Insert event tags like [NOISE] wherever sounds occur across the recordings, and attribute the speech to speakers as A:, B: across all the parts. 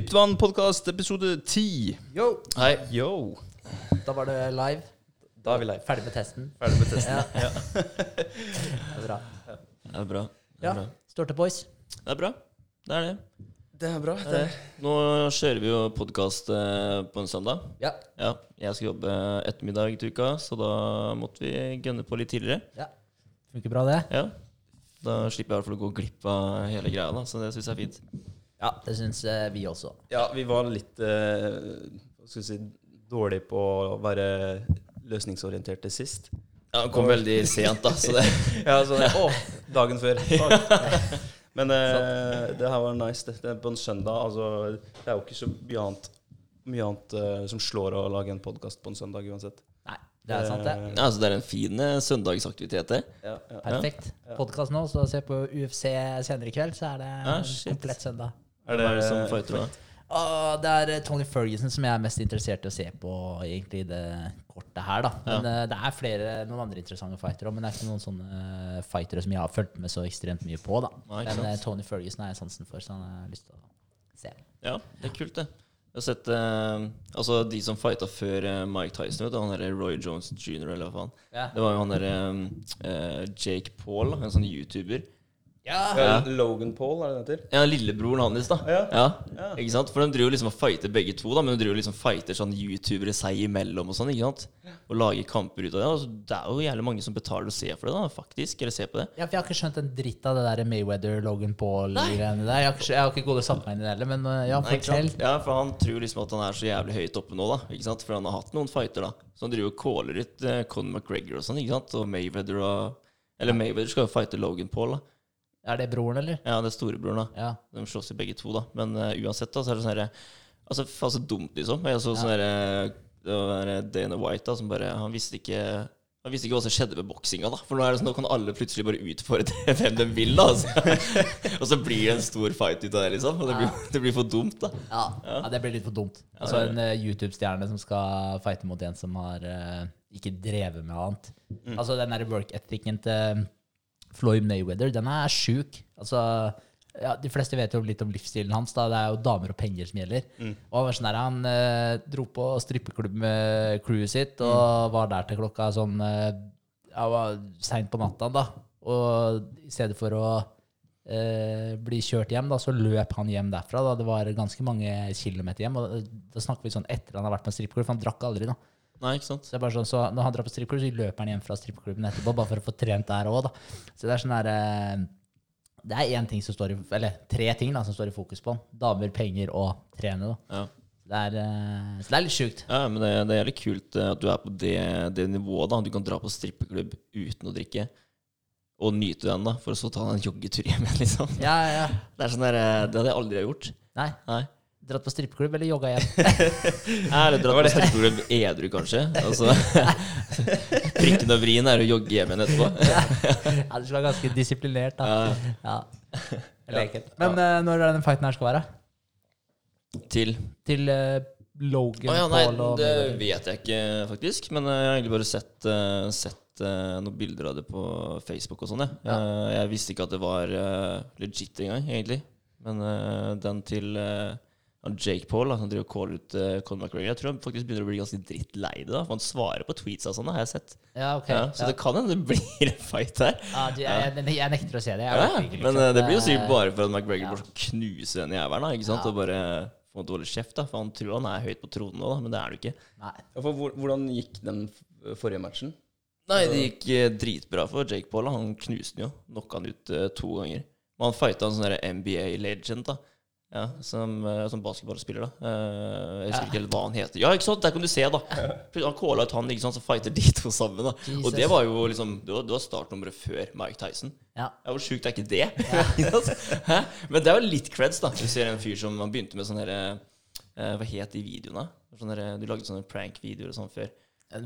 A: Dyptvann podkast episode 10.
B: Yo!
C: Hei.
A: Yo.
B: Da var det live.
C: Da er vi live.
B: Ferdig med testen.
A: Ferdig med testen.
B: Ja. det er bra.
C: Det er bra. Det
B: Ja.
C: er.
B: Står til boys.
C: Det er bra. Det er det.
A: Det er bra.
C: det, er det. Nå kjører vi jo podkast på en søndag.
B: Ja.
C: Ja, Jeg skal jobbe ettermiddag til uka, så da måtte vi gønne på litt tidligere.
B: ja. Funker bra, det.
C: Ja. Da slipper jeg i hvert fall å gå glipp av hele greia, da, så det syns jeg er fint.
B: Ja, det syns eh, vi også.
A: Ja, vi var litt eh, hva skal vi si, dårlige på å være løsningsorienterte sist.
C: Ja, Den kom veldig sent, da, så det [LAUGHS]
A: Ja, sånn, å, dagen før. [LAUGHS] Men eh, det her var nice. Det, det er på en søndag. Altså, det er jo ikke så mye annet, mye annet uh, som slår å lage en podkast på en søndag uansett.
B: Nei, det er sant, det.
A: Eh,
C: ja, altså, Det er en fin eh, søndagsaktivitet, det.
A: Ja, ja.
B: Perfekt. Podkast nå, så se på UFC senere i kveld, så er det
C: Ja,
B: komplett søndag.
A: Er
C: Hva er det
A: det
C: som fighter, da?
B: Åh, det er eh, Tony Ferguson som jeg er mest interessert i å se på egentlig i det kortet her. da Men eh, Det er flere, noen andre interessante fightere, men det er ikke noen sånne uh, fightere som jeg har fulgt med så ekstremt mye på. da
C: Nei,
B: Men. Tony Ferguson har jeg sansen for, så han har jeg lyst til å se.
C: Ja, det er kult, det. Jeg har sett eh, Altså, de som fighta før eh, Mike Tyson, vet du, han derre Roy Jones jr., eller hva faen.
B: Ja.
C: Det var jo han derre eh, Jake Paul, en sånn YouTuber.
B: Ja,
A: Ja, Logan Paul, er det det heter?
C: Ja, lillebroren hans, da.
A: Ja.
C: Ja. Ikke sant? For de driver liksom og fighter begge to, da men de driver liksom fighter sånn youtubere seg imellom og sånn. ikke sant? Og lager kamper ut av det. Altså, det er jo jævlig mange som betaler å se for det, da, faktisk. Eller se på det.
B: Ja, for Jeg har ikke skjønt en dritt av det der Mayweather-Logan Paul-greiene der. Jeg har, ikke, jeg har ikke gått og satt meg inn i det heller, men uh, ja, fortell.
C: Ja, for han tror liksom at han er så jævlig høyt oppe nå, da. Ikke sant? For han har hatt noen fighter, da. Så han driver og caller ut uh, Conor McGregor og sånn, ikke sant? Og Mayweather og Eller Mayweather skal jo fighte Logan Paul, da.
B: Er det broren, eller?
C: Ja, det er storebroren, da.
B: Ja.
C: De slåss jo begge to, da. Men uh, uansett, da, så er det sånn herre Altså, faen så dumt, liksom. Jeg så sånn herre Det var Dana White, da, som bare Han visste ikke han visste ikke hva som skjedde med boksinga, da. For nå er det sånn, nå kan alle plutselig bare utfordre [LAUGHS] hvem de vil, da. Altså. og så blir det en stor fight ut av det, liksom. Og det blir, det blir for dumt, da.
B: Ja, ja, det blir litt for dumt. Altså En uh, YouTube-stjerne som skal fighte mot en som har uh, ikke drevet med annet. Altså Den der work ethicen til Floyd Mayweather, den er sjuk. Altså ja, De fleste vet jo litt om livsstilen hans. da Det er jo damer og penger som gjelder. Og Han var sånn der, han eh, dro på strippeklubb med crewet sitt og var der til klokka sånn eh, ja, seint på natta. da Og i stedet for å eh, bli kjørt hjem, da, så løp han hjem derfra. Da. Det var ganske mange kilometer hjem. Og da snakker vi sånn etter han har vært på en strippeklubb, for han drakk aldri. da.
C: Nei, ikke sant?
B: Så, det er bare sånn, så når han drar på strippeklubb, så løper han hjem fra strippklubben etterpå, bare for å få trent der òg, da. Så det er sånn der eh, Det er én ting som står i Eller tre ting da som står i fokus på han. Damer, penger og trene. da.
C: Ja.
B: Det er, eh, så det er litt sjukt.
C: Ja, men det, det er jævlig kult eh, at du er på det, det nivået, da. Du kan dra på strippeklubb uten å drikke. Og nyte den, da, for å så ta en joggetur hjem igjen, [LAUGHS] liksom.
B: Ja, ja.
C: Det er sånn der, det hadde jeg aldri gjort.
B: Nei.
C: Nei.
B: Dratt på strippeklubb eller jogga hjem?
C: Eller [LAUGHS] er dratt på strippeklubb edru, kanskje. Altså, [LAUGHS] prikken og vrien er å jogge hjem igjen etterpå.
B: ja, du skal være ganske disiplinert, da.
C: Ja,
B: Ja. Leket. Men uh, når er den fighten her skal være?
C: til
B: Til uh, Logan
C: Å ja, nei,
B: Paul og
C: det vet jeg ikke, faktisk. Men uh, jeg har egentlig bare sett, uh, sett noen bilder av det på Facebook og sånn. jeg. Eh, jeg visste ikke at det var legit engang, egentlig. Men den til Jake Paul, da, som driver og caller ut uh, Conor McGregor, jeg tror han faktisk begynner å bli ganske drittlei det. da, For han svarer på tweets og sånn, har jeg sett.
B: Ja, ok.
C: Ja, så
B: ja.
C: det kan hende det blir [LAUGHS] en fight her.
B: Ja, du, jeg, jeg, jeg nekter å se det. Jeg
C: Ja,
B: orker ikke,
C: men eh, det blir jo sikkert
B: Eh,
C: bare for at McGregor
B: ja.
C: bare skal knuse den jævelen. da, ikke sant?
B: Ja.
C: Og bare få en dårlig kjeft. da, For han tror han er høyt på tronen nå, da, men det er han ikke.
B: Nei.
A: Ja, for hvor- hvordan gikk den forrige matchen?
C: Nei, det gikk uh, dritbra for Jake Paul. da. Han knuste den jo. Knocka han ut uh, to ganger. Men han fighta en sånn NBA-legend, da. Ja, som, eh, som basketballspiller, da. Eh, jeg husker ikke helt hva han heter. Ja, ikke sant? Der kan du se, da. Han calla ut han, ikke sant, så fighter de to sammen. da. Og det var jo liksom Det var, det var startnummeret før Mike Tyson.
B: Ja.
C: Ja, Hvor sjukt er ikke det? Ja. [LAUGHS] Men det er jo litt creds, da. Du ser en fyr som han begynte med sånn herre eh, Hva het de videoene? Sånne, du lagde sånne prank-videoer og sånn før.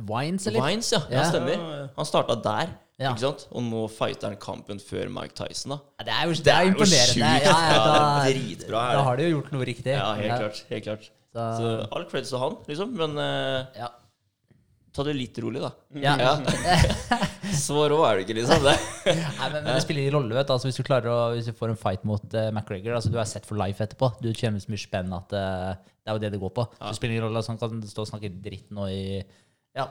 B: Wines, eller?
C: Wines, ja. ja.
B: Ja.
C: Stemmer. Han starta der.
B: Ja.
C: Ikke sant? Og nå fighter han kampen før Mike Tyson, da.
B: Ja, det er jo, det er imponerende.
C: sjukt.
B: Ja, ja,
C: Ja,
B: da,
C: det er dritbra, er
B: Da har de jo gjort noe riktig.
C: Ja, helt klart. helt klart
B: Så,
C: Så all creds til han, liksom. Men uh,
B: ja.
C: ta det litt rolig, da.
B: Ja.
C: Ja. [LAUGHS] Så rå er du ikke, liksom. Det. [LAUGHS]
B: Nei, men, men det spiller ingen rolle. vet du. Altså, hvis du klarer å, hvis du får en fight mot uh, McGregor altså, Du er sett for life etterpå. Du kjenner så mye spenn at uh, det er jo det det går på. Så det spiller ingen rolle. Altså, han kan stå og snakke dritt nå i Ja,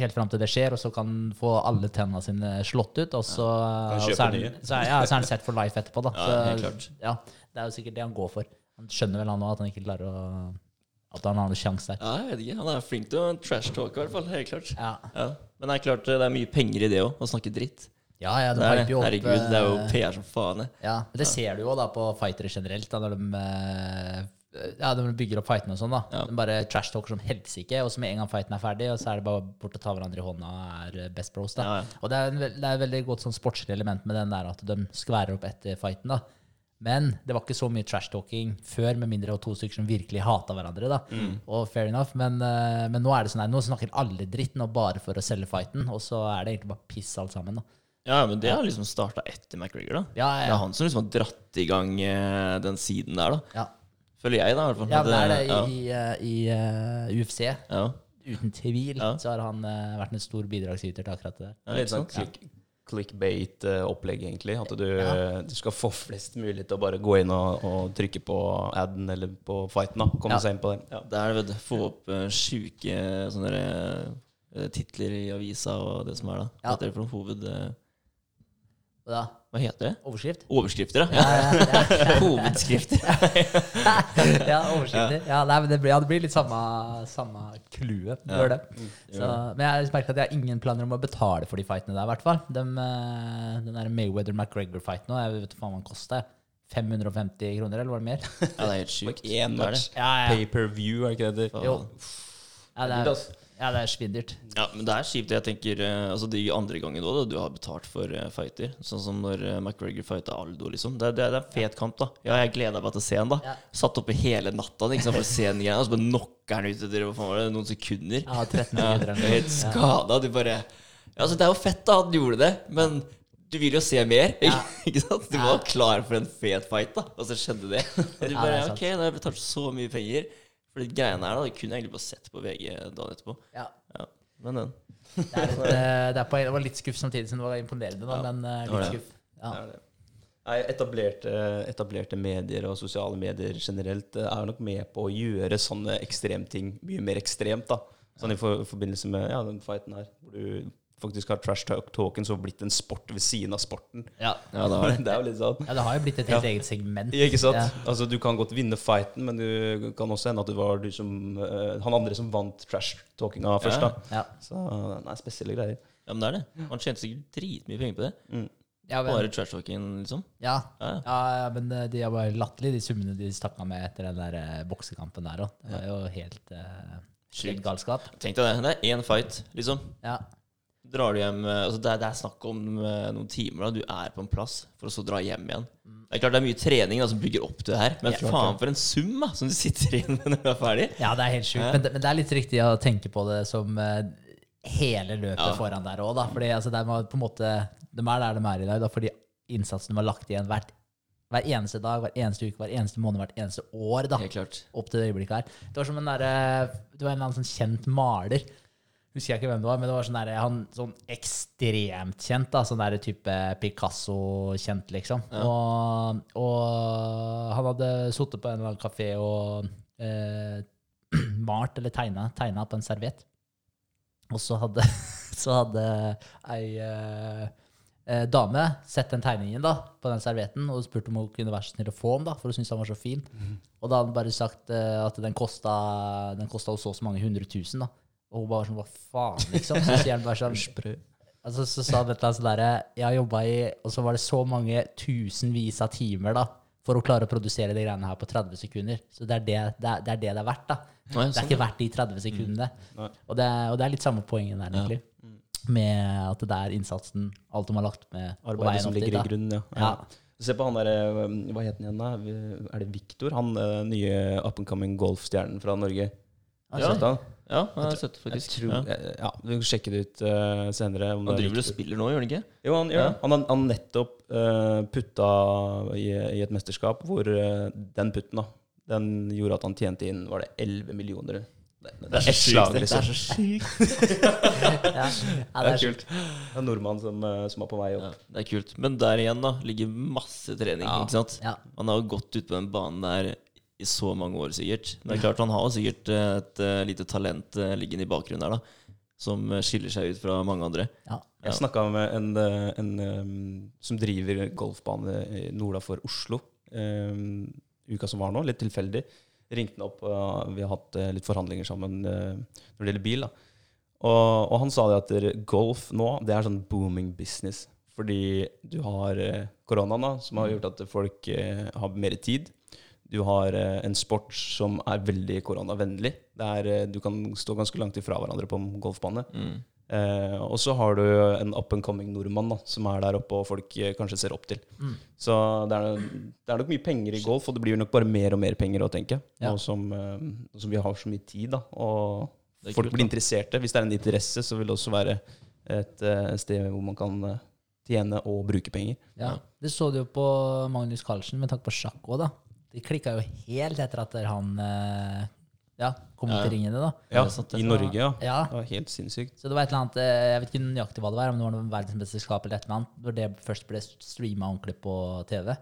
B: helt fram til det skjer, og så kan han få alle tennene sine slått ut, og så,
A: ja,
B: så, er, han- så, er, ja, så er han set for life etterpå. Da. [LAUGHS]
C: Ja,
B: så. Ja, det er jo sikkert det han går for. Han skjønner vel han òg at han ikke klarer å At han har noen sjanse der.
C: Ja, jeg vet ikke. Han er flink til å trash-talke, i hvert fall. Helt klart.
B: Ja,
C: Ja. Men det er klart det er mye penger i det òg, å snakke dritt.
B: ja, ja
C: Det
B: de
C: er
B: hyper jo opp
C: Herregud, det er jo
B: eh,
C: PR som faen.
B: Ja, men Det ser du jo da på fightere generelt, da, når de eh, ja, de bygger opp fightene og sånn. da
C: Ja.
B: De bare trash-talker som helsike, og så med en gang fighten er ferdig, og så er det bare bort og ta hverandre i hånda og er eh, best bros. da
C: Ja, ja.
B: Og det er, en, det er et veldig godt sånn sportslig element med den der at de skværer opp etter fighten. da Men det var ikke så mye trash-talking før, med mindre det var to stykker som virkelig hata hverandre. da Og fair enough, men, eh, men nå er det sånn her, nå snakker alle dritt nå bare for å selge fighten, og så er det egentlig bare piss alt sammen. da
C: Ja, men det har liksom starta etter McGregor, da.
B: Ja,
C: Det
B: ja,
C: er han som liksom har dratt i gang eh, den siden der, da.
B: ja.
C: Føler jeg, da. i hvert fall.
B: ja men det er det
C: ja.
B: i, i, eh, i eh, UFC.
C: Ja.
B: Uten tvil
C: Ja.
B: så har han uh, vært en stor bidragsyter til akkurat det.
C: Ja,
A: Litt sånn click, clickbait-opplegg, egentlig. At du,
B: Ja.
A: du skal få flest mulig til å bare gå inn og, og trykke på aden eller på fighten. da Komme
B: Ja.
A: seg inn på det. Ja.
C: Det er det. Få opp uh, sjuke sånne eh, titler i avisa og det som er da.
B: Ja.
C: Hva heter det for noe hoved...
B: Uh, da,
C: hva heter det?
B: overskrift?
C: Overskrifter,
B: Ja,
C: ja.
B: ja, ja,
C: Hovedskrifter.
B: ja [LAUGHS] [LAUGHS] overskrifter. Ja, nei, det, blir, det blir litt samme, samme clouet.
C: Ja. Mm,
B: men jeg merker at jeg har ingen planer om å betale for de fightene der, i hvert fall. De, eh, den der Mayweather-McGregor-fighten nå, jeg vet faen hva den koster. 550 kroner, eller var det mer?
C: Ja, det er helt sjukt.
A: Én match.
B: Ja, ja.
A: Pay-per-view, er ikke det det?
B: Jo. Ja, det er. Ja, det er sviddert.
C: Ja, men det er kjipt. Jeg tenker eh, Altså De andre gangene òg, du har betalt for eh, fighter. Sånn som når eh, McGregor fighta Aldo, liksom. Det, det, det er en fet kamp, da. Ja, jeg gleda meg til å se han, da.
B: Ja.
C: Satt oppe hele natta sant, for å se den igjen, og så bare knocker han ut etter hva faen var det, noen sekunder.
B: Ja, 13
C: Ja,
B: sekunder eller
C: helt skada. Du bare Ja, altså, det er jo fett da at han gjorde det, men du vil jo se mer.
B: Ja. [LAUGHS]
C: ikke sant? Du var klar for en fet fight, da, og så skjedde det. Og [LAUGHS] du
B: Ja,
C: bare
B: det er.
C: Ok, da har jeg betalt så mye penger. For det greiene her, da, det kunne jeg egentlig bare sett på VG dagen etterpå.
B: Ja.
C: Ja, men den.
B: Det, er litt, eh, det, er på, det var litt skuff samtidig som det var imponerende, da,
C: Ja,
B: men eh, litt skuff. Ja.
A: Det er det. Etablerte, etablerte medier og sosiale medier generelt eh, er nok med på å gjøre sånne ekstremting mye mer ekstremt. da Sånn i for, forbindelse med ja, den fighten her, hvor du faktisk har trash talk talken så blitt en sport ved siden av sporten.
B: Ja. [LAUGHS]
C: Ja, det det.
A: er jo litt sånn.
B: ja, det har jo blitt et helt eget segment.
A: Ja, ikke sant?
B: Ja.
A: Altså, du kan godt vinne fighten, men du kan også hende at det var du som, uh, han andre som vant trash-talkinga først.
C: Ja.
A: da
B: Ja.
A: Så nei, spesielle greier.
C: Ja, men det er det. Han tjente sikkert dritmye penger på det.
B: Ja, men,
C: Bare trash-talking, liksom.
B: ja.
C: Ja, ja.
B: Ja, ja, men eh, de er bare latterlige, de summene de stakk av med etter den der eh, boksekampen der òg. Det var jo helt uh, galskap.
C: Tenk deg det. Det er én fight, liksom.
B: Ja.
C: Drar du hjem eh, altså det, er, det er snakk om eh, noen timer. da Du er på en plass for å så dra hjem igjen. Det er klart det er mye trening da, som bygger opp til det her, men faen for en sum da, som du sitter igjen med når du er ferdig.
B: ja, det er helt sjukt.
C: Ja.
B: Men, det- men det er litt riktig å tenke på det som eh, hele løpet
C: Ja.
B: foran der òg. Fordi altså, det er på en måte, de er der de er i dag, da, fordi innsatsen de har lagt igjen hvert, hver eneste dag, hver eneste uke, hver eneste måned, hvert eneste år. da opp til det øyeblikket her. Det var som en derre Det var en eller annen sånn kjent maler. Husker jeg ikke hvem det var, men det var sånn der, Han sånn ekstremt kjent, da. Sånn der type Picasso-kjent, liksom. Og, og han hadde sittet på en eller annen kafé og eh, [CLEARS THROAT] malt eller tegna, tegna på en serviett. Og så hadde, [LAUGHS] så hadde ei eh, eh, dame sett den tegningen da, på den servietten og spurt om hun kunne være så snill å få den, da, for hun syntes den var så fin. Og da hadde han bare sagt eh, at den kosta, den kosta så og så mange hundre tusen. da. Og hun bare sånn Hva faen, liksom? Så sier han bare sånn Sprø. altså, Så sa eller sånn derre Jeg har jobba i Og så var det så mange tusenvis av timer da for å klare å produsere de greiene her på 30 sekunder. Så det er det det er, det er, det det er verdt. da.
C: Nei,
B: Det er
C: sånn,
B: ikke verdt de 30 sekundene.
A: Mm.
B: Og, det er, og det er litt samme poenget der, egentlig. Med at det er innsatsen, alt de har lagt med
A: Arbeidet som ligger i grunnen, ja.
B: Ja.
A: Se på han der, Hva het han igjen, da? Er det Viktor? Han eh, nye up and coming golfstjernen fra Norge. Har
C: Ja.
A: sett han?
C: Ja, jeg har sett det
A: Jeg
C: faktisk.
A: tror,
C: Ja.
A: ja. ja, Vi kan sjekke det ut uh, senere. Om
C: Han
A: er
C: driver og spiller nå, gjør han ikke?
A: Jo, han gjør
C: Ja.
A: det. Han har han nettopp uh, putta i, i et mesterskap hvor uh, den putten da, den gjorde at han tjente inn var det 11 millioner Det er ett slag,
C: Det
A: liksom.
C: er så sykt.
B: Ja, [LAUGHS] ja,
A: Det er kult. Det er en nordmann som, eh, som er på vei
C: Ja,
A: opp.
C: det er kult. Men der igjen da ligger masse trening.
A: Ja.
C: ikke sant?
B: Ja.
C: Han har gått ut på den banen der i så mange år, sikkert. Men det er klart han har sikkert eh, et uh, lite talent uh, liggende i bakgrunnen der, da. Som skiller seg ut fra mange andre.
B: Ja.
A: Jeg snakka med en, en um, som driver golfbane norda for Oslo um, uka som var nå, litt tilfeldig. Ringte han opp, og vi har hatt litt forhandlinger sammen når det gjelder bil. da. Og, og han sa det at golf nå, det er sånn booming business. Fordi du har koronaen, da, som har gjort at folk eh, har mer tid. Du har eh, en sport som er veldig koronavennlig. Det er, eh, du kan stå ganske langt ifra hverandre på en golfbane.
C: Mm.
A: Eh, og så har du en up and coming nordmann da, som er der oppe og folk eh, kanskje ser opp til.
B: Mm.
A: Så det er, det er nok mye penger i golf, og det blir nok bare mer og mer penger å tenke.
B: Ja.
A: Og som, som vi har så mye tid, da, og folk
C: kult,
A: blir interesserte. Hvis det er en interesse, så vil det også være et sted hvor man kan tjene og bruke penger.
B: Ja, Det så du jo på Magnus Carlsen med tanke på sjakk òg, da. Det klikka jo helt etter at han eh, ja, kom ut
C: Ja.
B: i ringene, da.
C: Ja, sånt.
A: I Norge, ja.
B: Ja,
A: Det var helt sinnssykt.
B: Så det var et eller annet, eh, jeg vet ikke nøyaktig hva det var, om det var noe verdensmesterskap eller et eller annet, når det først ble streama ordentlig på TV.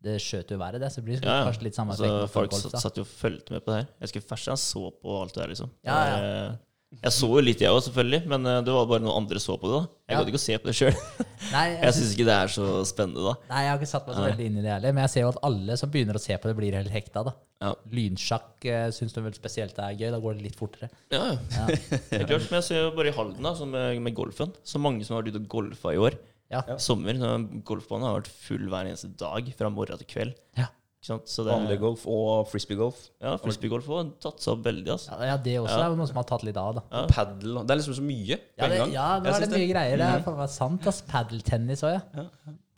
B: Det skjøt jo været, det, så det blir
C: Ja, ja.
B: kanskje litt samme
C: Altså,
B: effekt med
C: folk satt, jo og fulgte med på det her. Jeg skulle først jeg så på alt det der, liksom.
B: Ja, ja.
C: Eh, Jeg så jo litt, jeg òg, selvfølgelig, men eh, det var bare noen andre så på det. da Jeg
B: Ja.
C: gadd ikke å se på det sjøl. [LAUGHS] Jeg
B: jeg,
C: syns ikke det er så spennende, da.
B: nei, jeg har ikke satt meg så veldig inn i det heller, men jeg ser jo at alle som begynner å se på det, blir helt hekta, da.
C: Ja.
B: Lynsjakk uh, syns du vel spesielt er gøy, da går det litt fortere.
C: Ja, ja.
B: Ja. [LAUGHS]
C: Det klart, men jeg ser jo bare i Halden, da, som med, med golfen. Så mange som har vært ute og golfa i år.
B: Ja.
C: Sommer. så Golfbanen har vært full hver eneste dag fra morgen til kveld.
B: Ja.
C: Det,
A: Vanlig golf og frisbeegolf.
C: ja, Frisbeegolf har tatt seg opp veldig, altså.
B: Ja, ja, det også
C: Ja.
B: er noe som har tatt litt av, da.
C: Ja.
A: Padel Det er liksom så mye på
B: Ja,
A: en
B: det,
A: gang.
B: ja nå er det
A: mye
B: mye greier. Det
C: Mhm.
B: er faen meg sant, ass. Padeltennis òg, ja.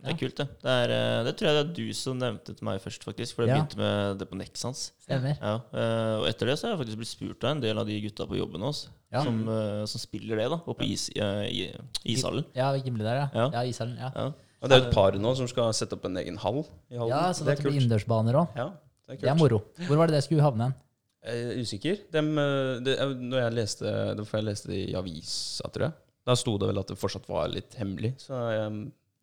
C: Det er kult, det. Det, er, eh, det tror jeg det er du som nevnte til meg først, faktisk. For jeg
B: Ja.
C: begynte med det på Nexans.
B: Stemmer.
C: Ja, eh, og etter det så har jeg faktisk blitt spurt av en del av de gutta på jobben hos
B: Ja.
C: som, eh, som spiller det, da. Oppe i is, ishallen.
B: Ja, Gimle der, ja.
C: Ja.
B: Ja, ishallen. Ja.
C: Ja.
A: Og det er jo et par nå som skal sette opp en egen hall i Halden.
B: ja, så det,
A: er
B: blir innendørsbaner òg.
A: Ja, det er kult.
B: Det er moro. Hvor var det det skulle havne hen?
A: Jeg er usikker. Dem, eh, det, eh, når jeg leste det, jeg leste det i avisa, tror jeg. Da sto det vel at det fortsatt var litt hemmelig. Så jeg,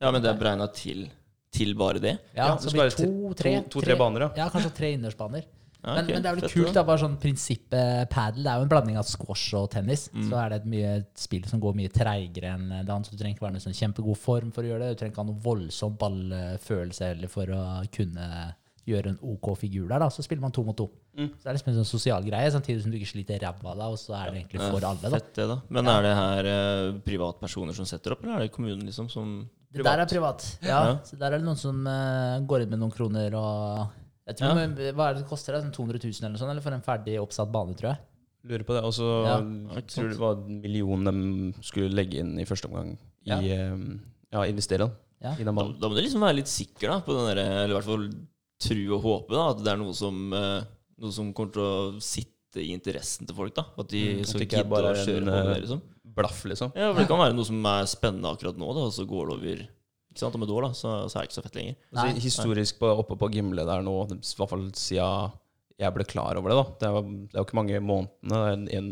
C: ja, men det er beregna til, til bare det?
B: Ja,
A: Ja,
B: så
A: det
B: det
A: skal
B: blir to-tre
A: to- to-tre baner, ja.
B: Ja, kanskje tre innendørsbaner.
C: Ja,
B: Men, men det er vel kult, da. Bare sånn prinsippet padel. Er jo en blanding av squash og tennis.
C: Mm.
B: Så er det et mye et spill som går mye treigere enn. Så du trenger ikke være noe sånn kjempegod form for å gjøre det. Du trenger ikke ha noen voldsom ballfølelse heller for å kunne gjøre en OK figur der. da Så spiller man to mot to.
A: Mm.
B: Så det er liksom en sånn sosial greie, samtidig som du ikke sliter ræva av deg, og så er det egentlig for alle, da.
C: Fett det, da. Men er det her eh, privatpersoner som setter opp, eller er det kommunen liksom som
B: Det der er privat. Ja,
C: Ja.
B: Så der er det noen som eh, går inn med noen kroner og tror,
C: Ja.
B: men, Hva er det det koster? det? Sånn 200 000 eller noe sånt? Eller for en ferdig oppsatt bane, tror jeg.
A: lurer på det. Og så
B: Ja,
A: jeg du det var en million de skulle legge inn i første omgang i
B: Ja.
A: eh, ja, investere da,
B: Ja.
A: i den
C: da, da må du liksom være litt sikker da på den der, eller i hvert fall tro og håpe da, at det er noe som, eh, noe som kommer til å sitte i interessen til folk. da At de
A: Mm,
C: så
A: er
C: gidder å kjøre på med det.
A: eh,
C: liksom
A: Blaff, liksom.
C: Ja, for Det kan være noe som er spennende akkurat nå, da og så går det over sant, om et år, da så, så er det ikke så fett lenger.
B: Nei.
A: Altså, historisk på, oppe på Gimle der nå, i hvert fall siden jeg ble klar over det. da Det er, jo- det er jo ikke mange månedene, er en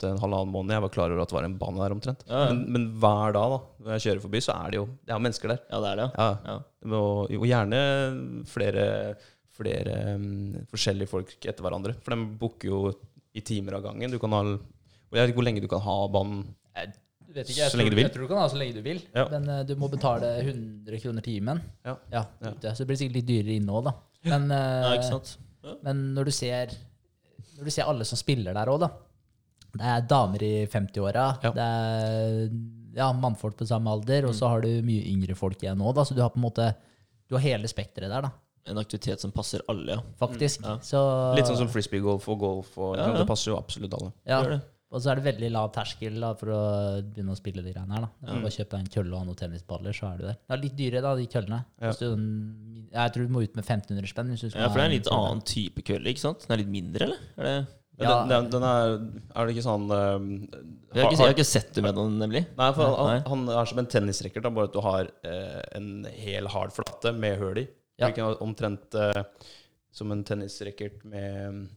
A: til en halvannen måned, jeg var klar over at det var en bane der omtrent.
C: Ja, ja.
A: Men, men hver dag da når jeg kjører forbi, så er det jo det er mennesker der.
C: Ja, det er det.
A: Ja,
C: Ja.
A: Og, og gjerne flere, flere um, forskjellige folk etter hverandre. For de booker jo i timer av gangen. Du kan ha Og jeg vet ikke hvor lenge du kan ha banen.
B: Vet ikke, jeg
A: Så lenge du vil.
B: Jeg tror du kan ha så lenge du vil,
A: Ja.
B: men uh, du må betale 100 kroner timen.
A: Ja.
B: Ja,
A: Ja.
B: Så det blir sikkert litt dyrere inne òg, da. Men, uh,
C: Ja, ikke sant?
B: men når du ser Når du ser alle som spiller der òg, da. Det er damer i 50-åra,
A: Ja.
B: det er ja, mannfolk på samme alder, og
A: Mm.
B: så har du mye yngre folk igjen òg, da. Så du har på en måte Du har hele spekteret der, da.
C: En aktivitet som passer alle, ja.
B: Faktisk.
C: Ja.
B: Så,
A: Litt sånn som frisbeegolf og golf. Og,
C: Ja, ja.
A: Det passer jo absolutt alle.
B: ja.
C: Det.
B: Og så er det veldig lav terskel da, for å begynne å spille de greiene her. da.
A: Mm.
B: Bare kjøpe deg en kølle og noen tennisballer, så er du der. Det er litt dyre, da, de køllene.
A: Ja.
B: Du, Jeg tror du må ut med 1500 spenn. hvis du skal
C: Ja, For det er en litt
B: kølle.
C: annen type kølle, ikke sant? Den er litt mindre, eller? Er det
B: Ja.
A: Den, den, den er Er det ikke sånn um,
C: har jeg har ikke sett det med noen, nemlig.
A: Nei, for han,
C: Nei.
A: han er som en tennisracket, bare at du har eh, en hel hard flate med høl i.
B: Ja.
A: Omtrent eh, som en tennisracket med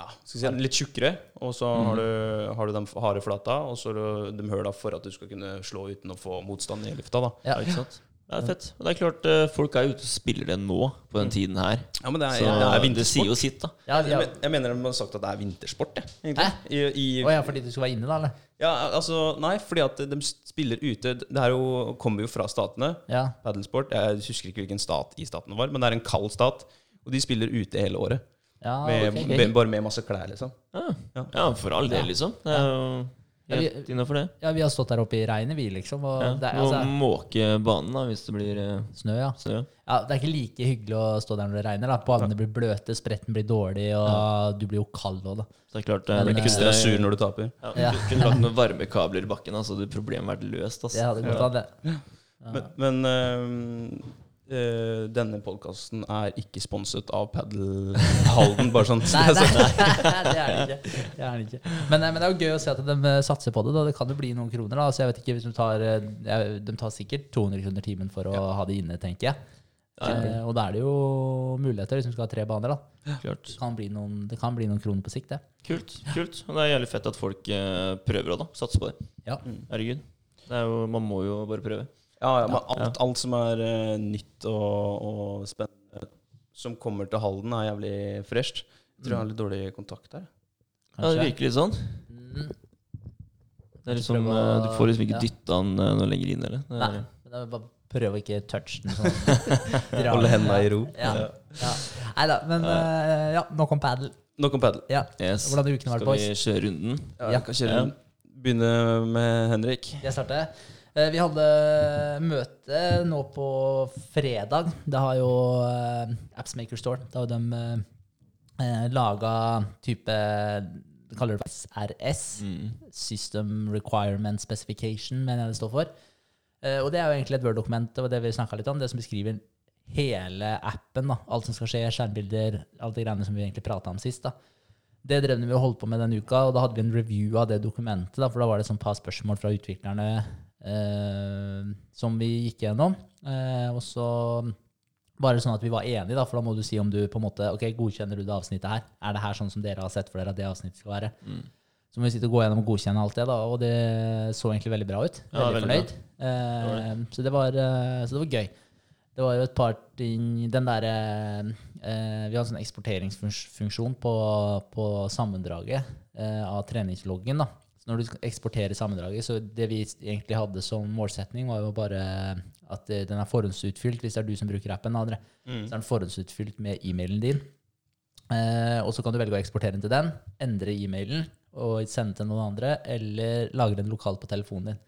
A: ja, skal si, litt tjukkere, og så har, du, har du de harde flata, og så har du de høla for at du skal kunne slå uten å få motstand i lufta. da.
B: Ja.
C: Ja, ikke sant? Det er fett. Og det er klart, eh, folk er ute og spiller det nå, på den tiden her.
A: Ja, men det er,
C: Så
A: det er
C: det
A: vintersport.
C: sier jo sitt, da.
B: Ja,
A: Jeg,
B: ja.
A: men- jeg mener de har sagt at det er vintersport, jeg, egentlig. I,
B: ja, fordi du skal være inne, da, eller?
A: ja, altså, nei, fordi at de spiller ute Det her jo, kommer jo fra statene.
B: Ja.
A: Paddlesport. Jeg husker ikke hvilken stat i staten det var, men det er en kald stat. Og de spiller ute hele året.
B: Ja
A: Med,
B: okay.
A: med, bare med masse klær, liksom.
C: Ja,
A: Ja.
C: ja for all del, liksom. Det er jo
B: Ja, vi-
C: helt innafor det.
B: Ja, vi har stått der oppe i regnet, vi, liksom. Og
C: Ja.
B: det, altså,
C: Og
B: altså,
C: måke banen da, hvis det blir eh,
B: snø, ja.
C: snø.
B: ja. Det er ikke like hyggelig å stå der når det regner. da Banene blir bløte, spretten blir dårlig, og du blir jo kald òg, da.
C: Så det er klart eh,
B: Men,
C: det
B: eh,
A: Kutter sur når du taper.
C: Ja,
B: Ja.
C: Du kunne lagt noen varmekabler i bakken, da, så hadde problemet vært løst. ass.
B: Det hadde gått an, det.
A: Men, men øh, øh, denne podkasten er ikke sponset av Paddlehalden, bare sånn. [LAUGHS]
B: Nei, [LAUGHS] nei, det er det ikke. Det er ikke. Men, eh, men det er jo gøy å se at de eh, satser på det. Da. Det kan jo bli noen kroner. Da. Så jeg vet ikke hvis De tar De tar sikkert 200 kroner timen for å ha det inne, tenker jeg. Eh, og da er det jo muligheter hvis du skal ha tre baner. da
C: Klart.
B: Det kan bli noen, det kan bli noen kroner på sikt, det.
C: Kult. kult. Og det er jævlig fett at folk prøver å da, satse på det.
B: Ja.
C: Herregud. Det er jo, man må jo bare prøve.
A: Ja, ja, men alt, alt som er uh, nytt og, og spennende som kommer til Halden, er jævlig fresht. Jeg tror jeg har litt dårlig kontakt der.
C: Ja, det virker litt sånn.
B: Mm,
C: Det er liksom,
B: Prøve å-
C: eh, du får liksom ikke
B: ja.
C: dytta den eh, noe lenger inn, eller? Det
B: Nei, men det er bare prøve å ikke touche den sånn. [LAUGHS]
A: Holde hendene i ro.
B: Ja. ja. Nei da, men uh, ja, nok om padel.
A: Nok om paddle.
B: Ja.
C: yes.
B: Hvordan har ukene vært, boys?
C: Skal vi kjøre runden?
A: Ja, vi kan kjøre, begynne med Henrik.
B: Jeg starter. Eh, Vi hadde møte nå på fredag. Det har jo eh, Appsmaker Store. Da har de eh, laga type De kaller det SRS.
C: Mm.
B: System Requirement Specification, mener jeg det står for. Eh, Og det er jo egentlig et Word-dokument det var det vi litt om, det som beskriver hele appen. da, Alt som skal skje, skjermbilder, alt det greiene som vi egentlig prata om sist. da. Det drev vi og holdt på med denne uka, og da hadde vi en review av det dokumentet. da, For da var det et par spørsmål fra utviklerne som vi gikk gjennom. Eh, og så bare sånn at vi var enige, da, for da må du si om du på en måte, ok, godkjenner du det avsnittet her. Er det her sånn som dere har sett for dere at det avsnittet skal være? Så må vi sitte og gå gjennom og godkjenne alt det, da, og det så egentlig veldig bra ut.
C: Ja,
B: Veldig
C: veldig
B: fornøyd. Eh, så, det var, eh, så det var gøy. Det var jo et par ting Den derre eh, Vi har en sånn eksporteringsfunksjon på, på sammendraget eh, av treningsloggen. da. Når du eksporterer sammendraget, så det vi egentlig hadde som målsetning, var jo bare at den er forhåndsutfylt hvis det er du som bruker appen. Andre. Så er den forhåndsutfylt med e-mailen din. Eh, og så kan du velge å eksportere den til den, endre e-mailen og sende til noen andre, eller lagre den lokalt på telefonen din.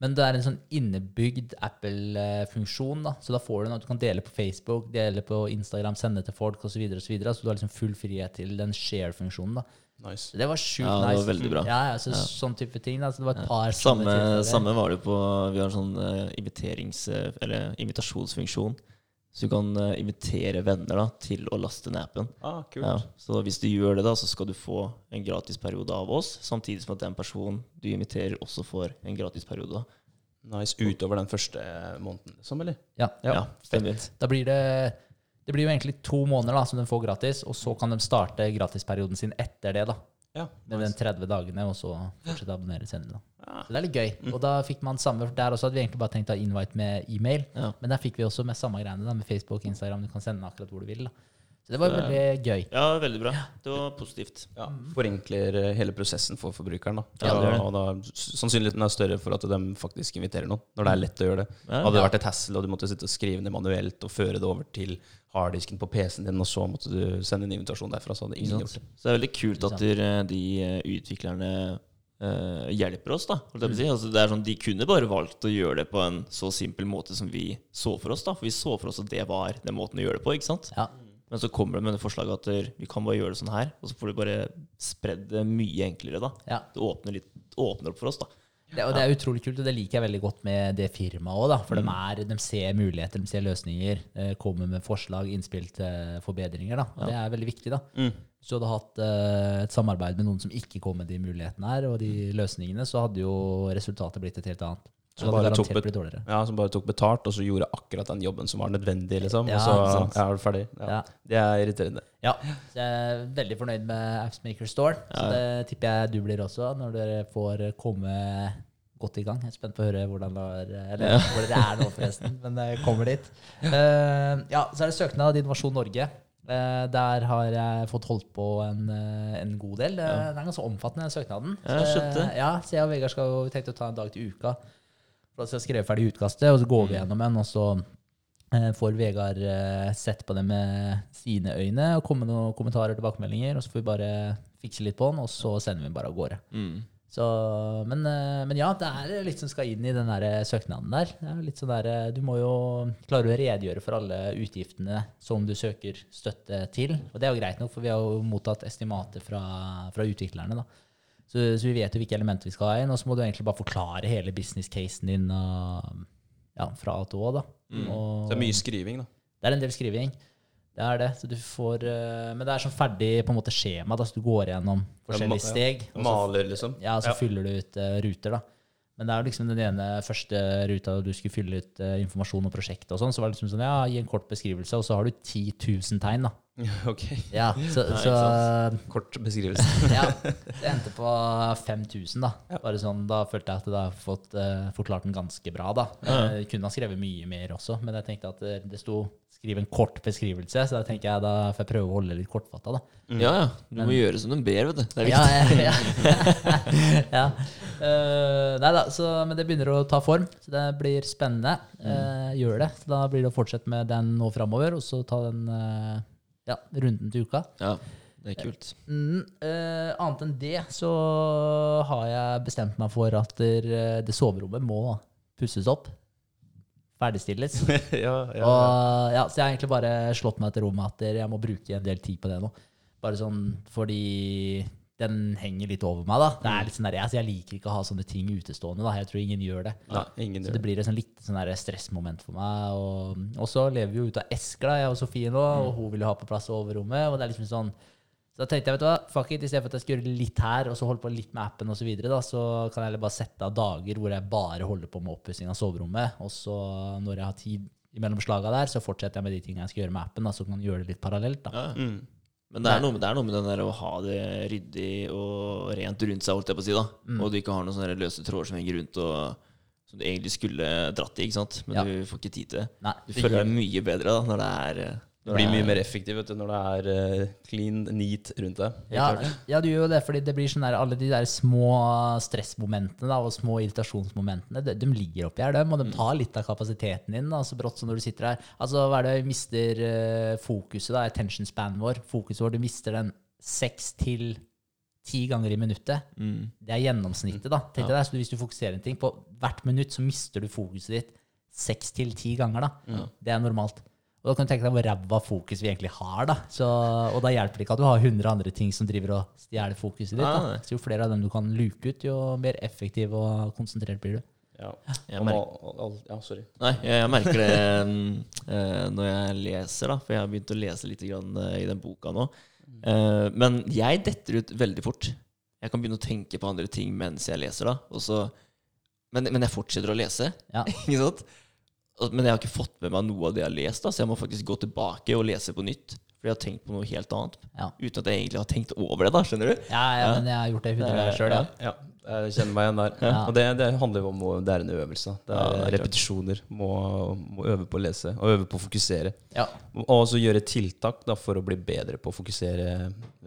B: Men det er en sånn innebygd Apple-funksjon, da. så da får du noe du kan dele på Facebook, dele på Instagram, sende til folk osv. Så, videre, og så, videre. så du har liksom full frihet til den share-funksjonen. da.
A: Nice.
B: Det var sjukt
C: Ja, det var
B: nice.
C: veldig bra.
B: Ja, ja, så, Sånn type ting. Altså, det var et par
C: Samme,
B: sånne
C: samme var det på Vi har en sånn uh, inviterings... eh, Eller invitasjonsfunksjon. Så du kan uh, invitere venner da til å laste ned appen.
A: Ah, kult.
C: Ja, så hvis du gjør det, da, så skal du få en gratisperiode av oss, samtidig som at den personen du inviterer, også får en gratisperiode. da.
A: Nice. Utover den første måneden, liksom, eller?
B: Ja.
C: Ja, stemmer.
B: Da blir det det blir jo egentlig to måneder da, som de får gratis, og så kan de starte gratisperioden sin etter det. da.
A: Ja.
B: Med den 30 dagene, og så fortsette å abonnere senere. da.
A: Ja.
B: Så det er litt gøy. Og da fikk man samme Der også hadde vi egentlig bare tenkt å ha invite med e-mail,
C: Ja.
B: men der fikk vi også med samme greiene da, med Facebook og Instagram. Du kan sende akkurat hvor du vil. da. Så det var veldig gøy.
C: ja, veldig bra. Det var positivt.
A: Ja, forenkler eh, hele prosessen for forbrukeren. da.
C: Ja, det det.
A: og da Sannsynligheten er større for at de faktisk inviterer noen, når det er lett å gjøre det.
C: Ja.
A: Hadde det vært et hassle, og du måtte sitte og skrive det manuelt og føre det over til harddisken på PC-en din, og så måtte du sende en invitasjon derfra, så hadde ingen gjort det.
C: Så det er veldig kult at de, de eh, utviklerne Uh, hjelper oss. da holdt jeg på å si. altså, det er sånn, De kunne bare valgt å gjøre det på en så simpel måte som vi så for oss. da For vi så for oss at det var den måten å gjøre det på. ikke sant?
B: Ja.
C: Men så kommer det med det forslaget at vi kan bare gjøre det sånn her, og så får du bare spredd det mye enklere. da
B: Ja.
C: Det åpner, litt, åpner opp for oss. da
B: Det, og det er utrolig kult, og det liker jeg veldig godt med det firmaet òg. For de, er, de ser muligheter, de ser løsninger, eh, kommer med forslag, innspill til forbedringer. Da. Og Det er veldig viktig. da. Hvis du hadde hatt eh, et samarbeid med noen som ikke kom med de mulighetene her, og de løsningene, så hadde jo resultatet blitt et helt annet. Hadde
A: bare tok Ja, Som bare tok betalt, og så gjorde akkurat den jobben som var nødvendig, liksom.
B: Ja,
A: og så er du ferdig. Ja. Det er irriterende.
B: Ja, så jeg er veldig fornøyd med Appsmaker Store. Så det tipper jeg du blir også, når dere får komme godt i gang. Jeg er spent på å høre hvordan det var, eller hvor dere er nå, forresten. Men det kommer dit. Uh, ja, så er det søknad til Innovasjon Norge. Eh, der har jeg fått holdt på en, eh, en god del. Eh,
C: Ja.
B: Den er ganske omfattende, den søknaden.
C: Ja, jeg
B: Så, eh, ja, så jeg og Vegard skal jo tenkt å ta en dag til uka. For da skal jeg ferdig utkastet, og så går vi
C: Mm.
B: gjennom den, og så eh, får Vegard eh, sett på det med sine øyne og komme med noen kommentarer og tilbakemeldinger, og så får vi bare fikse litt på den, og så sender vi den bare av gårde.
C: Mm.
B: Så, men, eh, men ja, det er litt som skal inn i den der søknaden der. Det er litt sånn der, Du må jo klare å redegjøre for alle utgiftene som du søker støtte til. Og det er jo greit nok, for vi har jo mottatt estimater fra, fra utviklerne. da. Så, så vi vet jo hvilke elementer vi skal ha inn, og så må du egentlig bare forklare hele business-casen din og, ja, fra A til Å. da.
C: Mm.
B: Og,
A: Så det er mye skriving, da.
B: det er en del skriving. Det er det. Så du får, eh, men det er sånn ferdig på en måte skjema, da, så du går gjennom forskjellige
A: Ja,
B: steg. Ja.
A: Maler, liksom.
B: ja, så fyller du ut uh, ruter, da. Men det er liksom den ene første ruta du skulle fylle ut eh, informasjon om prosjektet og sånn, så var det liksom sånn, ja, gi en kort beskrivelse, og så har du 10 000 tegn, da. [LAUGHS]
A: ok.
B: Ja, så,
C: Nei,
B: så
A: Kort beskrivelse. [LAUGHS]
B: ja, [LAUGHS] det endte på 5000, da. Bare sånn, da følte jeg at det har fått eh, forklart den ganske bra, da. Eh, kunne ha skrevet mye mer også, men jeg tenkte at det, det sto skriv en kort beskrivelse, så da tenker jeg da får jeg prøve å holde litt kortfatta, da.
C: Ja, ja. Du må gjøre som de ber, vet du. Det er
B: Ja,
C: viktig. [LAUGHS]
B: ja, ja. [LAUGHS] ja. Eh, nei da, så, men det begynner å ta form, så det blir spennende. Eh, gjør det. Så da blir det å fortsette med den nå framover, og så ta den uh, ja, runden til uka.
C: Ja, det er kult.
B: Mm, annet enn det så har jeg bestemt meg for at det soverommet må pusses opp. Ferdigstilles. [LAUGHS]
A: ja, ja, ja.
B: Og, ja, så jeg har egentlig bare slått meg til ro med at jeg må bruke en del tid på det nå. Bare sånn fordi den henger litt over meg, da. Det er litt sånn der, jeg, jeg liker ikke å ha sånne ting utestående. da. Jeg tror ingen gjør det.
A: Ja, ingen
B: Så det blir et sånn litt sånn stressmoment for meg. Og, og så lever vi jo ute av esker, da, jeg og Sofie nå, og hun vil jo ha på plass overrommet. Og det er liksom sånn Så da tenkte jeg, vet du hva, fuck it, i stedet for at jeg skal gjøre litt her, og så holde på litt med appen osv., så, videre, da, så kan jeg heller bare sette av dager hvor jeg bare holder på med oppussing av soverommet. Og så, når jeg har tid imellom slaga der, så fortsetter jeg med de tingene jeg skal gjøre med appen. da, Så kan man gjøre det litt parallelt. da.
C: Ja.
A: Mm.
C: Men det er, noe, med- det er noe med den der å ha det ryddig og rent rundt seg, holdt jeg på å si. da
B: Mm.
C: Og du ikke har noen sånne løse tråder som henger rundt, og som du egentlig skulle dratt i, ikke sant? men
B: Ja.
C: du får ikke tid til det. Du føler deg mye bedre da når det er eh,
A: Det blir mye
C: er-
A: mer effektivt vet du, når det er eh, clean, neat rundt deg.
B: Ja, ja, du gjør jo det, fordi det blir sånn der, alle de der små stressmomentene da, og små irritasjonsmomentene, de, de ligger oppi her, dem, og de tar litt av kapasiteten din. Da, så brått som når du sitter her. Altså, hva er det vi mister eh, fokuset, da, attention spanen vår, fokuset vår, du mister den seks til ti ganger i minuttet.
C: mm.
B: Det er gjennomsnittet, da. Tenk deg så hvis du fokuserer en ting, på hvert minutt så mister du fokuset ditt seks til ti ganger, da.
C: Ja.
B: Det er normalt. Og da kan du tenke deg hvor ræva fokus vi egentlig har. da. Så, og da hjelper det ikke at du har 100 andre ting som driver og stjeler fokuset ditt. Da. Så jo flere av dem du kan luke ut, jo mer effektiv og konsentrert blir du.
A: Ja.
C: Jeg merker,
A: ja, sorry.
C: nei, jeg, jeg merker det eh, når jeg leser, da, for jeg har begynt å lese litt grann, eh, i den boka nå. Eh, men jeg detter ut veldig fort. Jeg kan begynne å tenke på andre ting mens jeg leser, da. Og så, men, men jeg fortsetter å lese.
B: Ja. [LAUGHS]
C: Ikke sant? Men jeg har ikke fått med meg noe av det jeg har lest, da, så jeg må faktisk gå tilbake og lese på nytt. For jeg har tenkt på noe helt annet.
B: Ja.
C: Uten at jeg egentlig har tenkt over det, da. Skjønner du?
B: Ja, ja, men jeg har gjort det 100 ganger sjøl, ja.
A: Ja, jeg kjenner meg igjen der.
B: Ja.
A: Og det, det handler jo om å Det er en øvelse. Det
C: Ja,
A: er,
C: det er
A: repetisjoner. Må, må øve på å lese, og øve på å fokusere.
B: ja.
A: Og også gjøre tiltak da, for å bli bedre på å fokusere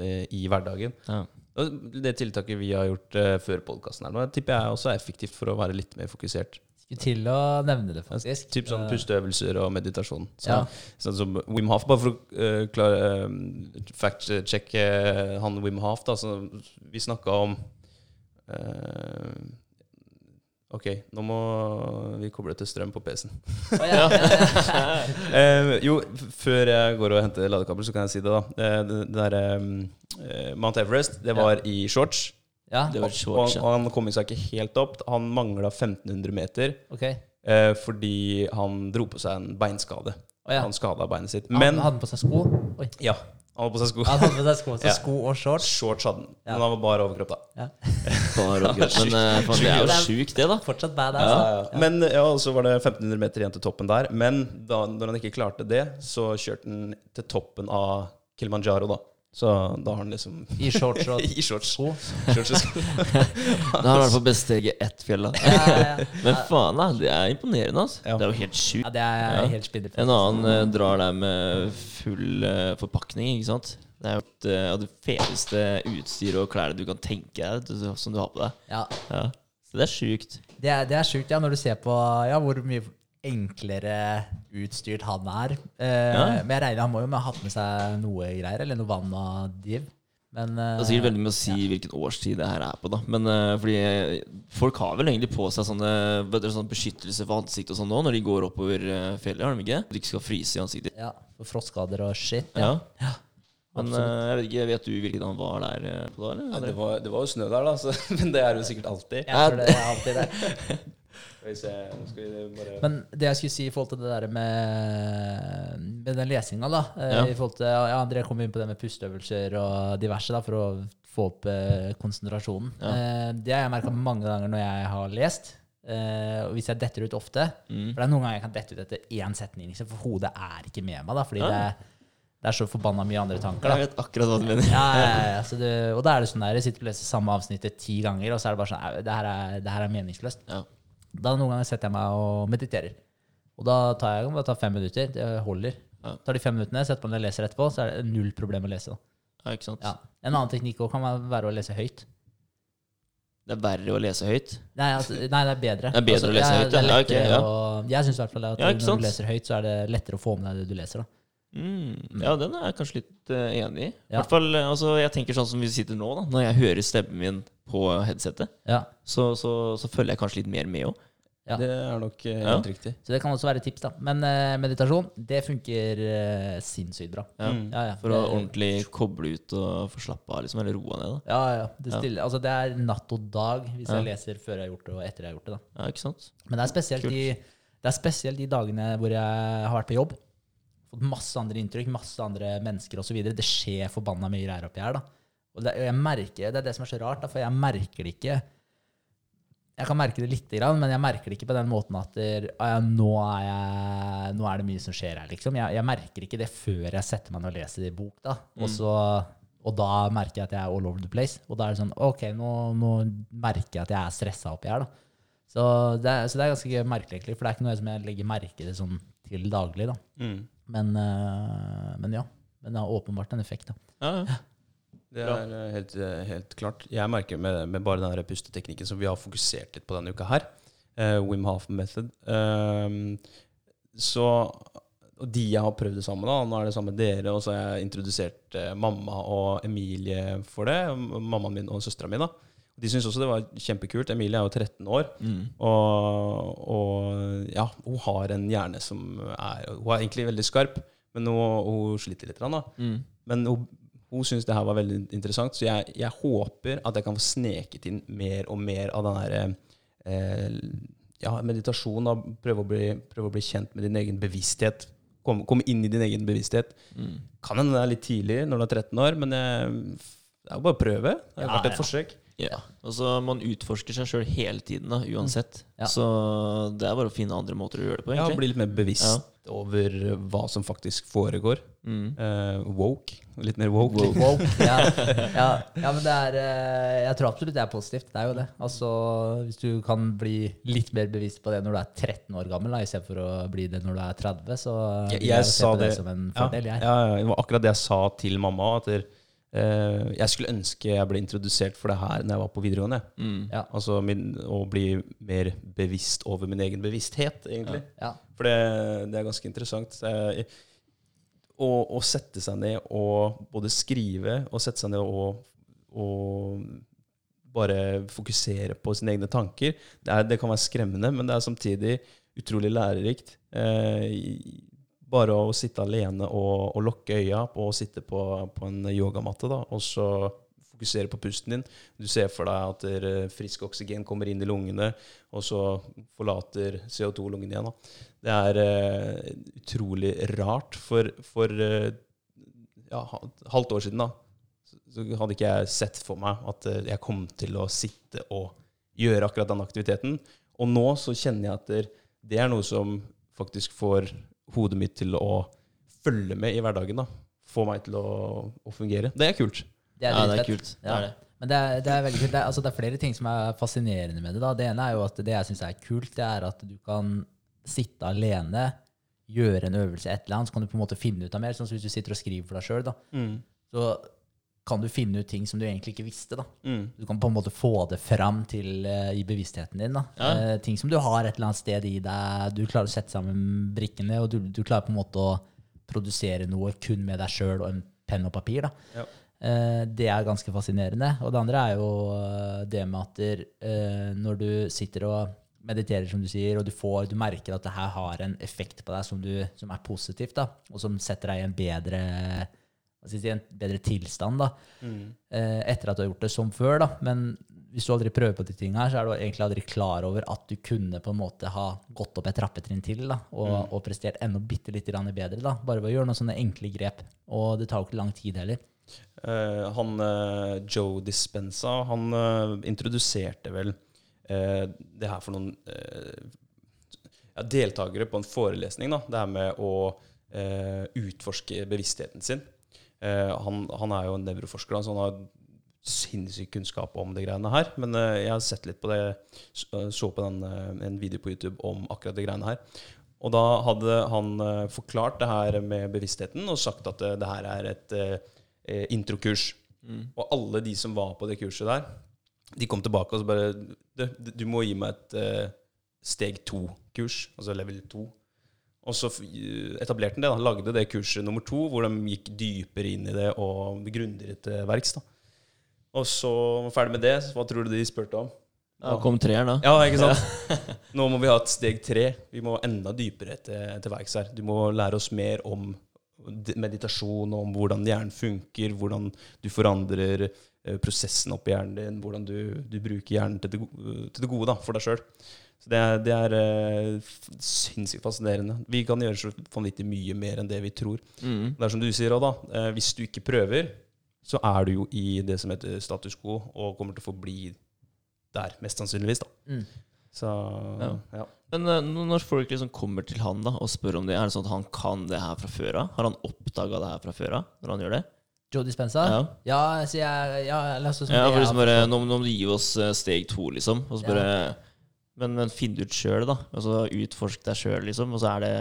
A: eh, i hverdagen.
C: Ja.
A: Og det tiltaket vi har gjort eh, før podkasten her nå, tipper jeg også er effektivt for å være litt mer fokusert.
B: Skulle til å nevne det, faktisk.
A: Typ sånn
B: Eh,
A: pusteøvelser og meditasjon. Så,
B: Ja.
A: Sånn som Wim Hof, bare for å uh, klare uh, fact-sjekke han Wim Hof, da, så vi snakka om eh, Ok, nå må vi koble til strøm på PC-en.
B: Oh, ja, ja. [LAUGHS]
A: Eh, jo, før jeg går og henter ladekabel, så kan jeg si det, da. Eh, det, det der, um, Mount Everest, det var i shorts.
B: Ja,
C: Det var
A: Og,
C: shorts,
A: og
C: ja.
A: han kom seg ikke helt opp. Han mangla 1500 meter
B: okay.
A: eh, fordi han dro på seg en beinskade.
B: Oh, ja.
A: Han skada beinet sitt.
B: Han hadde på seg sko. Oi.
A: ja, han hadde på seg sko.
B: Han hadde på seg sko, så [LAUGHS]
A: Ja.
B: sko og shorts.
A: Shorts hadde han.
B: Ja.
A: Men han var bare overkropp, da.
B: Ja. [LAUGHS]
C: Bare overkropp. Men [LAUGHS] uh, faen, det er jo sjukt, det, da.
B: Fortsatt
C: bad,
B: altså.
A: Ja, ja. Men ja, så var det 1500 meter igjen til toppen der. Men da når han ikke klarte det, så kjørte han til toppen av Kilimanjaro, da. Så da har han liksom
B: I shorts og [LAUGHS]
A: I shorts. shorts. [LAUGHS]
C: Da har han i hvert fall besteget ett fjell, da.
B: Ja, ja, ja. [LAUGHS]
C: Men faen, da. Det er imponerende, altså.
A: Ja.
C: Det er jo helt sjukt.
B: ja, det er
C: Ja.
B: helt spinnert.
C: En annen uh, drar der med full uh, forpakning, ikke sant. Det er jo et, uh, det feteste utstyret og klærne du kan tenke deg du- som du har på deg.
B: Ja,
C: Ja. Så det er sjukt.
B: det er, det er sjukt, ja, når du ser på ja, hvor mye enklere utstyrt han er. Eh,
C: Ja.
B: Men jeg regner han må jo ha hatt med seg noe greier, eller noe vann og div. Men uh,
C: Det er sikkert veldig med å si hvilken årstid det her er på, da. Men uh, fordi eh, folk har vel egentlig på seg sånne, du, sånn beskyttelse for ansiktet og sånn nå, når de går oppover eh, fjellet, har de ikke? Så de ikke skal fryse i ansiktet.
B: ja, for frostskader og shit.
C: Ja.
B: Ja.
C: Men eh, jeg vet ikke, vet du hvilken han var der eh, på da,
A: Ja,
C: eller?
A: det, var, det var jo snø der, da, så, [LAUGHS] men det er jo sikkert alltid.
B: Jeg tror det er alltid det. [LAUGHS]
A: Bare
B: Men det jeg skulle si i forhold til det der med, med den lesinga, da eh,
C: Ja.
B: i forhold til, ja, André kom inn på det med pusteøvelser og diverse da, for å få opp eh, konsentrasjonen.
C: Ja.
B: Eh, det har jeg merka mange ganger når jeg har lest. Eh, og hvis jeg detter ut ofte
C: Mm.
B: For det er noen ganger jeg kan dette ut etter én setning, liksom, for hodet er ikke med meg. da Fordi
C: Ja.
B: det, det er så forbanna mye andre tanker. da
C: Jeg vet akkurat hva du mener.
B: ja, ja, ja, ja. Så det, og da er det sånn der, jeg sitter og leser samme avsnittet ti ganger, og så er det bare sånn Det her er, det her er meningsløst.
C: Ja.
B: Da noen ganger setter jeg meg og mediterer. Og da tar jeg det tar fem minutter. Det holder.
C: Ja.
B: Tar de fem minuttene, setter på meg og leser etterpå, så er det null problem å lese.
C: Ja, ikke sant?
B: Ja. En annen teknikk også kan være å lese høyt.
C: Det er verre å lese høyt.
B: Nei, altså, nei det er bedre.
C: Det er bedre å lese høyt,
B: er
C: ja.
B: Å- Jeg syns i hvert fall at når du leser høyt, så er det lettere å få med deg det du leser. Da.
C: Mm. Ja, den er jeg kanskje litt uh, enig i. I
B: Ja.
C: hvert fall, eh, altså, jeg tenker sånn som vi sitter nå, da. Når jeg hører stemmen min på headsetet,
B: Ja.
C: så, så, så følger jeg kanskje litt mer med òg.
B: Ja.
A: Det er nok
C: Ja.
A: helt riktig.
B: Så det kan også være et tips. da Men uh, meditasjon, det funker sinnssykt bra.
C: Ja.
A: Mm.
B: Ja, ja.
C: For å
B: Det-
C: ordentlig koble ut og få slappe av, liksom. Eller roe ned, da.
B: Ja, ja. Det,
C: Ja.
B: stille, altså det er natt og dag hvis
C: Ja.
B: jeg leser før jeg har gjort det, og etter jeg har gjort det. da
C: Ja, ikke sant?
B: Men det er spesielt, de, det er spesielt de dagene hvor jeg har vært på jobb. Fått masse andre inntrykk, masse andre mennesker osv. Det skjer forbanna mye greier oppi her. da Og det, jeg merker, det er det som er så rart, da, for jeg merker det ikke Jeg kan merke det lite grann, men jeg merker det ikke på den måten at der, ja, nå, er jeg, nå er det mye som skjer her, liksom. Jeg, jeg merker ikke det før jeg setter meg ned og leser i bok, da. Og, så, og da merker jeg at jeg er all over the place. Og da er det sånn OK, nå, nå merker jeg at jeg er stressa oppi her, da. Så det, så det er ganske merkelig, egentlig. For det er ikke noe som jeg legger merke til sånn til daglig, da.
A: Mm.
B: Men, øh, men ja. Men det har åpenbart en effekt, da.
C: Ja, ja.
A: Det er eh, helt, eh, helt klart. Jeg merker med, med bare den pusteteknikken som vi har fokusert litt på denne uka her, uh, Wim Hof Method ehm, Så Og de jeg har prøvd det sammen med, nå er det sammen med dere, og så har jeg introdusert uh, mamma og Emilie for det. Mammaen min og søstera mi, da. De syntes også det var kjempekult. Emilie er jo 13 år.
C: Mm.
A: Og, og ja, hun har en hjerne som er Hun er egentlig veldig skarp, men hun, hun sliter litt. Da.
C: Mm.
A: Men hun, hun syntes det her var veldig interessant, så jeg, jeg håper at jeg kan få sneket inn mer og mer av den her eh, ja, meditasjon. Da. Prøve, å bli, prøve å bli kjent med din egen bevissthet. Komme, komme inn i din egen bevissthet.
C: Mm.
A: Kan hende det er litt tidlig når du er 13 år, men jeg, det er jo bare å prøve. Det har
B: Ja,
A: vært et
B: ja.
A: forsøk.
C: Ja. Altså, man utforsker seg sjøl hele tiden, da, uansett.
B: Ja.
C: Så det er bare å finne andre måter å gjøre det på, egentlig.
A: Ja, bli litt mer bevisst over hva som faktisk foregår.
C: Mm.
A: Uh, woke. Litt mer woke.
B: Woke. Ja, [LAUGHS] ja, ja, men det er øh, Jeg tror absolutt det er positivt. Det er jo det. Altså, Hvis du kan bli litt mer bevisst på det når du er 13 år gammel, istedenfor å bli det når du er 30, så
A: Jeg, jeg,
B: jeg
A: sa
B: på
A: det,
B: som en
A: ja,
B: fordel. Jeg.
A: ja, ja, det var akkurat det jeg sa til mamma. At eh, jeg skulle ønske jeg ble introdusert for det her når jeg var på videregående.
C: Mm.
B: Ja.
A: Altså min, Å bli mer bevisst over min egen bevissthet, egentlig.
B: Ja.
A: For det, det er ganske interessant. Jeg- Å, å sette seg ned og både skrive og sette seg ned og, og bare fokusere på sine egne tanker, det, er, det kan være skremmende, men det er samtidig utrolig lærerikt. Eh, bare å sitte alene og, og lukke øya å sitte på, på en yogamatte, da, og så fokusere på pusten din. Du ser for deg at er frisk oksygen kommer inn i lungene, og så forlater CO2 lungene igjen. Da. Det er uh, utrolig rart. For, for uh, ja, halvt år siden da, så hadde ikke jeg sett for meg at uh, jeg kom til å sitte og gjøre akkurat den aktiviteten. Og nå så kjenner jeg at det er noe som faktisk får hodet mitt til å følge med i hverdagen. da. Få meg til å, å fungere. Det er kult.
B: Det er
C: Ja, det er kult.
B: Ja.
C: Det er det.
B: Men det er, det er veldig kult. Det er, altså, det er flere ting som er fascinerende med det. Da. Det ene er jo at det jeg syns er kult, det er at du kan sitte alene, gjøre en øvelse, et eller annet, så kan du på en måte finne ut av mer. Sånn som hvis du sitter og skriver for deg sjøl, så kan du finne ut ting som du egentlig ikke visste. da.
A: Mm.
B: Du kan på en måte få det fram til, uh, i bevisstheten din. da.
C: Ja.
B: Uh, ting som du har et eller annet sted i deg. Du klarer å sette sammen brikkene, og du, du klarer på en måte å produsere noe kun med deg sjøl og en penn og papir. da.
A: Ja.
B: Uh, det er ganske fascinerende. Og det andre er jo det med at der, når du sitter og mediterer, som du sier, og du, får, du merker at det her har en effekt på deg som, du, som er positivt, da, og som setter deg i en bedre, si, en bedre tilstand da, mm. etter at du har gjort det som før. Da. Men hvis du aldri prøver på de tingene her, så er du egentlig aldri klar over at du kunne på en måte ha gått opp et trappetrinn til da, og, og prestert enda bitte litt bedre. Da, bare ved å gjøre noen sånne enkle grep. Og det tar jo ikke lang tid heller.
A: Uh, han uh, Joe Dispenza, han uh, introduserte vel eh, det her for noen eh, ja, deltakere på en forelesning. da, Det her med å eh, utforske bevisstheten sin. Eh, han, han er jo en nevroforsker, så han har sinnssyk kunnskap om de greiene her. Men eh, jeg har sett litt på det, så, så på den, eh, en video på YouTube om akkurat de greiene her. Og da hadde han eh, forklart det her med bevisstheten og sagt at eh, det her er et eh, eh, introkurs. Og alle de som var på det kurset der, de kom tilbake og så bare Du, du må gi meg et eh, steg to-kurs, altså level to. Og så etablerte han det. Han lagde det kurset nummer to, hvor de gikk dypere inn i det og grundigere til verks. da. Og så var vi ferdig med det. Hva tror du de spurte om?
C: Ja, kom treeren, da.
A: Ja, ikke sant? [LAUGHS] Nå må vi ha et steg tre. Vi må enda dypere til, til verks her. Du må lære oss mer om meditasjon, om hvordan hjernen funker, hvordan du forandrer eh, prosessen oppi i hjernen din, hvordan du, du bruker hjernen til det, til det gode da, for deg sjøl. Så det er, det er uh, sinnssykt fascinerende. Vi kan gjøre så vanvittig mye mer enn det vi tror.
C: Mm.
A: Det er som du sier òg, da. eh, Hvis du ikke prøver, så er du jo i det som heter status quo, og kommer til å forbli der, mest sannsynligvis. da.
B: Mm.
A: Så ja.
C: Ja. Men eh, når folk liksom kommer til han da og spør om det, er det sånn at han kan det her fra før av? Har han oppdaga det her fra før av når han gjør det?
B: Joe Dispenza?
C: Ja.
B: Ja, så jeg, ja, la oss som
C: Ja,
B: det
C: for liksom bare, nå, nå må du gi oss steg to, liksom. Og så bare men, men finn ut sjøl, da. Altså Utforsk deg sjøl, liksom. Og så er det,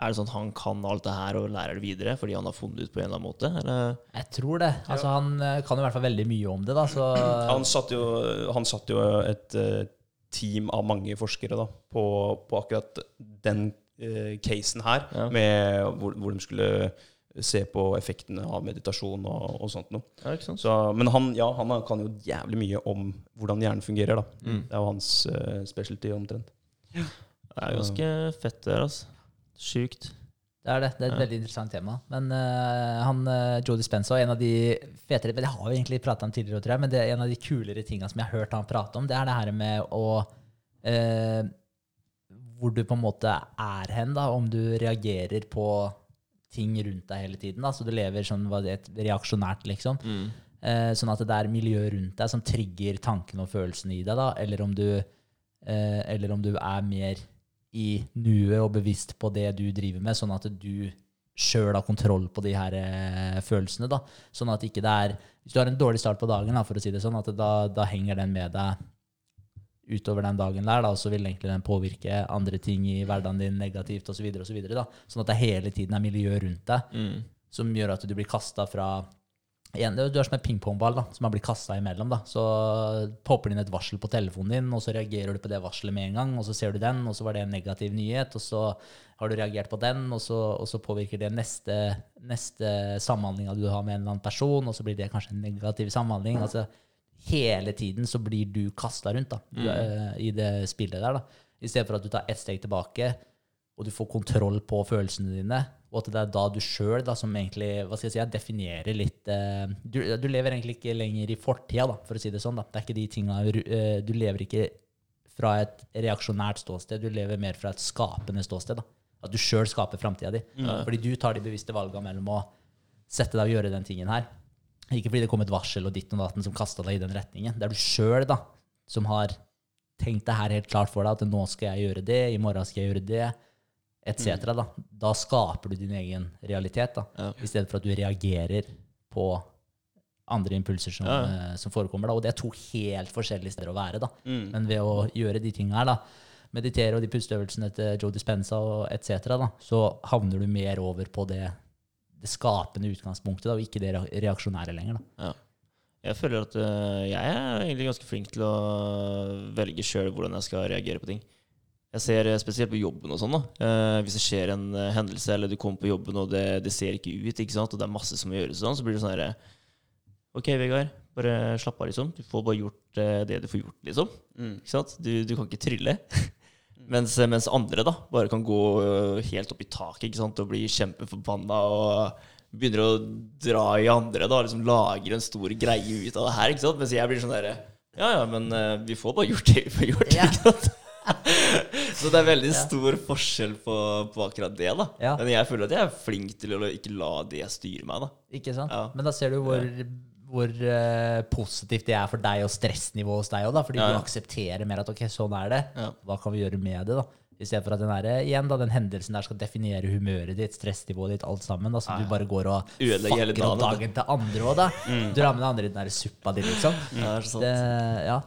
C: er det sånn at han kan alt det her og lærer det videre fordi han har funnet det ut på en eller annen måte? Eller?
B: Jeg tror det. Altså, Han eh, kan jo i hvert fall veldig mye om det. da, så... [CLEARS THROAT]
A: Han satt jo, han satt jo et eh, team av mange forskere da, på, på akkurat den eh, casen her,
C: Ja.
A: med hvor, hvor de skulle se på effektene av meditasjon og, og sånt noe.
C: Ja.
A: Så, men han, ja, han kan jo jævlig mye om hvordan hjernen fungerer. da.
C: Mm.
A: Det er jo hans uh, specialty omtrent.
C: Det er ganske fett, det her, altså. Sjukt.
B: Det er det. Det er et
C: Ja.
B: veldig interessant tema. Men uh, han, uh, Joe Dispenza, en av de fetere Det har vi egentlig prata om tidligere, tror jeg, men det er en av de kulere tinga som jeg har hørt han prate om, det er det her med å uh, Hvor du på en måte er hen, da, om du reagerer på ting rundt deg hele tiden. da, Så du lever sånn det reaksjonært, liksom.
C: Mm.
B: Eh, sånn at det er miljøet rundt deg som trigger tankene og følelsene i deg, da, eller om du, eh, eller om du er mer i nuet og bevisst på det du driver med, sånn at du sjøl har kontroll på de her eh, følelsene. da, Sånn at ikke det er Hvis du har en dårlig start på dagen, da, for å si det sånn, at da, da henger den med deg utover den dagen der, da, og så vil egentlig den påvirke andre ting i hverdagen din negativt osv. Så videre, da. Sånn at det hele tiden er miljø rundt deg
C: Mm.
B: som gjør at du blir kasta fra en, Du er som en pingpongball da, som har blitt kasta imellom. da. Så popper det inn et varsel på telefonen din, og så reagerer du på det varselet med en gang, og så ser du den, og så var det en negativ nyhet, og så har du reagert på den, og så, og så påvirker det neste, neste samhandlinga du har med en eller annen person, og så blir det kanskje en negativ samhandling. altså Hele tiden så blir du kasta rundt da, du, eh, i det spillet der. da. I stedet for at du tar ett steg tilbake, og du får kontroll på følelsene dine, og at det er da du sjøl som egentlig hva skal jeg si, definerer litt uh, du, du lever egentlig ikke lenger i fortida, for å si det sånn. da. Det er ikke de tinga uh, Du lever ikke fra et reaksjonært ståsted, du lever mer fra et skapende ståsted. da. At du sjøl skaper framtida di. Fordi du tar de bevisste valgene mellom å sette deg og gjøre den tingen her, Ikke fordi det kom et varsel og ditt og datten som kasta deg i den retningen. Det er du sjøl som har tenkt det her helt klart for deg, at nå skal jeg gjøre det, i morgen skal jeg gjøre det, etc. Da. da skaper du din egen realitet, da,
C: Ja.
B: i stedet for at du reagerer på andre impulser som,
C: Ja.
B: eh, som forekommer. Da. Og det er to helt forskjellige steder å være. Da.
A: Mm.
B: Men ved å gjøre de tingene her, da, meditere og de pusteøvelsene til Joe Dispenza og etc., så havner du mer over på det, det skapende utgangspunktet, da, og ikke det reaksjonære lenger. Da.
C: Ja. Jeg føler at uh, jeg er egentlig ganske flink til å velge sjøl hvordan jeg skal reagere på ting. Jeg ser eh, spesielt på jobben og sånn. da. Uh, hvis det skjer en uh, hendelse, eller du kommer på jobben og det, det ser ikke ut, ikke sant? og det er masse som må gjøres, sånn, så blir det sånn herre OK, Vegard, bare slapp av, liksom. Du får bare gjort det du får gjort, liksom.
A: Mm.
C: Ikke sant? Du, du kan ikke trylle. [LAUGHS] mens, mens andre da bare kan gå øh, helt opp i taket ikke sant? og bli kjempeforbanna og begynner å dra i andre. da, liksom Lager en stor greie ut av det her. ikke sant? Mens jeg blir sånn derre Ja ja, men øh, vi får bare gjort det vi får gjort.
B: Ja.
C: ikke sant? [LAUGHS] Så det er veldig stor forskjell på, på akkurat det. da
B: Ja.
C: Men jeg føler at jeg er flink til å ikke la det styre meg. da
B: Ikke sant?
C: Ja.
B: Men da ser du hvor, hvor uh, positivt det er for deg og stressnivået hos deg òg, fordi
C: Ja, ja.
B: du aksepterer mer at ok, sånn er det.
C: Ja.
B: Hva kan vi gjøre med det? da? I stedet for at den, der, igjen da, den hendelsen der skal definere humøret ditt, stressnivået ditt, alt sammen. Da, så du bare går og fucker opp
C: dagen,
B: til andre òg, da. Drar med den andre i den der suppa di, liksom.
C: Ja, det sant.
B: Det, ja.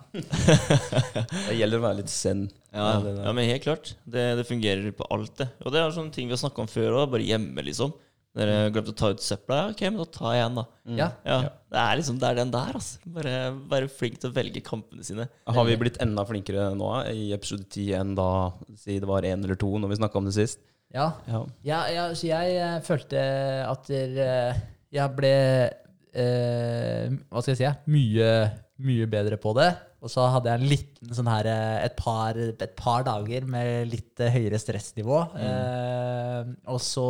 B: [LAUGHS]
A: Det gjelder å være litt zen.
C: Ja, ja, men helt klart. Det, det fungerer på alt, det. Og det er sånne ting vi har snakka om før òg, bare hjemme, liksom. Dere glemte å ta ut søpla? Ja, ok, men da tar jeg en, da.
B: ja.
C: Ja, Det er liksom det er den der, altså. Bare være flink til å velge kampene sine.
A: Har vi blitt enda flinkere nå i episode 10 enn da si det var én eller to når vi snakka om det sist?
B: ja.
A: Ja.
B: Ja, ja, så jeg eh, følte at eh, jeg ble eh, Hva skal jeg si? Mye, mye bedre på det. Og så hadde jeg en liten sånn her eh, et par, et par dager med litt eh, høyere stressnivå. Eh, og så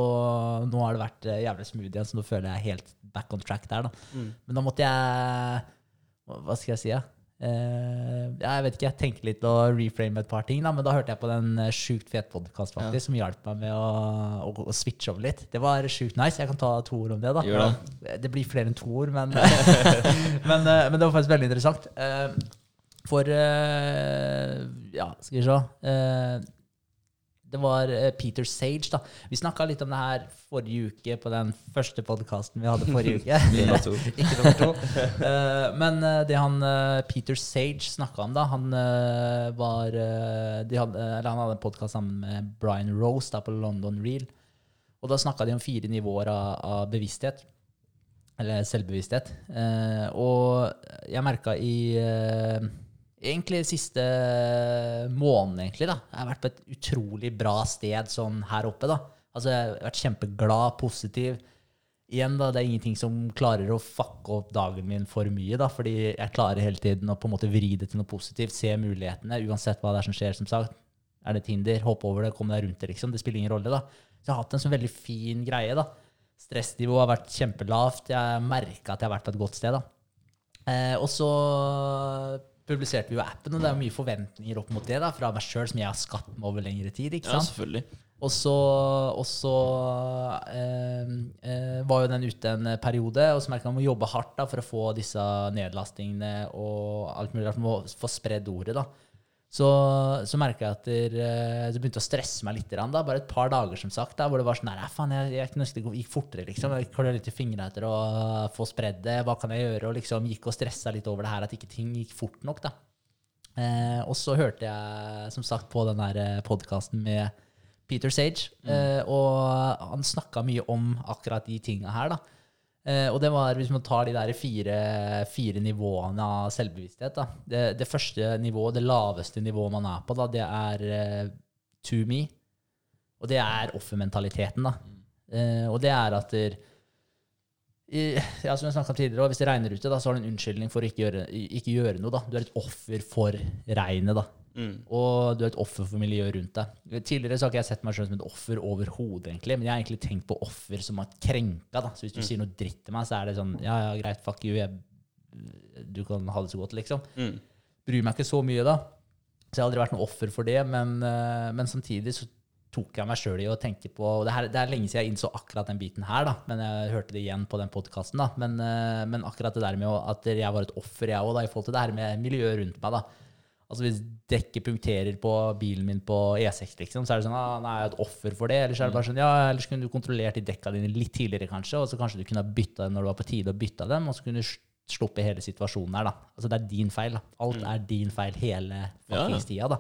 B: Nå har det vært eh, jævlig smooth igjen, så nå føler jeg helt back on track der. da. Men da måtte jeg Hva skal jeg si? Ja? Eh, ja, jeg vet ikke, jeg tenkte litt og reframe et par ting, da, men da hørte jeg på den sjukt fet podkast faktisk, som hjalp meg med å, å, å switche over litt. Det var sjukt nice. Jeg kan ta to ord om det. da. Det blir flere enn to ord, men, [LAUGHS] men, men det var faktisk veldig interessant. Eh, For eh, Ja, skal vi se. Eh, Det var eh, Peter Sage, da. Vi snakka litt om det her forrige uke på den første podkasten vi hadde forrige uke. [LAUGHS] Ikke nummer to. [LAUGHS] Men det han Peter Sage snakka om, da Han var de hadde, Han hadde en podkast sammen med Brian Rose da, på London Reel. Og da snakka de om fire nivåer av, av bevissthet. Eller selvbevissthet. Og jeg merka i Egentlig siste måneden, egentlig, da. Jeg har vært på et utrolig bra sted sånn her oppe, da. Altså, jeg har vært kjempeglad, positiv. Igjen, da, det er ingenting som klarer å fucke opp dagen min for mye, da, fordi jeg klarer hele tiden å på en måte vri det til noe positivt, se mulighetene, uansett hva det er som skjer, som sagt. Er det Tinder, hopp over det, kom deg rundt det, liksom. Det spiller ingen rolle, da. Så jeg har hatt en sånn veldig fin greie, da. Stressnivået har vært kjempelavt. Jeg merka at jeg har vært på et godt sted, da. Eh, og så publiserte vi jo appen, og det er mye forventninger opp mot det da, fra meg sjøl, som jeg har skapt meg over lengre tid. ikke sant?
C: Ja, selvfølgelig.
B: Og så, og så eh, eh, var jo den ute en periode, og så merka jeg jeg må jobbe hardt da, for å få disse nedlastingene og alt mulig. For å få spredd ordet. da. Så, så merka jeg at eh, det begynte å stresse meg litt. Da. Bare et par dager, som sagt, da, hvor det var sånn Nei, faen, jeg, jeg jeg, jeg gikk fortere. liksom. Jeg klør litt i fingrene etter å få spredd det. Hva kan jeg gjøre? Og liksom gikk og stressa litt over det her, at ikke ting gikk fort nok. da. Eh, og så hørte jeg som sagt på den der podkasten med Peter Sage, eh, og han snakka mye om akkurat de tinga her. da. Eh, og det var, hvis man tar de der fire, fire nivåene av selvbevissthet da. Det, det første nivået, det laveste nivået man er på, da, det er eh, to me. Og det er offermentaliteten. da. Eh, og det er at der, i, ja, som jeg om tidligere, Hvis det regner ute, da, så har du en unnskyldning for å ikke gjøre, ikke gjøre noe. da. Du er et offer for regnet. da.
A: Mm.
B: Og du er et offer for miljøet rundt deg. Tidligere så har ikke jeg sett meg selv som et offer overhodet, egentlig, men jeg har egentlig tenkt på offer som har krenka. da. Så hvis du sier noe dritt til meg, så er det sånn Ja, ja, greit, fuck you, jeg, du kan ha det så godt, liksom.
A: Mm.
B: Bryr meg ikke så mye, da. Så jeg har aldri vært noe offer for det, men, eh, men samtidig så tok jeg meg sjøl i å tenke på og det, her, det er lenge siden jeg innså akkurat den biten her, da, men jeg hørte det igjen på den podkasten. Men, eh, men akkurat det der med at jeg var et offer, jeg òg, i forhold til det her med miljøet rundt meg. da. Altså Hvis dekket punkterer på bilen min på E6, liksom, så er det sånn ah, nei, jeg er et offer for det. Eller så er det bare sånn ja, ellers kunne du kontrollert de dekka dine litt tidligere, kanskje, og så kanskje du kunne ha bytta dem når det var på tide å bytte dem, og så kunne du sluppet hele situasjonen her. da. Altså Det er din feil. da. Alt er din feil hele fuckings tida. da.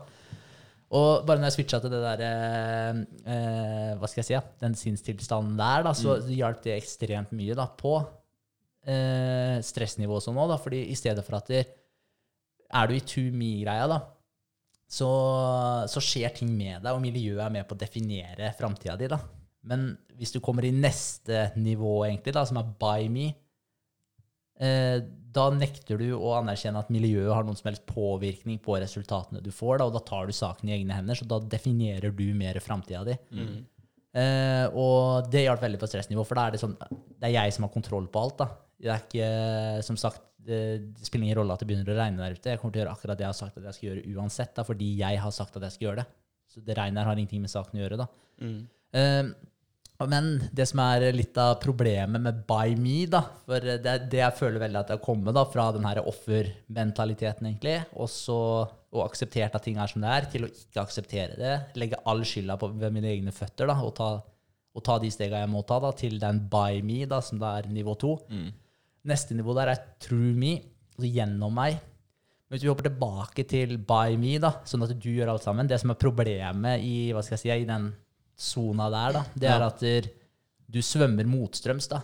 B: Og bare når jeg switcha til det der eh, eh, Hva skal jeg si? ja, Den sinnstilstanden der, da, så hjalp det ekstremt mye da, på eh, stressnivået som nå. da, Fordi i stedet for at det, er du i to me-greia, da, så, så skjer ting med deg, og miljøet er med på å definere framtida di. da. Men hvis du kommer i neste nivå, egentlig, da, som er by me, eh, da nekter du å anerkjenne at miljøet har noen som helst påvirkning på resultatene du får, da, og da tar du saken i egne hender, så da definerer du mer framtida di. Eh, og det hjalp veldig på stressnivå, for da er det sånn Det er jeg som har kontroll på alt. da. Det er ikke, som sagt, det, spiller ingen rolle at det begynner å regne der ute. Jeg kommer til å gjøre akkurat det jeg har sagt at jeg skal gjøre uansett, da, fordi jeg har sagt at jeg skal gjøre det. Så det regnet her har ingenting med saken å gjøre. da. Eh, men det som er litt av problemet med by me, da, for det det jeg føler veldig at det har kommet da, fra den her offermentaliteten, egentlig, og så og akseptert at ting er som det er, til å ikke akseptere det, legge all skylda på ved mine egne føtter, da, og ta, og ta de stega jeg må ta, da, til den by me, da, som det er nivå to. Neste nivå der er true me, altså gjennom meg. Men hvis vi hopper tilbake til by me, da, sånn at du gjør alt sammen Det som er problemet i hva skal jeg si, i den sona der, da, det er at du svømmer motstrøms. da.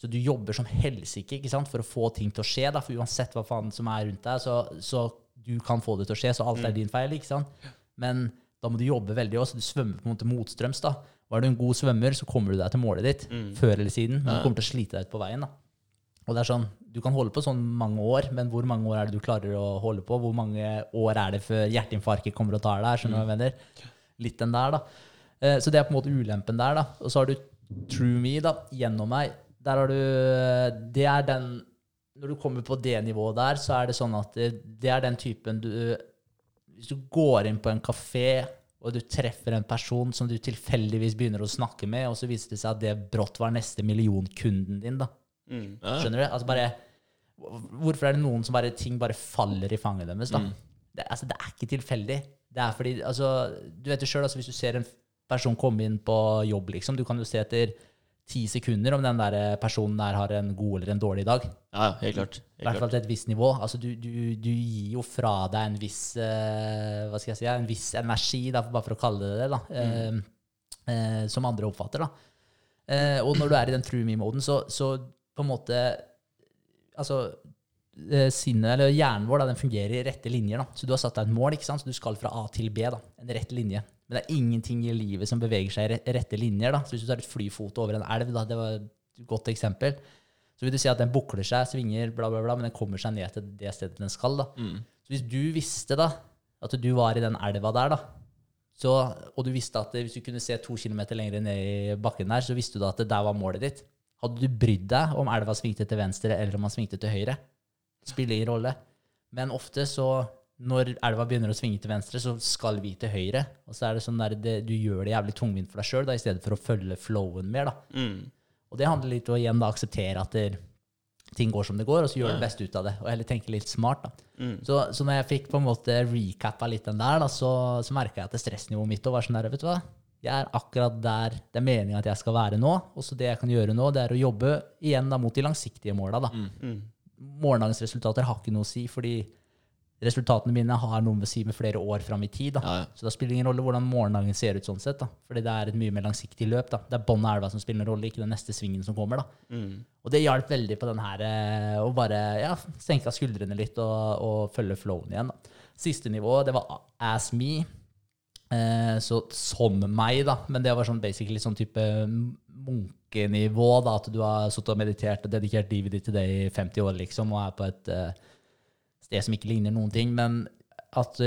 B: Så du jobber som helsike ikke sant, for å få ting til å skje. da, For uansett hva faen som er rundt deg, så, så du kan få det til å skje. Så alt er din feil. ikke sant? Men da må du jobbe veldig også. Du svømmer på en måte motstrøms. da. Og er du en god svømmer, så kommer du deg til målet ditt før eller siden. Men du kommer til å slite deg ut på veien. da. Og det er sånn, Du kan holde på sånn mange år, men hvor mange år er det du klarer å holde på? Hvor mange år er det før hjerteinfarktet kommer og tar deg? skjønner du hva jeg mener? Litt den der, da. Eh, Så det er på en måte ulempen der. da. Og så har du True Me, da, gjennom meg. Der har du Det er den Når du kommer på det nivået der, så er det sånn at det, det er den typen du Hvis du går inn på en kafé og du treffer en person som du tilfeldigvis begynner å snakke med, og så viser det seg at det brått var neste millionkunden din, da.
C: Ja.
B: Skjønner du? Altså bare, hvorfor er det noen som bare ting bare faller i fanget deres? da? Det, altså, det er ikke tilfeldig. Det er fordi, altså, Du vet jo sjøl, altså, hvis du ser en person komme inn på jobb, liksom, du kan jo se etter ti sekunder om den der personen der har en god eller en dårlig dag.
C: Ja, ja, helt klart.
B: I hvert fall til et visst nivå. Altså, du, du, du gir jo fra deg en viss uh, hva skal jeg si, en viss energi, da, bare for å kalle det det, da, mm. uh, uh, som andre oppfatter. da. Eh, og når du er i den true me-moden, så, så på en måte Altså, eh, sinnet, eller hjernen vår, da, den fungerer i rette linjer. da. Så du har satt deg et mål, ikke sant? så du skal fra A til B. da, En rett linje. Men det er ingenting i livet som beveger seg i rette linjer. da. Så hvis du tar et flyfoto over en elv, da, det var et godt eksempel, så vil du si at den bukler seg, svinger, bla, bla, bla, men den kommer seg ned til det stedet den skal. da. Så hvis du visste da, at du var i den elva der, da, så, og du visste at hvis du kunne se to kilometer lenger ned i bakken der, så visste du at det der var målet ditt. Hadde du brydd deg om elva svingte til venstre eller om den svingte til høyre? Spiller ingen rolle. Men ofte så, når elva begynner å svinge til venstre, så skal vi til høyre. Og så er det sånn der, det, du gjør det jævlig tungvint for deg sjøl, i stedet for å følge flowen mer. da.
A: Mm.
B: Og det handler litt om å igjen da akseptere at det, ting går som det går, og så gjøre det beste ut av det. Og heller tenke litt smart. da.
A: Mm.
B: Så, så når jeg fikk på en måte recappa litt den der, da, så, så merka jeg at stressnivået mitt var sånn der, vet du hva. Jeg er akkurat der det er meninga at jeg skal være nå. Og så det jeg kan gjøre nå, det er å jobbe igjen da mot de langsiktige måla. Mm,
A: Mm.
B: Morgendagens resultater har ikke noe å si, fordi resultatene mine har noe å si med flere år fram i tid. Da.
C: Ja, ja.
B: Så da spiller det ingen rolle hvordan morgendagen ser ut sånn sett. da. Fordi det er et mye mer langsiktig løp. da. Det er bånn av elva som spiller en rolle, ikke den neste svingen som kommer. da.
A: Mm.
B: Og det hjalp veldig på den her eh, å bare ja, senke skuldrene litt og, og følge flowen igjen. da. Siste nivå, det var as me. Eh, så som meg, da. Men det var sånn basically sånn type munkenivå. da, At du har sittet og meditert og dedikert livet ditt til det i 50 år, liksom, og er på et eh, sted som ikke ligner noen ting. Men at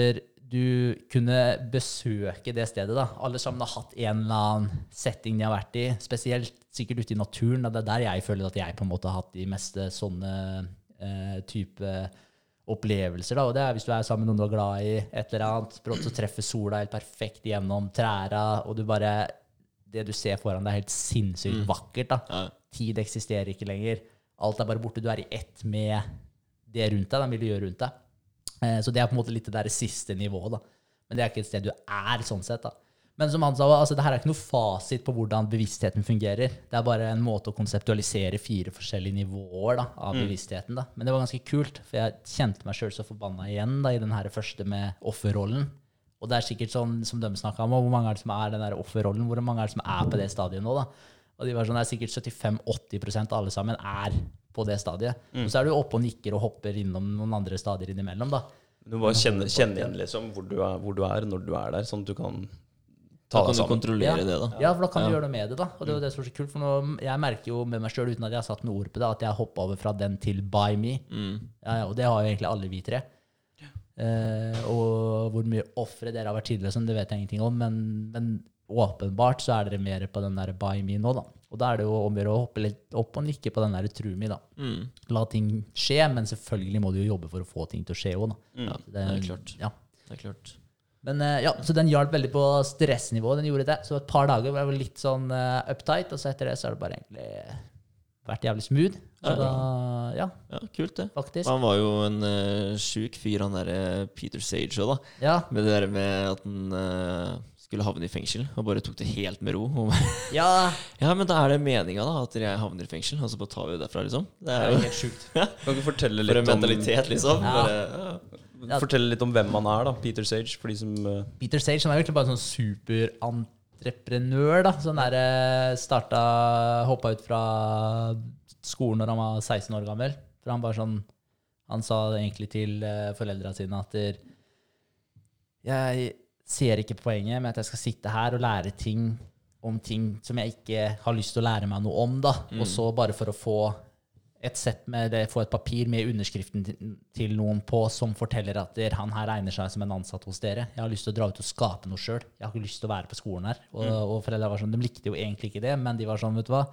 B: du kunne besøke det stedet. da. Alle sammen har hatt en eller annen setting de har vært i, spesielt sikkert ute i naturen. Da. Det er der jeg føler at jeg på en måte har hatt de meste sånne eh, type opplevelser. da, og det er Hvis du er sammen med noen du er glad i, et eller annet, brått så treffer sola helt perfekt gjennom træra, og du bare Det du ser foran deg, er helt sinnssykt vakkert. da. Tid eksisterer ikke lenger. Alt er bare borte. Du er i ett med det rundt deg, det miljøet rundt deg. Eh, Så det er på en måte litt det der siste nivået, da. Men det er ikke et sted du er, sånn sett. da. Men som han sa, altså, det her er ikke noe fasit på hvordan bevisstheten fungerer. Det er bare en måte å konseptualisere fire forskjellige nivåer da, av bevisstheten. da. Men det var ganske kult, for jeg kjente meg sjøl så forbanna igjen da, i den her første med offerrollen. Og det er sikkert sånn som de snakka om, hvor mange er det som er den der offerrollen? Hvor mange er det som er på det stadiet nå? da? Og de var sånn, det er sikkert 75-80 av alle sammen er på det stadiet. Og så er du oppe og nikker og hopper innom noen andre stadier innimellom. da.
A: Du må kjenne, kjenne igjen liksom hvor du, er, hvor du er når du er der, sånn at du kan ta
C: Da kan
A: deg
C: du
A: sammen.
C: kontrollere
B: Ja.
C: det, da.
B: Ja, for da kan du gjøre noe med det. da. Og det er jo det som er så kult, for nå, Jeg merker jo med meg sjøl, uten at jeg har satt noe ord på det, at jeg hoppa over fra den til By Me.
C: Mm.
B: Ja, ja, og det har jo egentlig alle vi tre. Eh, og hvor mye ofre dere har vært tidligere, sånn, det vet jeg ingenting om, men, men åpenbart så er dere mer på den der By Me nå, da. Og da er det jo om å gjøre å hoppe litt opp og nikke på den der True Me, da.
C: Mm.
B: La ting skje, men selvfølgelig må du jo jobbe for å få ting til å skje òg, da.
C: Mm.
B: Det,
C: det er klart.
B: Ja.
C: Det er klart.
B: Men eh, ja, Så den hjalp veldig på stressnivået. Den gjorde det. Så et par dager var jeg litt sånn uh, uptight, og så etter det så har det bare egentlig vært jævlig smooth. Så
C: Ja.
B: da, ja,
C: Ja, kult, det.
B: faktisk.
C: Han var jo en uh, sjuk fyr, han derre Peter Sage òg, da.
B: Ja,
C: Med det der med at han uh, skulle havne i fengsel, og bare tok det helt med ro. [LAUGHS]
B: Ja
C: ja, men da er det meninga, da, at jeg havner i fengsel, og så bare tar vi det derfra, liksom. Det er jo
B: helt sjukt. [LAUGHS]
A: Kan du fortelle
C: for
A: om
C: en mentalitet, liksom.
B: Ja.
C: Bare, ja.
B: Ja.
A: Fortell litt om hvem han er, da. Peter Sage, for de som uh...
B: Peter Sage han er egentlig bare en sånn superentreprenør. da, sånn der, eh, starta, Hoppa ut fra skolen når han var 16 år gammel. For han bare sånn, han sa egentlig til uh, foreldra sine at der, jeg ser ikke poenget med at jeg skal sitte her og lære ting om ting som jeg ikke har lyst til å lære meg noe om. da, Og så bare for å få et sett med det, få et papir med underskriften til, noen på som forteller at der, han her regner seg som en ansatt hos dere. Jeg har lyst til å dra ut og skape noe sjøl. Jeg har ikke lyst til å være på skolen her. Og, og foreldra var sånn, de likte jo egentlig ikke det, men de var sånn, vet du hva.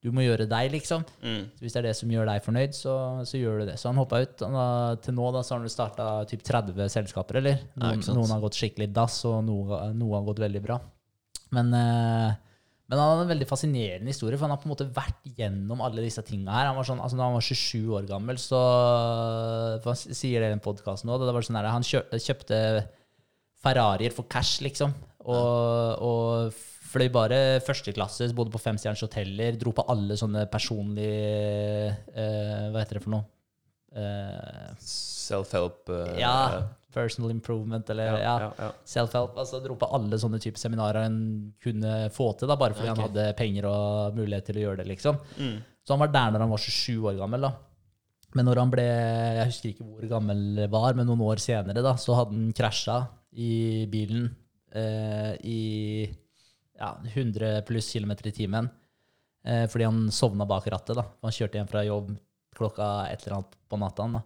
B: Du må gjøre deg, liksom. Mm. hvis det er det som gjør deg fornøyd, så, så gjør du det. Så han hoppa ut. har, til nå da, så har han starta typ 30 selskaper, eller? Noen,
C: ja,
B: noen har gått skikkelig dass, og noe, noe har gått veldig bra. Men, eh, men han har en veldig fascinerende historie, for han har på en måte vært gjennom alle disse tinga her. Han var sånn, altså når han var 27 år gammel, så for Han sier det i den podkasten òg. Sånn her, han kjøpte, kjøpte Ferrarier for cash, liksom. Og, og fløy bare førsteklasse, bodde på femstjerners hoteller, dro på alle sånne personlige eh, Hva heter det for noe? Eh,
A: Self-help eh,
B: ja, personal improvement, eller ja,
A: ja, ja.
B: self-help. Altså dro på alle sånne typer seminarer han kunne få til, da, bare fordi
C: okay.
B: han hadde penger og mulighet til å gjøre det. liksom. Så han var der når han var 27 år gammel. da. Men når han ble Jeg husker ikke hvor gammel var, men noen år senere da, så hadde han krasja i bilen eh, i ja, 100 pluss kilometer i timen. Eh, fordi han sovna bak rattet. da. Han kjørte hjem fra jobb klokka et eller annet på natta. da.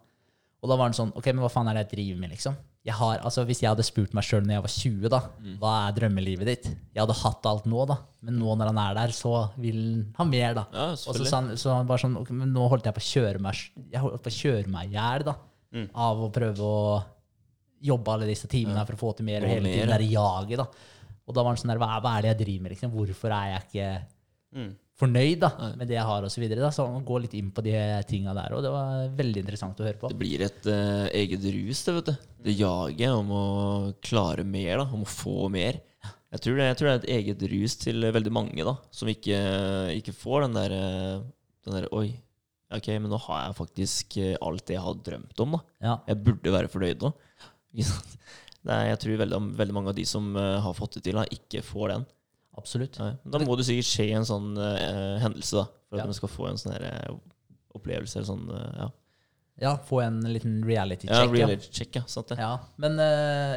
B: Og da var han sånn Ok, men hva faen er det jeg driver med, liksom? Jeg har, altså Hvis jeg hadde spurt meg sjøl når jeg var 20, da, hva er drømmelivet ditt? Jeg hadde hatt alt nå, da. Men nå når han er der, så vil han ha mer, da.
C: Ja,
B: Og så han, så han bare sånn okay, men Nå holdt jeg på å kjøre meg Jeg holdt på å kjøre meg i hjel, da. Av å prøve å jobbe alle disse timene ja. for å få til mer, og hele tiden der jaget, da. Og da var han sånn der, hva, hva er det jeg driver med, liksom? Hvorfor er jeg ikke
A: Mm.
B: Fornøyd da, med det jeg har, og så videre, da. Så han går litt inn på de tinga der, òg. det var veldig interessant å høre på.
C: Det blir et uh, eget rus, det, vet du. Det jaget om å klare mer, da. Om å få mer. Jeg tror det, jeg tror det er et eget rus til veldig mange, da. Som ikke, ikke får den der, eh, den der Oi, ok, men nå har jeg faktisk eh, alt det jeg har drømt om, da.
B: Ja.
C: Jeg burde være fornøyd nå. [LAUGHS] Jeg tror veldig, veldig mange av de som har fått det til, da, ikke får den.
B: Absolutt.
C: Nei. Da må det sikkert skje en sånn uh, hendelse, da. For at
B: Ja.
C: man skal få en sånn eh, opplevelse. Eller sånn, uh, ja.
B: Ja, få en liten reality check.
C: ja,
B: Ja,
C: reality check, ja. Sant det.
B: ja. Men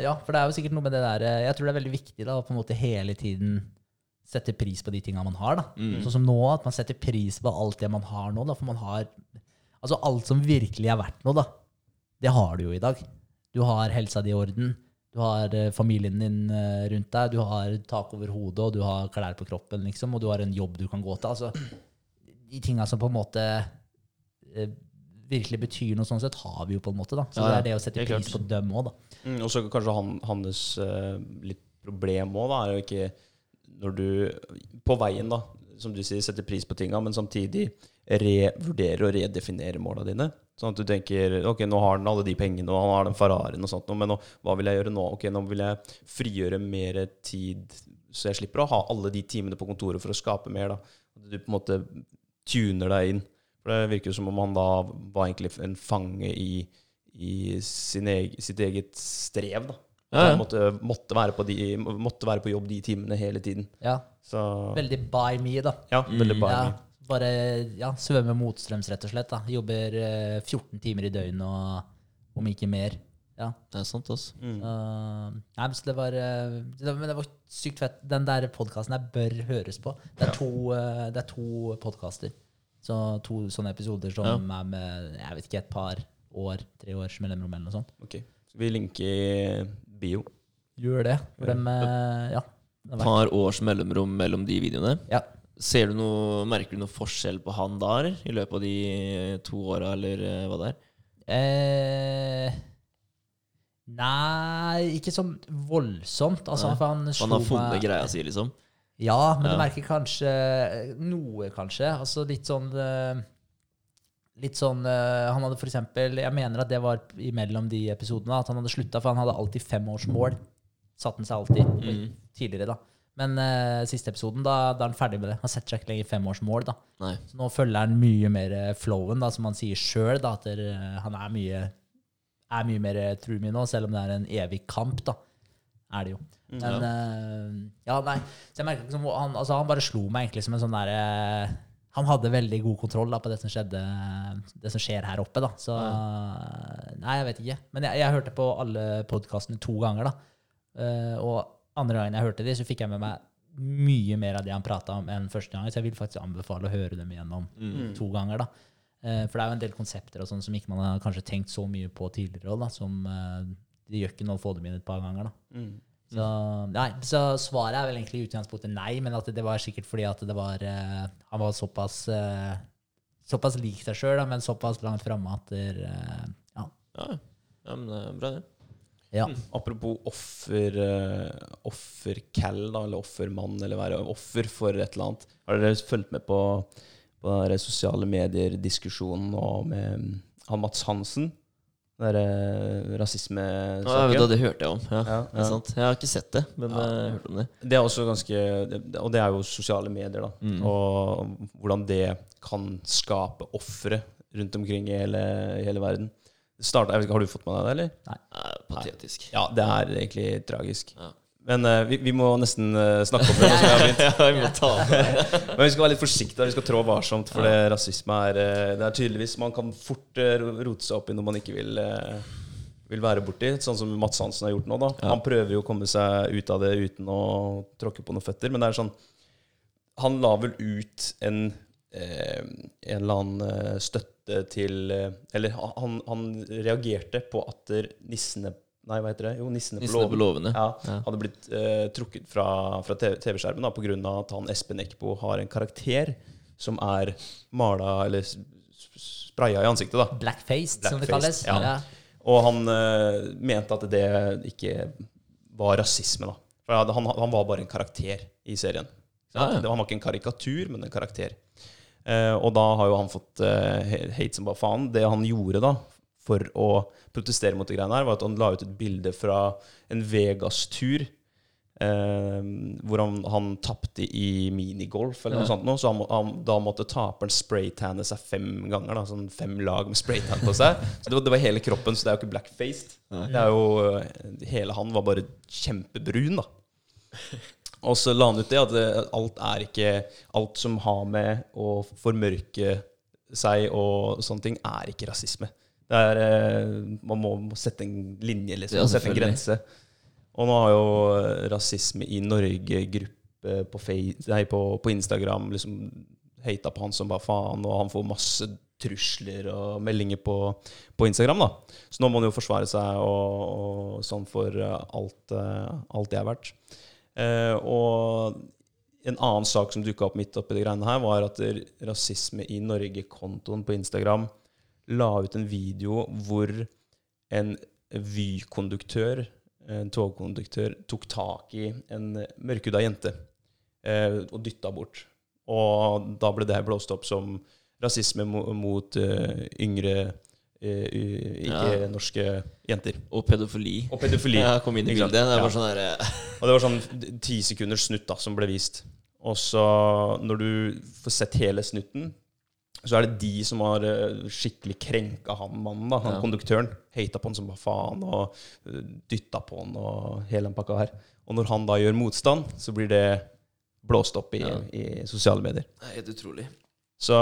B: ja, for det er jo sikkert noe med det der Jeg tror det er veldig viktig da, på en måte hele tiden sette pris på de tinga man har. da.
C: Mm.
B: Sånn som nå, at man setter pris på alt det man har nå. da, For man har Altså alt som virkelig er verdt noe, da. Det har du jo i dag. Du har helsa di i orden. Du har eh, familien din eh, rundt deg. Du har tak over hodet, og du har klær på kroppen, liksom. Og du har en jobb du kan gå til. Altså, de tinga som på en måte eh, virkelig betyr noe sånn sett, har vi jo på en måte. da. Så
C: Ja,
B: det er det å sette pris på dem òg, da.
A: Mm, og så kanskje han, hans uh, litt problem òg, da, er jo ikke når du på veien, da, som du sier, setter pris på tinga, men samtidig revurderer og redefinerer måla dine. Sånn at du tenker ok, nå har han alle de pengene, og han har den Ferrarien og sånt, men nå, hva vil jeg gjøre nå? Ok, nå vil jeg frigjøre mer tid, så jeg slipper å ha alle de timene på kontoret for å skape mer. da. Du på en måte tuner deg inn. For det virker som om han da var egentlig en fange i, i sin eg, sitt eget strev. da.
C: Ja, ja.
A: Han måtte, måtte, være på de, måtte være på jobb de timene hele tiden.
B: Ja,
A: Så
B: Veldig by me, da.
A: ja, veldig by
B: Ja,
A: mye.
B: Bare ja, svømme motstrøms, rett og slett. da. Jobber eh, 14 timer i døgnet, og om ikke mer. Ja.
C: Det er sant, altså.
A: Mm.
B: Uh, nei, det var, eh, det, men det var sykt fett. Den der podkasten der bør høres på. Det er
A: Ja.
B: to, uh, det er to podkaster. Så to sånne episoder som
C: Ja.
B: er med jeg vet ikke, et par år, tre års mellomrom eller noe sånt.
A: Ok. Skal vi linke i bio?
B: Gjør det. For
A: Ja.
B: dem, eh, ja. det
C: Par års mellomrom mellom de videoene.
B: ja.
C: Ser du noe, Merker du noe forskjell på han da, eller? I løpet av de to åra, eller eh, hva det er?
B: Eh, nei, ikke sånn voldsomt. Altså,
C: Nei.
B: han
C: Han har funnet
B: meg
C: greia si, liksom?
B: Ja, men du merker kanskje noe, kanskje. Altså litt sånn eh, Litt sånn eh, Han hadde for eksempel Jeg mener at det var imellom de episodene at han hadde slutta, for han hadde alltid femårsmål. Satte han seg alltid.
C: Mm.
B: Tidligere, da. Men uh, siste episoden, da, da er han ferdig med det. Han setter seg ikke lenger femårsmål, da.
C: Nei.
B: Så nå følger han mye mer eh, flowen, da, som han sier sjøl. At eh, han er mye, er mye mer true me nå, selv om det er en evig kamp, da. Er det jo. Men uh, ja, nei. Så jeg merker ikke som han, altså, han bare slo meg egentlig som en sånn derre Han hadde veldig god kontroll da, på det som skjedde Det som skjer her oppe, da. Så Nei, jeg vet ikke. Men jeg, jeg hørte på alle podkastene to ganger, da. Og andre gangen jeg hørte de, så fikk jeg med meg mye mer av det han prata om enn første gang. Så jeg vil faktisk anbefale å høre dem igjennom
C: Mm.
B: to ganger. da. Eh, For det er jo en del konsepter og sånn som ikke man har kanskje tenkt så mye på tidligere Da, som eh, det gjør ikke noe å få dem inn et par ganger. da.
A: Mm.
B: Så, nei, så svaret er vel egentlig i utgangspunktet nei, men at det var sikkert fordi at det var eh, Han var såpass Såpass lik seg sjøl, men såpass langt framme at ja.
C: Ja, ja. ja, men det er bra, det.
B: Ja.
A: Apropos offer, offerkall, offercal, da, eller offermann, eller være offer for et eller annet. Har dere fulgt med på, på den sosiale medier-diskusjonen med mm, han Mats Hansen? Den derre
C: Ja,
A: rasismesaken?
C: det, det hørte jeg om. Ja,
A: Ja,
C: Det er
A: ja.
C: sant. Jeg har ikke sett det, men
A: Ja.
C: jeg har hørt om det.
A: Det er også ganske Og det er jo sosiale medier, da.
C: Mm.
A: Og hvordan det kan skape ofre rundt omkring i hele, i hele verden. Startet, jeg vet ikke, Har du fått med deg det, eller?
C: Patetisk.
A: Ja, det er egentlig tragisk.
C: Ja.
A: Men uh, vi, vi må nesten uh, snakke om det. som vi har. [LAUGHS]
C: Ja, vi må ta det. [LAUGHS]
A: Men vi skal være litt forsiktige. Vi skal trå varsomt, for det rasisme er uh, Det er tydeligvis Man kan fort rote seg opp i noe man ikke vil, vil være borti. Sånn som Mats Hansen har gjort nå. da
C: Ja.
A: Han prøver jo å komme seg ut av det uten å tråkke på noen føtter. Men det er sånn Han la vel ut en en eller annen eh, støtte til eh, Eller han, han reagerte på at nissene Nei, hva heter det? Jo, Nissene på
C: Nissene på
A: låven
C: låvene.
A: ja,
C: Ja.
A: hadde blitt eh, trukket fra, fra TV TV-skjermen TV pga. at han Espen Eckbo har en karakter som er mala eller spraya i ansiktet. da.
B: Blackfaced, som det kalles.
A: ja.
B: Ja.
A: Og han eh, mente at det ikke var rasisme. da. For han, han var bare en karakter i serien.
C: Ja, ja.
A: Han var ikke en karikatur, men en karakter. Eh, og da har jo han fått eh, hate som bare faen. Det han gjorde da, for å protestere mot de greiene her, var at han la ut et bilde fra en Vegas-tur. Eh, hvor han, han tapte i minigolf, eller noe
C: Ja.
A: sånt. noe, så han, han, da måtte taperen spraytanne seg fem ganger. Da, sånn Fem lag med spraytan på seg. [LAUGHS] Så det var, det var hele kroppen, så det er jo ikke blackfaced.
C: Ja.
A: Det er jo, eh, hele han var bare kjempebrun, da. Og så la han ut det at det, alt er ikke Alt som har med å formørke seg og sånne ting, er ikke rasisme. Det er, eh, man må må sette en linje, liksom.
C: Ja,
A: sette en grense. Og nå har jo Rasisme i Norge-gruppe på, på, på Instagram liksom hata på han som bare faen, og han får masse trusler og meldinger på, på Instagram. da. Så nå må han jo forsvare seg og, og sånn for alt, eh, alt det er verdt. Eh, og en annen sak som dukka opp midt oppi det greiene her, var at rasisme i Norge-kontoen på Instagram la ut en video hvor en Vy-konduktør, en togkonduktør, tok tak i en mørkhuda jente eh, og dytta bort. Og da ble det blåst opp som rasisme mot, mot uh, yngre eh, ikke-norske jenter.
C: Og pedofili.
A: Og pedofili.
C: Ja, kom inn i bildet. Det var, sånn der, [LAUGHS]
A: Og det var sånn ti sekunders snutt da, som ble vist. Og så, når du får sett hele snutten, så er det de som har eh, skikkelig krenka han mannen, da, han
C: Ja.
A: konduktøren. Hata på han som bare faen, og uh, dytta på han og hele den pakka her. Og når han da gjør motstand, så blir det blåst opp i,
C: Ja.
A: i sosiale medier.
C: Det er helt utrolig.
A: Så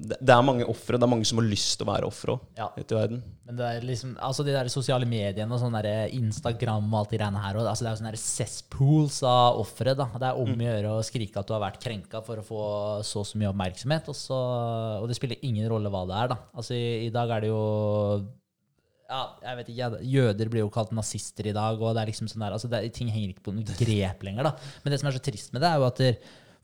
A: det, er mange ofre. Det er mange som har lyst til å være ofre òg,
B: Ja.
A: ute i verden.
B: Men det er liksom, altså de der sosiale mediene og sånn der Instagram og alt de greiene her, altså det er jo sånne cesspools av ofre. Det er om å gjøre å skrike at du har vært krenka for å få så så mye oppmerksomhet, og, så, og det spiller ingen rolle hva det er. da. Altså I, i dag er det jo ja, jeg vet ikke, Jøder blir jo kalt nazister i dag, og det er liksom sånn der, altså det, ting henger ikke på noe grep lenger. da. Men det som er så trist med det, er jo at det,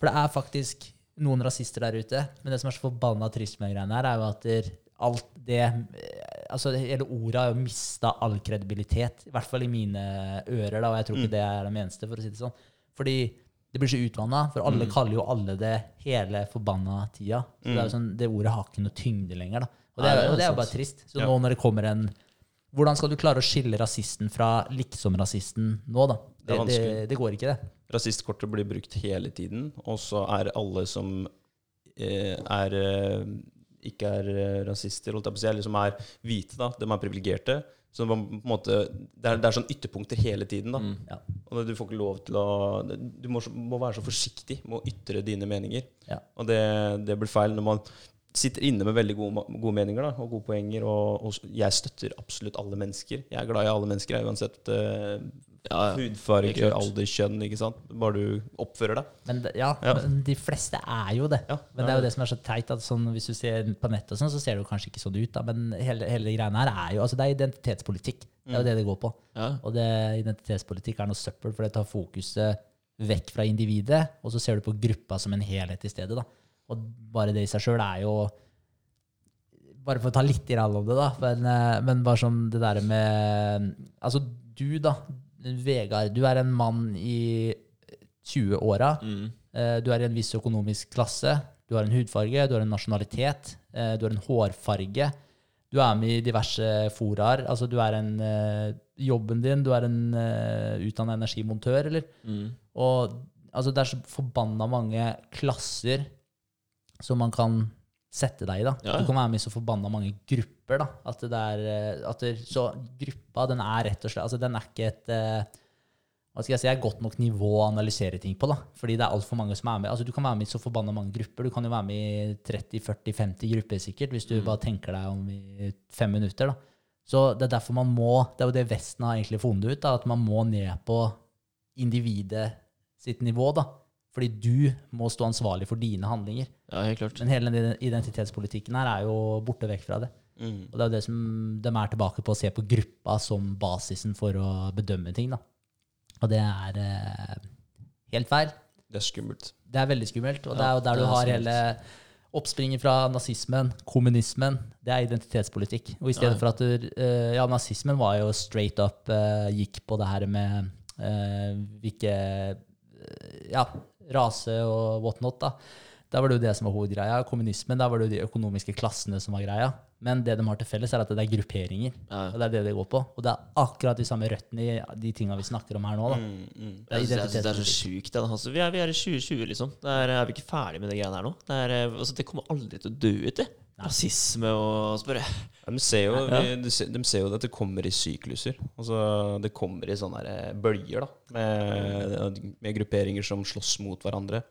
B: For det er faktisk noen rasister der ute, men det som er så forbanna trist med greiene her, er jo at der, alt det eh, altså Hele ordet har jo mista all kredibilitet, i hvert fall i mine ører, da, og jeg tror ikke det er de eneste, for å si det sånn. Fordi det blir så utvanna, for alle kaller jo alle det hele forbanna tida. Så det, er jo sånn, det ordet har ikke noe tyngde lenger. da. Og det er, og det er jo bare trist. Så
A: Ja.
B: nå når det kommer en Hvordan skal du klare å skille rasisten fra liksom-rasisten nå, da?
A: Det
B: Det, det, det går ikke, det.
A: Rasistkortet blir brukt hele tiden, og så er alle som eh, er eh, ikke er eh, rasister, holdt jeg på å si, eller som er hvite, da, de er privilegerte. Så man, på en måte, det, er, det er sånn ytterpunkter hele tiden. da.
C: Mm.
B: Ja.
A: Og du får ikke lov til å Du må, må være så forsiktig med å ytre dine meninger.
B: Ja.
A: Og det, det blir feil når man sitter inne med veldig gode, gode meninger da, og gode poenger. Og, og jeg støtter absolutt alle mennesker. Jeg er glad i alle mennesker, uansett eh,
C: Ja, ja.
A: hudfarge, alder, kjønn. ikke sant? Bare du oppfører deg.
B: Men ja,
A: Ja.
B: men de fleste er jo det.
A: Ja,
B: Men det er jo det som er så teit. at sånn, Hvis du ser på nettet, og sånn, så ser det jo kanskje ikke sånn ut. da, Men hele, hele greiene her er jo altså det er identitetspolitikk. Det er jo det det går på.
C: Ja.
B: Og det, identitetspolitikk er noe søppel, for det tar fokuset vekk fra individet, og så ser du på gruppa som en helhet i stedet. da. Og bare det i seg sjøl er jo Bare for å ta litt i rall om det, da, men, eh, men bare sånn det der med Altså, du, da, Vegard, du er en mann i 20-åra.
C: Mm.
B: Eh, Du er i en viss økonomisk klasse. Du har en hudfarge, du har en nasjonalitet, eh, du har en hårfarge. Du er med i diverse foraer. Altså, du er en eh, Jobben din, du er en uh, utdanna energimontør, eller?
C: Mm.
B: Og altså, det er så forbanna mange klasser som man kan sette deg i. da.
C: Ja.
B: Du kan være med i så forbanna mange grupper. da. At det er, eh, at det, så gruppa, den er rett og slett altså Den er ikke et eh, hva skal jeg si, er godt nok nivå å analysere ting på. da. Fordi det er altfor mange som er med. Altså, Du kan være med i så forbanna mange grupper. Du kan jo være med i 30-40-50 grupper sikkert, hvis du bare tenker deg om i fem minutter. da. Så det er derfor man må, det er jo det Vesten har egentlig funnet ut, da, at man må ned på individet sitt nivå. da. Fordi du må stå ansvarlig for dine handlinger.
C: ja, helt klart.
B: Men hele den identitetspolitikken her er jo borte vekk fra det.
A: Mm.
B: Og det er jo det som de er tilbake på, å se på gruppa som basisen for å bedømme ting. da. Og det er eh, helt feil.
A: Det er skummelt.
B: Det er veldig skummelt. Og det er jo der du har
C: skummelt.
B: hele oppspringet fra nazismen, kommunismen. Det er identitetspolitikk. Og i stedet
C: Ja.
B: for at du, eh, Ja, nazismen var jo straight up eh, Gikk på det her med eh, hvilke eh, Ja, rase og whatnot, da. Da var det jo det som var hovedgreia. Kommunismen, da var det jo de økonomiske klassene som var greia. Men det de har til felles, er at det er grupperinger.
C: Ja.
B: Og det er det det går på. Og det er akkurat de samme røttene i de tinga vi snakker om her nå. da.
A: Mm, mm.
B: Det er
C: Jeg synes- det er så sjukt. Altså, vi, er, vi er i 2020, liksom. Det er, er vi ikke ferdig med det greiene her nå? Det, er, altså, det kommer aldri til å dø ut, det. Rasisme å
A: spørre. de, ser jo, de, de ser jo at det kommer i sykluser. Altså, det kommer i sånne bølger da, med, med grupperinger som slåss mot hverandre.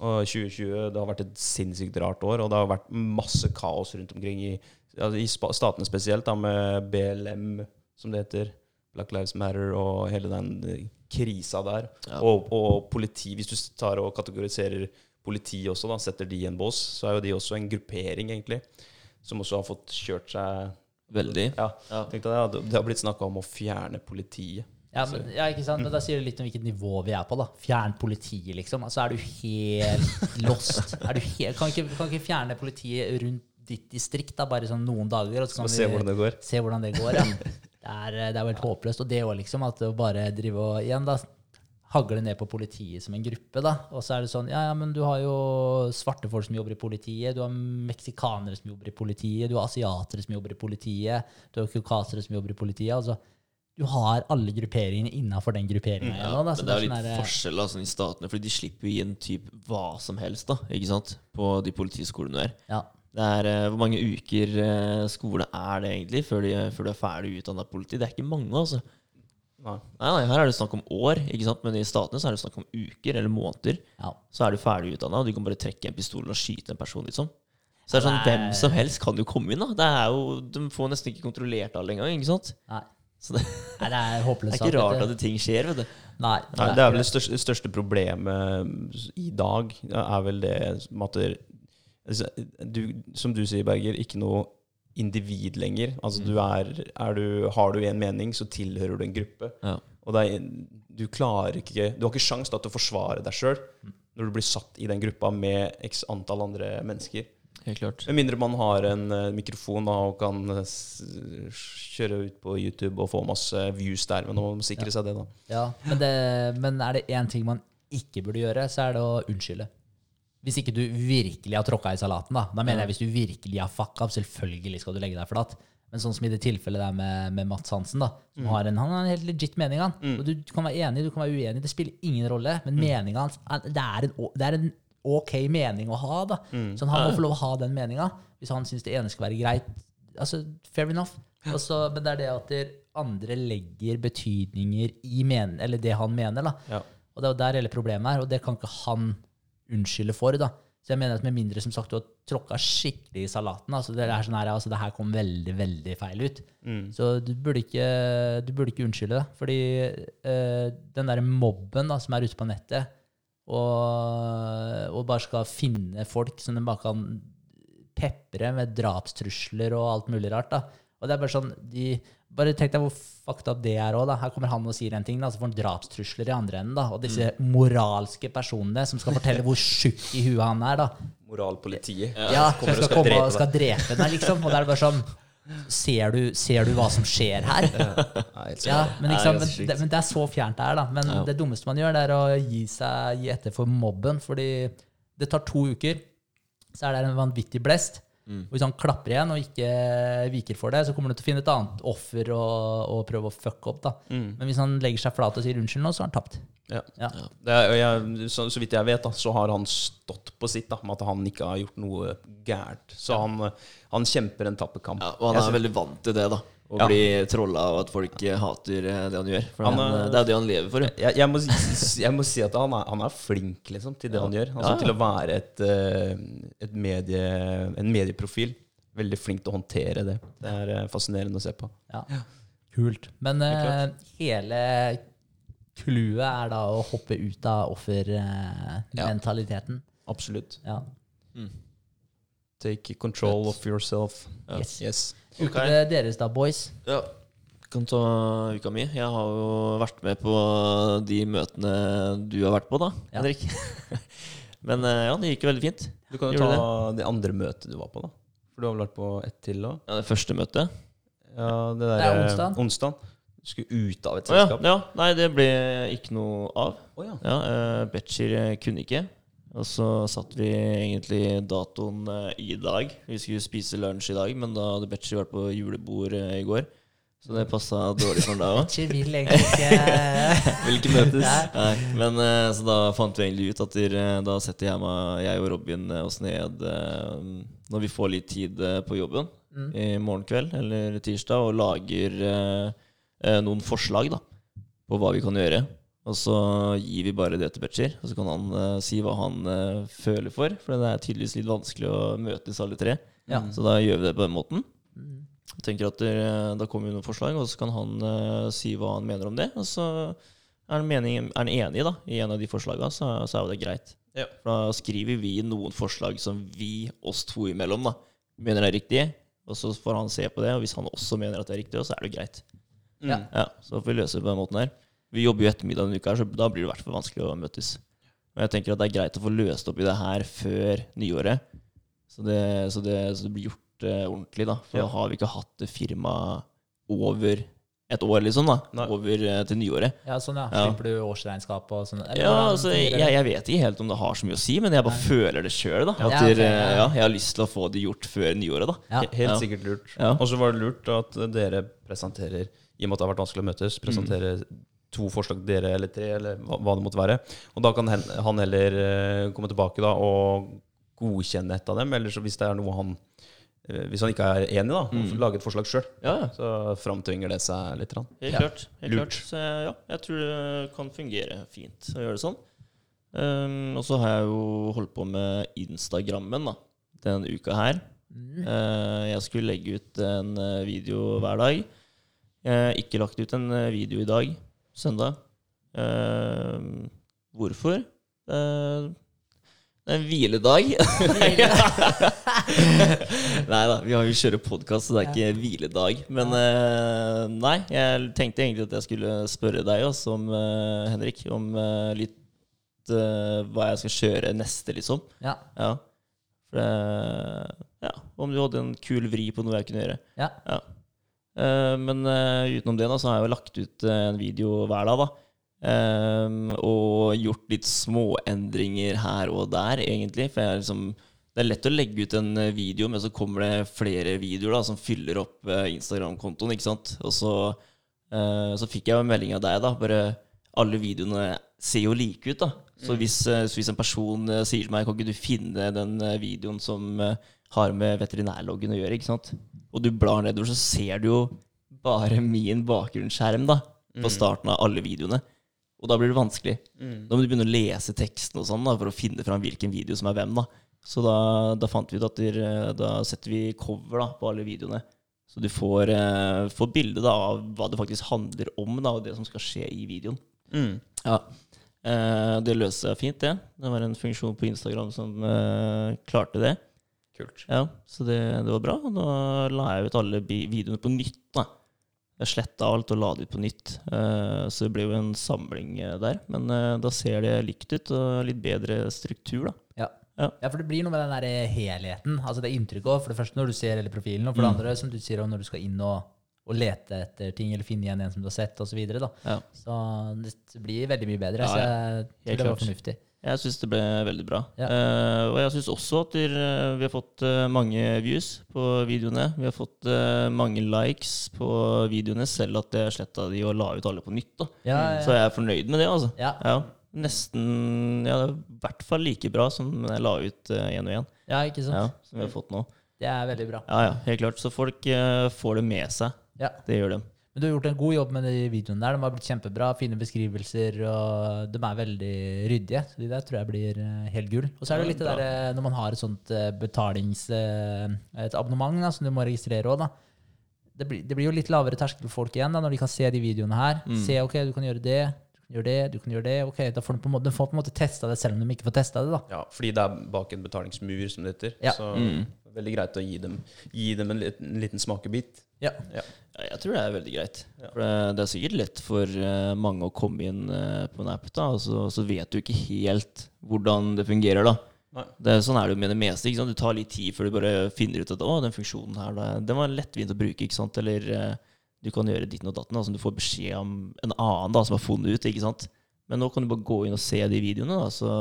A: Og 2020 det har vært et sinnssykt rart år, og det har vært masse kaos rundt omkring i, altså, i statene spesielt, da, med BLM, som det heter. Black Lives Matter og hele den eh, krisa der.
C: Ja.
A: Og, og politi, hvis du tar og kategoriserer politi også, da, setter de i en bås, så er jo de også en gruppering, egentlig, som også har fått kjørt seg
C: Veldig.
A: Ja,
C: Ja.
A: tenkte jeg, det, det har blitt snakka om å fjerne politiet.
B: Ja, men, ja, ikke sant? Men da sier det litt om hvilket nivå vi er på. da. Fjern politiet, liksom. Altså, er du helt [LAUGHS] lost? Er du helt, kan, ikke, kan ikke fjerne politiet rundt ditt distrikt da, bare sånn noen dager. Og så kan
A: Og se hvordan det går.
B: se hvordan det går. Ja. [LAUGHS] Det er, det er helt håpløst. Og det òg, liksom. At å bare drive og igjen da, hagle ned på politiet som en gruppe. da. Og så er det sånn Ja, ja, men du har jo svarte folk som jobber i politiet. Du har meksikanere som jobber i politiet. Du har asiatere som jobber i politiet. Du har kaukasere som jobber i politiet. altså du har alle grupperingene innafor den grupperinga.
C: Ja,
B: igjen, da,
C: men det er jo
B: sånn
C: litt
B: der-
C: forskjell sånn i statene, fordi de slipper jo inn typ hva som helst da, ikke sant? på de politiskolene der.
B: ja.
C: Det er, uh, hvor mange uker uh, skole er det egentlig før, de, før du er ferdig utdanna politi? Det er ikke mange, altså.
A: Nei.
C: Nei, nei, Her er det snakk om år, ikke sant? men i statene så er det snakk om uker eller måneder.
B: ja.
C: Så er du ferdig utdanna, og du kan bare trekke en pistol og skyte en person. liksom. Så det er sånn,
B: Nei.
C: Hvem som helst kan jo komme inn. da. Det er jo, De får nesten ikke kontrollert alle engang. ikke sant?
B: Nei.
C: Så det,
B: Nei, det er [LAUGHS]
C: det er ikke rart at det ting skjer. vet du.
B: Nei,
A: Nei, det er vel det største, største problemet i dag, er vel det med at altså, du, Som du sier, Berger, ikke noe individ lenger. Altså, du er, er du, har du en mening, så tilhører du en gruppe.
C: Ja.
A: Og det er, du klarer ikke Du har ikke sjanse til å forsvare deg sjøl når du blir satt i den gruppa med x antall andre mennesker.
C: Helt klart.
A: Med mindre man har en uh, mikrofon da, og kan uh, kjøre ut på YouTube og få masse views der. Men nå må man sikre seg det, da.
B: Ja, men, det, men er det én ting man ikke burde gjøre, så er det å unnskylde. Hvis ikke du virkelig har tråkka i salaten, da. Da mener jeg hvis du virkelig har fucka opp, selvfølgelig skal du legge deg flat. Men sånn som i det tilfellet der med, med Mats Hansen, da. Som har en, han har en helt legit mening, han. Og du, du kan være enig, du kan være uenig. Det spiller ingen rolle. Men meninga hans det er, en, det er en ok mening å ha, da. Så han må få lov å ha den meninga. Hvis han syns det ene skal være greit. Altså, fair enough. Også, men det er det at andre legger betydninger i men, eller det han mener. da.
A: Ja.
B: Og det er jo der hele problemet er, og det kan ikke han unnskylde for. da. Så jeg mener at med mindre som sagt du har tråkka skikkelig i salaten, altså det er sånn her, altså det her kom veldig, veldig feil ut, så du burde ikke, du burde ikke unnskylde det. Fordi eh, den derre mobben da, som er ute på nettet, og, og bare skal finne folk som de bare kan pepre med drapstrusler og alt mulig rart. da. Og det er bare sånn, de, bare tenk deg hvor fucked up det er òg. Her kommer han og sier en ting, da, så får han drapstrusler i andre enden. da. Og disse moralske personene som skal fortelle hvor tjukk i huet han er. da.
A: Moralpolitiet.
B: Ja,
A: ja som
B: skal, komme og skal drepe deg, liksom. Og det er bare sånn Ser du, ser du hva som skjer her? Ja, men, liksom,
C: er
B: men, det, men det er så fjernt det er, da. Men
C: Ja.
B: det dummeste man gjør, det er å gi seg gi etter for mobben. Fordi det tar to uker, så er det en vanvittig blest.
C: Mm.
B: Hvis han klapper igjen og ikke viker for det, så kommer du til å finne et annet offer og, og prøve å fucke opp. da.
A: Mm.
B: Men hvis han legger seg flat og sier unnskyld nå, så har han tapt.
A: Ja.
B: Ja.
A: Det er, jeg, så, så vidt jeg vet, da, så har han stått på sitt da, med at han ikke har gjort noe gærent. Så han, han kjemper en tappekamp.
C: Ja, og han er veldig vant til det, da. Å
A: Ja.
C: bli trolla og at folk eh, hater eh, det han gjør. For
A: Han
C: han,
A: er-
C: eh, det er jo det han lever for.
A: jeg, jeg, må, jeg må si at han er, han er flink liksom, til det han gjør. Altså,
C: Ja, ja.
A: Til å være et, et medie, en medieprofil. Veldig flink til å håndtere det. Det er fascinerende å se på.
B: Ja. Kult. Men uh, hele clouet er da å hoppe ut av offermentaliteten.
A: Absolutt.
B: Ja.
A: Take control of yourself.
B: Yes.
A: Yes.
B: Uka deres da, boys?
C: Ja. Kan ta uka mi. Jeg har jo vært med på de møtene du har vært på, da,
B: Ja.
C: Henrik. [LAUGHS] Men eh, ja, det gikk jo veldig fint.
A: Du kan jo
C: Gjorde
A: ta det andre møtet du var på, da. For du har vel vært på ett til òg?
C: Ja, det første møtet.
A: Ja, det der,
B: Det er
A: eh,
B: onsdag.
A: onsdag. Du skulle ut av et
C: Å ja, ja. Nei, det ble ikke noe av.
A: Oh, ja.
C: Ja, uh, Betcher kunne ikke. Og så satte vi egentlig datoen eh, i dag. Vi skulle spise lunsj i dag, men da hadde Betchy vært på julebord eh, i går. Så det passa dårlig for deg òg.
B: Betchy vil egentlig ikke [LAUGHS]
C: Vil ikke møtes.
B: Nei.
C: Men eh, så da fant vi egentlig ut at da setter jeg, meg, jeg og Robin oss ned når vi får litt tid på jobben i morgen kveld eller tirsdag, og lager noen forslag da, på hva vi kan gjøre. Og så gir vi bare det til Betcher, og så kan han uh, si hva han uh, føler for. For det er tydeligvis litt vanskelig å møtes alle tre.
B: Ja.
C: Så da gjør vi det på den måten. Mm. tenker at der, Da kommer vi med noen forslag, og så kan han uh, si hva han mener om det. Og så er han, mening, er han enig da, i en av de forslagene, så, så er jo det greit.
A: Ja.
C: For da skriver vi noen forslag som vi, oss to imellom, da, mener er riktig. Og så får han se på det, og hvis han også mener at det er riktig, så er det greit.
A: Mm.
B: Ja.
C: Ja, Så får vi løse det på den måten her. Vi jobber jo ettermiddag denne uka, så da blir det i hvert fall vanskelig å møtes. Men jeg tenker at det er greit å få løst opp i det her før nyåret. Så det, så det, så det blir gjort uh, ordentlig, da. For
A: Ja.
C: da har vi ikke hatt firma firmaet over et år, liksom. da
A: Nei.
C: Over uh, til nyåret.
B: Ja, sånn, ja.
C: Ja.
B: Slipper du årsregnskap og sånn?
C: Ja, altså, jeg, jeg vet ikke helt om det har så mye å si, men jeg bare
B: Nei.
C: føler det sjøl. At
B: Ja, okay, ja.
C: ja, jeg har lyst til å få det gjort før nyåret. da
B: Ja.
A: Helt
C: Ja.
A: sikkert lurt.
C: Ja.
A: Og så var det lurt at dere presenterer, i og med at det har vært vanskelig å møtes, presenterer to forslag dere eller tre, eller hva, hva det måtte være. Og da kan han heller eh, komme tilbake da og godkjenne et av dem, eller så hvis det er noe han eh, Hvis han ikke er enig, da,
C: Mm.
A: lage et forslag sjøl.
C: Ja, ja.
A: Så framtvinger det seg litt. grann.
C: Helt
B: Ja.
C: klart. Helt
A: Lurt.
C: klart. Så ja, jeg tror det kan fungere fint å gjøre det sånn. Um, og så har jeg jo holdt på med Instagrammen da, denne uka her.
B: Mm.
C: Uh, jeg skulle legge ut en video hver dag. Jeg har ikke lagt ut en video i dag, søndag. Uh, hvorfor? Uh, det er en hviledag. [LAUGHS] nei da, vi har jo kjører podkast, så det er ikke hviledag. Men uh, nei, jeg tenkte egentlig at jeg skulle spørre deg også, om, eh, Henrik, om eh, litt hva jeg skal kjøre neste, liksom.
B: Ja.
C: Ja. For ja, om du hadde en kul vri på noe jeg kunne gjøre.
B: ja.
C: Eh, men eh, utenom det da, så har jeg jo lagt ut eh, en video hver dag, da. Eh, og gjort litt småendringer her og der, egentlig. For liksom det er lett å legge ut en eh, video, men så kommer det flere videoer da, som fyller opp eh, Instagram-kontoen. ikke sant? Og så, eh, så fikk jeg jo en melding av deg. da, bare Alle videoene ser jo like ut. da. Så hvis, eh, så hvis en person eh, sier til meg Kan ikke du finne den eh, videoen som eh, har med veterinærloggen å gjøre, ikke sant? Og du blar nedover, så ser du jo bare min bakgrunnsskjerm da, på starten av alle videoene. Og da blir det vanskelig. Da må du begynne å lese teksten og sånn da, for å finne fram hvilken video som er hvem. da. Så da, da fant vi ut at der, da setter vi cover da, på alle videoene. Så du får, eh, får bilde da, av hva det faktisk handler om, da, og det som skal skje i videoen.
A: Mm.
C: Ja. Eh, det løste seg fint, det. Det var en funksjon på Instagram som eh, klarte det.
A: Kult.
C: Ja, Så det, det var bra. Og da la jeg ut alle videoene på nytt. da. Jeg sletta alt og la det ut på nytt. Uh, så det ble jo en samling eh, der. Men uh, da ser det likt ut, og litt bedre struktur, da.
B: Ja.
C: Ja.
B: ja, for det blir noe med den der helheten. Altså det inntrykket også, For det første når du ser hele profilen, og for det andre som du sier, når du skal inn og, og lete etter ting, eller finne igjen en som du har sett, osv. Så, videre, da.
C: Ja.
B: så det blir veldig mye bedre.
C: Ja,
B: så jeg tror det var fornuftig.
C: Jeg syns det ble veldig bra.
B: Ja.
C: Uh, og jeg syns også at eh, vi har fått eh, mange views på videoene. Vi har fått uh, mange likes på videoene, selv at jeg sletta de og la ut alle på nytt. da.
B: Ja,
C: Så
B: ja.
C: jeg er fornøyd med det, altså.
B: Ja.
C: Ja, Nesten Ja, det er i hvert fall like bra som jeg la ut én og én.
B: ja, ikke sant?
C: Ja, som vi har fått nå.
B: Det er veldig bra.
C: Ja, ja, helt klart. Så folk uh, får det med seg.
B: Ja.
C: Det gjør de.
B: Men du har gjort en god jobb med de videoene der. De har blitt kjempebra, fine beskrivelser, og de er veldig ryddige. Så de der tror jeg blir eh, helt gull. Og så er det litt det der eh, når man har et sånt eh, betalings... Et abonnement da, som du må registrere òg, da. Det blir, det blir jo litt lavere terskel for folk igjen da, når de kan se de videoene her.
C: Mm.
B: Se ok, du kan gjøre det, du kan gjøre det, du kan gjøre det. ok, Da får de på en måte, de får på en måte testa det, selv om de ikke får testa det. da.
A: Ja, fordi det er bak en betalingsmur, som det heter.
B: Ja.
A: Så
C: Mm.
A: veldig greit å gi dem, gi dem en, liten, en liten smakebit.
B: Ja.
C: Ja, jeg tror det er veldig greit.
A: Ja.
C: For det, det er sikkert lett for uh, mange å komme inn uh, på en app, da, og så, så vet du ikke helt hvordan det fungerer. da.
A: Nei.
C: Det, sånn er det jo med det meste. ikke sant? Du tar litt tid før du bare finner ut at å, den funksjonen her, da, den var lettvint å bruke. ikke sant? Eller uh, du kan gjøre ditten og datten, da, som du får beskjed om en annen da, som har funnet ut. ikke sant? Men nå kan du bare gå inn og se de videoene, da, så,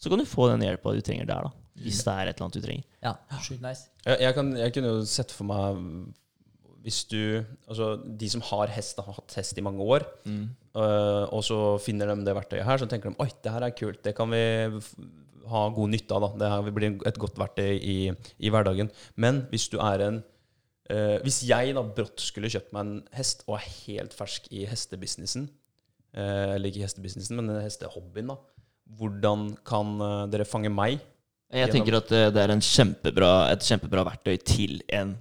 C: så kan du få den hjelpa du trenger der. da. Hvis det er et eller annet du trenger.
B: Ja, sjukt nice.
A: Jeg, jeg, kan, jeg kunne jo sett for meg hvis du Altså, de som har hest, har hatt hest i mange år, øh, og så finner de det verktøyet her, så tenker de oi, det her er kult, det kan vi ha god nytte av. da. Det blir et godt verktøy i, i hverdagen. Men hvis du er en uh, Hvis jeg da brått skulle kjøpt meg en hest og er helt fersk i hestebusinessen, uh, eller ikke hestebusinessen, men hestehobbyen, da, hvordan kan dere fange meg?
C: Jeg tenker at det, det er en kjempebra, et kjempebra verktøy til en,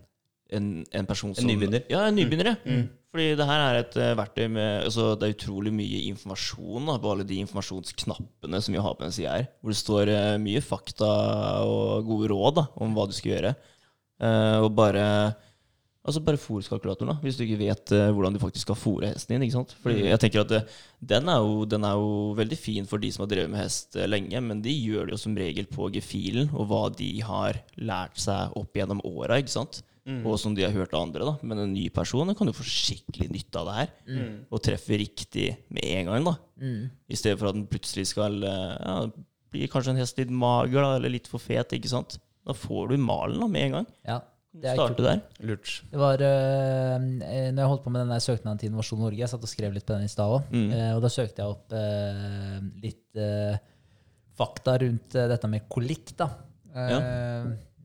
C: en, en person som
A: nybegynner?
C: Ja, en nybegynner. Mm.
A: Mm.
C: Fordi det her er et eh, verktøy med altså, Det er utrolig mye informasjon da, på alle de informasjonsknappene som vi har på den sida her. Hvor det står eh, mye fakta og gode råd da, om hva du skal gjøre. Uh, og bare Altså bare fôrskalkulatoren, hvis du ikke vet uh, hvordan du faktisk skal fòre hesten din. ikke sant? Fordi jeg tenker at det, den, er jo, den er jo veldig fin for de som har drevet med hest uh, lenge, men de gjør det jo som regel på gefühlen og hva de har lært seg opp gjennom åra, ikke sant? Og som de har hørt av andre. da. Men en ny person kan jo få skikkelig nytte av det her, og treffe riktig med en gang. da. I stedet for at den plutselig skal eh, ja, bli kanskje en hest litt mager da, eller litt for fet. ikke sant? Da får du malen da med en gang.
B: Ja, det er
C: Starte der.
A: Lurt.
B: Det var uh, Når jeg holdt på med den der søknaden til Innovasjon Norge, jeg satt og skrev litt på den i stad òg,
C: Mm.
B: og da søkte jeg opp uh, litt uh, fakta rundt dette med kolikk, da. Ja.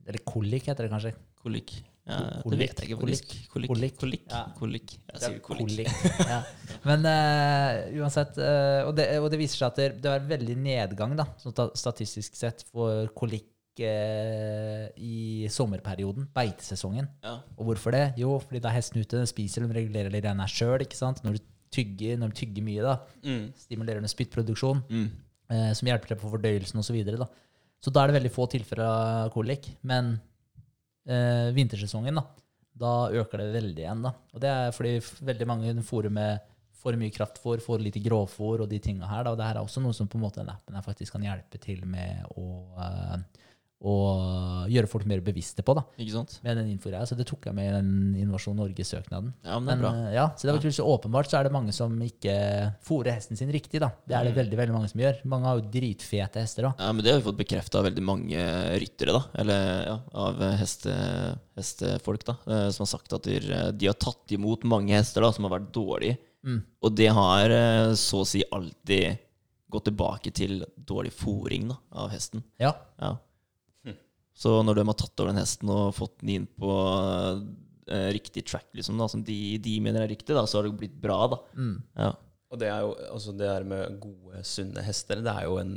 B: Eller kolikk heter det kanskje.
C: Kolikk. Ja, det vet jeg ikke. Kolikk.
B: Kolikk.
C: Kolikk.
B: Ja.
C: Kolikk. Jeg sier kolikk.
B: Kolikk. [LAUGHS] ja. Men eh, uansett eh, og, det, og det viser seg at det, det er veldig nedgang, da, sånn statistisk sett, for kolikk eh, i sommerperioden, beitesesongen.
C: Ja.
B: Og hvorfor det? Jo, fordi da er hesten ute, den spiser, den regulerer litt grann sjøl. Når du tygger, når du tygger mye, da,
A: Mm.
B: stimulerer den spyttproduksjon,
C: Mm.
B: som hjelper til på fordøyelsen osv. Så, videre, da. så da er det veldig få tilfeller av kolikk. Men eh, vintersesongen, da, da øker det veldig igjen. da. Og det er fordi veldig mange fôrer med for mye kraftfôr, for lite grovfôr og de tinga her. Da. Og det her er også noe som på en måte den appen her faktisk kan hjelpe til med å, eh, å gjøre folk mer bevisste på. da,
C: Ikke sant?
B: med den infogreia. Så det tok jeg med i den Innovasjon Norge-søknaden.
C: Ja, men det er bra.
B: eh, ja, så det var ja. så åpenbart så er det mange som ikke fôrer hesten sin riktig. da. Det er det veldig veldig mange som gjør. Mange har jo dritfete hester. da.
C: Ja, men Det har vi fått bekrefta av veldig mange ryttere, da. Eller ja, av heste, hestefolk, da. eh, Som har sagt at de, de har tatt imot mange hester da, som har vært dårlige.
B: Mm.
C: Og det har eh, så å si alltid gått tilbake til dårlig fôring da, av hesten.
B: Ja,
C: Ja. Så når de har tatt over den hesten og fått den inn på eh, riktig track, liksom, da, som de, de mener er riktig, da, så har det blitt bra. da.
B: mm.
C: Ja.
A: Og det er jo altså det her med gode, sunne hester, det er jo en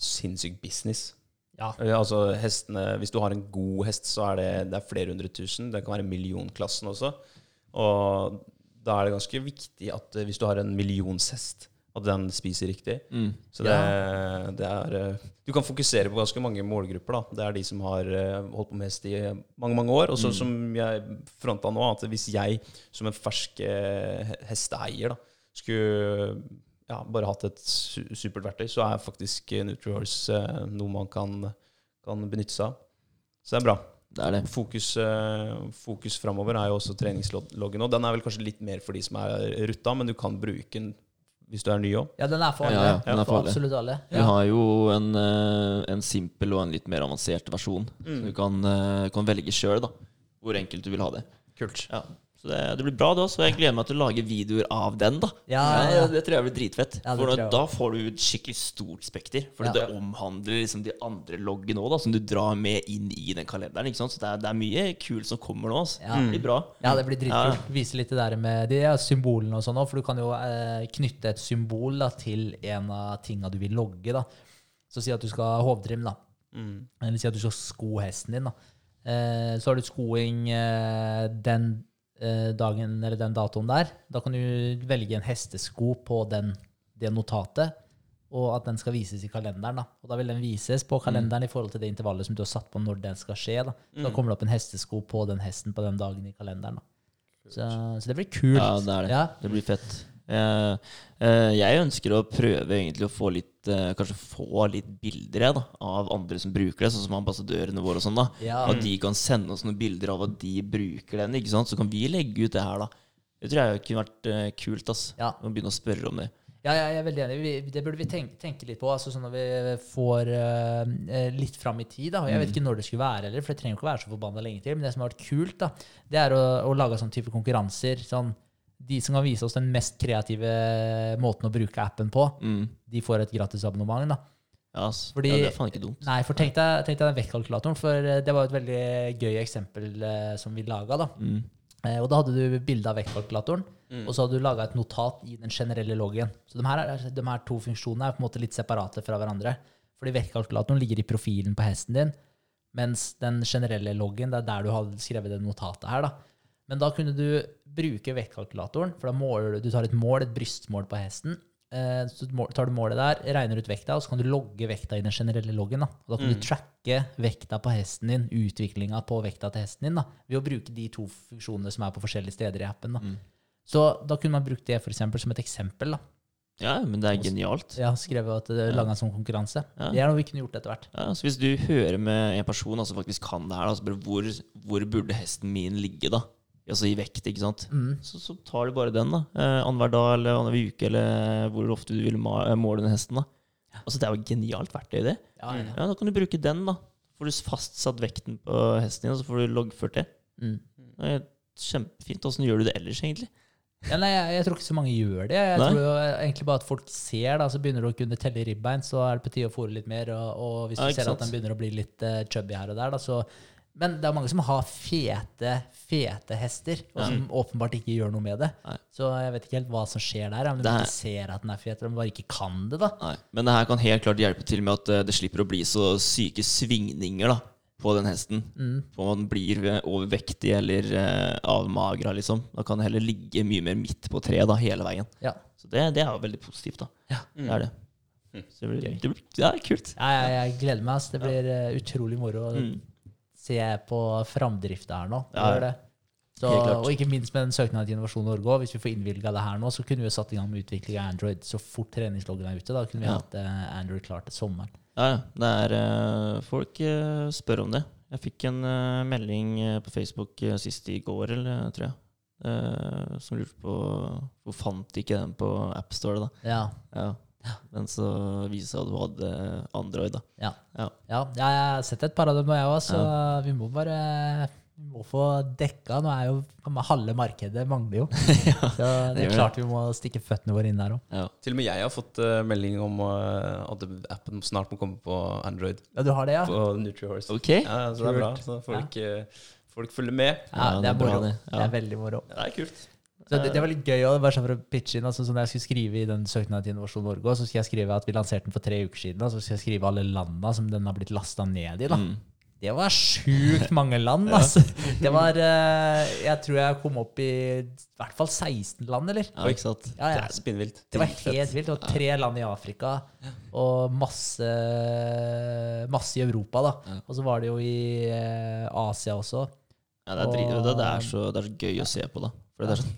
A: sinnssyk business.
B: Ja.
A: Eh, Altså hestene, Hvis du har en god hest, så er det, det er flere hundre tusen. Det kan være millionklassen også. Og da er det ganske viktig at eh, hvis du har en millionshest, at den spiser riktig.
C: Mm.
A: Så det, det er eh, Du kan fokusere på ganske mange målgrupper. da Det er de som har eh, holdt på med hest i mange mange år. Og så som jeg fronta nå, at hvis jeg som en fersk eh, hesteeier da skulle ja, bare hatt et supert verktøy, så er faktisk NutriHorse noe man kan, kan benytte seg av. Så det er bra.
C: Det er det.
A: Fokus, fokus framover er jo også treningsloggen. Og den er vel kanskje litt mer for de som er rutta, men du kan bruke den hvis du er ny òg.
B: ja, den er for alle.
C: Ja, ja, den er for alle.
B: absolutt alle.
C: Vi har jo en, eh, en simpel og en litt mer avansert versjon. Så du kan, eh, kan velge sjøl hvor enkelt du vil ha det.
A: Kult.
C: Ja. Så det, det blir bra, det også. Jeg gleder meg til å lage videoer av den. da
B: Ja, ja.
C: Det tror jeg blir dritfett.
B: Ja,
C: For da, da får du et skikkelig stort spekter. For det omhandler liksom de andre loggene òg, som du drar med inn i den kalenderen. Så det er, det er mye kult som kommer nå. Altså.
B: Ja.
C: Det blir bra.
B: Ja, det blir dritkult. Vise litt det der med de symbolene og sånn òg, for du kan jo eh, knytte et symbol da, til en av tinga du vil logge. da. Så si at du skal ha hovtrim, da.
A: Mm.
B: Eller si at du skal sko hesten din. da. Eh, så har du skoing eh, den dagen eller den datoen der. Da kan du velge en hestesko på den, det notatet, og at den skal vises i kalenderen. da. Og da vil den vises på kalenderen i forhold til det intervallet som du har satt på når den skal skje. da. Da kommer det opp en hestesko på den hesten på den dagen i kalenderen. da. Så, så det blir kult.
C: Ja, det det.
B: Ja.
C: Det blir fett. Eh, eh, jeg ønsker å prøve egentlig å få litt eh, Kanskje få litt bilder jeg, da, av andre som bruker det, sånn som ambassadørene våre og sånn. da
B: Ja.
C: At de kan sende oss noen bilder av at de bruker den. ikke sant? Så kan vi legge ut det her, da. Det tror jeg kunne vært kult. ass
B: Ja.
C: Å begynne å spørre om det.
B: Ja, jeg er veldig enig. Vi, det burde vi tenke, tenke litt på. altså sånn Når vi får uh, litt fram i tid. da, og Jeg vet ikke når det skulle være, heller, for det trenger ikke å være så forbanna lenge til. Men det som har vært kult, da, det er å, å lage sånn type konkurranser. sånn De som kan vise oss den mest kreative måten å bruke appen på,
C: Mm.
B: de får et gratisabonnement. da.
C: Yes.
B: Fordi-
C: ja, det er faen ikke dumt.
B: Nei, for tenk deg, tenk deg den vektkalkulatoren, for eh, det var et veldig gøy eksempel eh, som vi laga. da.
C: Mm.
B: Eh, Og da hadde du bilde av vektkalkulatoren, og så hadde du laga et notat i den generelle loggen. Så de her, er- de her to funksjonene er på en måte litt separate fra hverandre. Fordi vektkalkulatoren ligger i profilen på hesten din, mens den generelle loggen, det er der du har skrevet det notatet her. da. Men da kunne du bruke vektkalkulatoren, for da måler du, du tar et mål, et brystmål på hesten, eh, så tar du målet der, regner ut vekta, og så kan du logge vekta i den generelle loggen. Da, og da kan du tracke vekta på hesten din, utviklinga på vekta til hesten din, da, ved å bruke de to funksjonene som er på forskjellige steder i appen. Da. Så da kunne man brukt det for eksempel, som et eksempel. da.
C: Ja, men det er genialt.
B: Ja, skrevet at det laga en sånn konkurranse.
C: Ja.
B: Det er noe vi kunne gjort etter hvert.
C: Ja, så Hvis du hører med en person som som faktisk kan det her, da, så bare hvor, hvor burde hesten min ligge, da? Altså i vekt, ikke sant? Så, så tar du bare den, da. Eh, Annenhver dag eller annenhver uke, eller hvor ofte du vil eh, måle den hesten. da. Altså Det er jo et genialt verktøy, det.
B: Ja, ja.
C: Ja, Da kan du bruke den, da. Får du fastsatt vekten på hesten din, og så får du loggført det.
B: Mm.
C: Det er kjempefint. Åssen gjør du det ellers, egentlig?
B: Ja, nei, jeg, jeg tror ikke så mange gjør det. Jeg
C: Nei.
B: tror jo egentlig bare at folk ser, da, så begynner du å kunne telle ribbein, så er det på tide å fôre litt mer. Og, og hvis du ser at den begynner å bli litt uh, chubby her og der, da, så Men det er mange som har fete, fete hester, og som åpenbart ikke gjør noe med det.
C: Nei.
B: Så jeg vet ikke helt hva som skjer der. Om de
C: er-
B: ikke ser at den er fet, eller om de bare ikke kan det, da.
C: Nei. Men det her kan helt klart hjelpe til med at eh, det slipper å bli så syke svingninger da, på den hesten. Mm. For man blir eh, overvektig eller uh, avmagra, liksom. Da kan det heller ligge mye mer midt på treet da, hele veien.
B: Ja.
C: Så det, det er jo veldig positivt, da.
B: Ja.
C: Det er det. Så det blir, det blir, ja, kult.
B: Ja, jeg, jeg gleder meg. ass. Det blir eh, utrolig moro å Se på framdrifta her nå.
C: Ja,
B: det. Så, og ikke minst med den søknaden til Innovasjon Norge. Hvis vi får innvilga det her nå, så kunne vi satt i gang med utvikling av Android så fort treningsloggen er ute. Da kunne vi
C: Ja.
B: hatt eh, Android klart til sommeren.
C: Ja, ja. Det er, eh, folk eh, spør om det. Jeg fikk en melding på Facebook sist i går, eller tror jeg, som lurte på Hvor fant de ikke den på AppStore, da?
B: Ja.
C: Ja. Men så viste det seg at du hadde Android, da.
B: Ja.
C: Ja.
B: ja. Jeg har sett et par av dem jeg òg, så vi må bare vi må få dekka. Nå er jo halve markedet mangler jo. [LAUGHS] så det er klart vi må stikke føttene våre inn der òg.
C: Ja.
A: Til og med jeg har fått uh, melding om uh, at appen snart må komme på Android.
B: Ja, du har det, ja?
A: På NutriHorse.
C: Ok.
A: Ja, så det er bra. Så folk, eh, folk følger med.
B: Ja,
C: Ja,
B: det er
C: bra, det.
B: Det
C: Ja.
B: er veldig moro.
A: Ja, det er kult.
B: Så det, det var litt gøy å bare sånn for å pitche inn. Altså, sånn når jeg skulle skrive i den søknaden til Innovasjon Norge, så skal jeg skrive at vi lanserte den for tre uker siden. Og så skal jeg skrive alle landa som den har blitt lasta ned i. da.
C: Mm.
B: Det var sjukt mange land, [LAUGHS] altså. Det var eh, Jeg tror jeg kom opp i i hvert fall 16 land, eller?
C: ja, ikke sant?
B: Ja,
A: Det
B: ja.
A: er spinnvilt.
B: Det var helt vilt. Det var tre land i Afrika og masse, masse i Europa. da. Og så var det jo i eh, Asia også.
C: Ja, det er, drit, det, det, er så, det er så gøy å se på, da. For det er sånn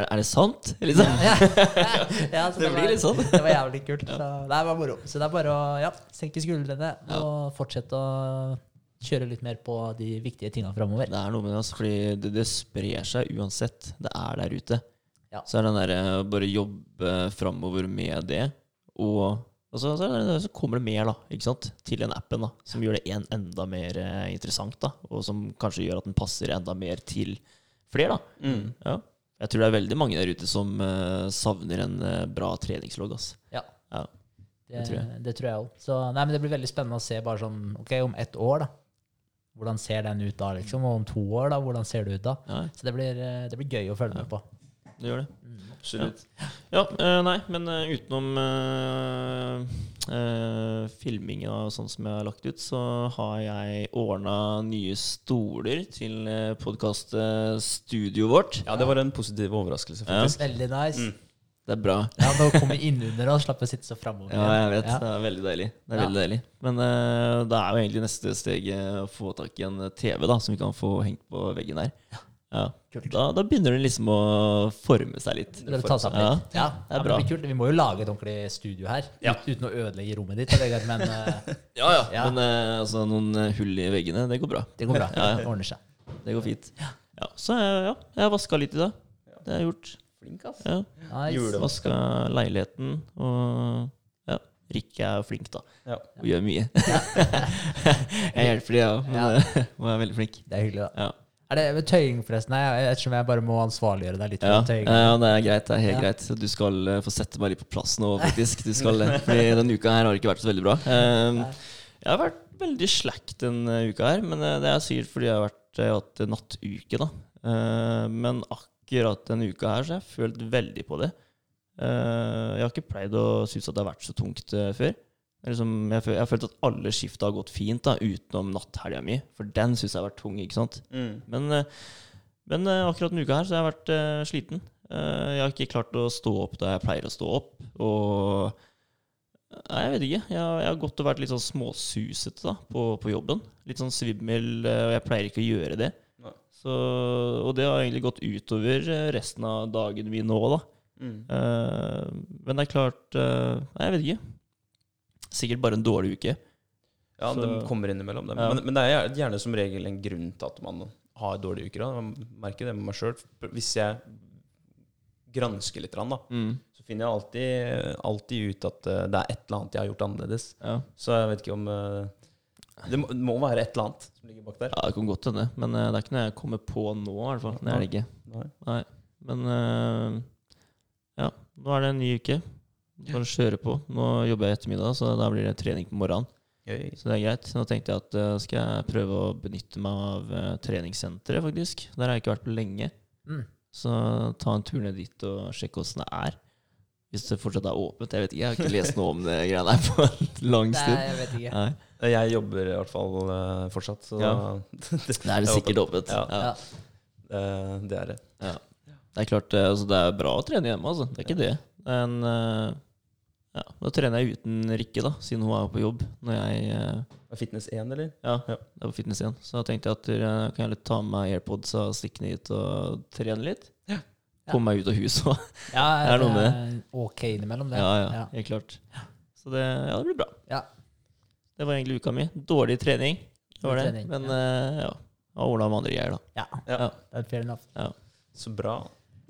C: Er, er det sant? Liksom?
B: Ja, [LAUGHS] ja, så
C: Det blir
B: var-
C: litt sånn.
B: Det var jævlig kult. Så det var moro. Så det er bare å ja, senke skuldrene og fortsette å kjøre litt mer på de viktige tinga framover.
C: Det er noe med det, altså, fordi det, det sprer seg uansett. Det er der ute.
B: Ja.
C: Så er det den derre bare jobbe framover med det, og og så, så, er så kommer det mer da, ikke sant? til den appen, da, som gjør det en enda mer eh, interessant. da, Og som kanskje gjør at den passer enda mer til flere. da.
A: Mm.
C: Ja. Jeg tror det er veldig mange der ute som eh, savner en eh, bra treningslogg. ass.
B: Ja.
C: Ja.
B: Det,
C: tror jeg.
B: det tror jeg òg. Så nei, men det blir veldig spennende å se bare sånn Ok, om ett år, da. Hvordan ser den ut da, liksom? Og om to år, da? Hvordan ser det ut da?
C: Ja,
B: Så det blir, det blir gøy å følge med på.
C: det gjør det.
A: Absolutt.
C: Ja, eh, nei, men eh, utenom uh, eh, filmingen og sånn som jeg har lagt ut, så har jeg ordna nye stoler til uh, podkaststudioet vårt.
A: Ja, det var en positiv overraskelse, faktisk.
B: Veldig nice.
A: Mm.
C: Det er bra.
B: Ja, Nå kommer vi innunder og slapper å sitte så framover.
C: Ja, jeg vet.
B: Ja.
C: Det er veldig deilig. Det er
B: Ja.
C: veldig deilig. Men uh, det er jo egentlig neste steg å få tak i en TV da, som vi kan få hengt på veggen der. Ja.
B: Kult.
C: Da, da begynner det liksom å forme seg litt.
B: Det seg litt.
C: Ja.
B: Ja,
C: det er
B: ja, men
C: bra.
B: blir kult. Vi må jo lage et ordentlig studio her,
A: Ja.
B: uten å ødelegge rommet ditt. Men [LAUGHS] eh,
C: Ja, ja.
B: Ja.
C: Men eh, altså, noen eh, hull i veggene, det går bra.
B: det går bra.
C: Ja, ja.
B: Det ordner seg.
C: Det går fint. Ja, så ja, jeg har vaska litt i dag. Det har jeg gjort.
A: Flink, ass.
C: Ja.
B: Nice.
C: Vaska leiligheten og ja, Rikke er flink, da.
A: Ja.
C: Og gjør mye. [LAUGHS] jeg hjelper dem, men
B: Ja.
C: eh, hun er veldig flink.
B: Det er hyggelig, da. Er det tøying, forresten? Nei, jeg- ettersom jeg bare må ansvarliggjøre deg litt.
C: Ja,
B: tøying.
C: ja, det er greit. Det er helt
B: Ja.
C: greit. Du skal eh, få sette meg litt på plass nå, faktisk. Du skal, eh, fordi denne uka her har ikke vært så veldig bra. Um, jeg har vært veldig slack denne uka her, men eh, det er sikkert fordi jeg har vært, jeg har hatt nattuke, da. Eh, men akkurat denne uka her så har jeg følt veldig på det. Eh, jeg har ikke pleid å synes at det har vært så tungt før. Liksom, jeg, har følt at alle skifta har gått fint, da, utenom natthelga mi. For den syns jeg har vært tung, ikke sant.
A: Mm.
C: Men, eh, men eh, akkurat denne uka her så har jeg vært uh, sliten. Uh, jeg har ikke klart å stå opp da jeg pleier å stå opp. Og Nei, jeg vet ikke. Jeg, jeg har gått og vært litt sånn småsusete da, på, på jobben. Litt sånn svimmel, og jeg pleier ikke å gjøre det. Så, og det har egentlig gått utover resten av dagen min nå, da.
A: Mm.
C: Uh, men det er klart Nei, jeg vet ikke. Sikkert bare en dårlig uke.
A: Ja,
C: Så-
A: de kommer innimellom. Dem.
C: Ja.
A: Men, men det er gjerne- som regel en grunn til at man har dårlige uker. Da. Jeg merker det med meg sjøl. Hvis jeg gransker litt, da,
C: Mm.
A: så finner jeg alltid, alltid ut at eh, det er et eller annet jeg har gjort annerledes.
C: Ja.
A: Så jeg vet ikke om eh, Det må, må være et eller annet som ligger bak der.
C: ja, det kan godt hende. Men eh, det er ikke noe jeg kommer på nå, i hvert fall. Det er det ikke.
A: Nei.
C: Nei. Men ja, nå er det en ny uke. Bare kjøre på. Nå jobber jeg ettermiddag, så da blir det trening på morgenen.
A: Gøy.
C: Så det er greit. Nå tenkte jeg at uh, skal jeg prøve å benytte meg av uh, treningssenteret, faktisk. Der har jeg ikke vært på lenge.
B: Mm.
C: Så ta en tur ned dit og sjekke åssen det er. Hvis det fortsatt er åpent. Jeg vet ikke, jeg har ikke lest noe om det [LAUGHS] greiene her på en lang
B: Nei, jeg vet ikke.
C: Nei.
A: Jeg jobber i hvert fall uh, fortsatt, så
C: Ja. [LAUGHS]
A: det,
C: det, er det sikkert åpent.
A: Ja.
C: Ja.
B: Ja.
A: eh, det er det.
C: Ja. Det er klart, altså, det er bra å trene hjemme, altså. Det er ikke det. Men ja, da trener jeg uten Rikke, da, siden hun er på jobb. Når jeg eh,
A: Er Fitness 1, eller?
C: Ja,
A: Ja.
C: det er på fitness 1. Så da tenkte jeg at jeg kan heller ta med meg AirPods og stikke ned hit og trene litt.
A: Ja.
C: Komme meg ut av huset òg. [LAUGHS]
B: Ja,
C: Det er noe med
B: det ok innimellom, det.
C: Ja, ja,
B: Ja.
C: helt klart. Så det, ja, det blir bra.
B: Ja.
C: Det var egentlig uka mi. Dårlig trening, det var det.
B: trening,
C: Men
B: ja.
C: eh, ja, har ordna med andre greier, da.
B: Ja,
A: Ja.
C: Ja.
B: det er fair enough.
A: Så bra.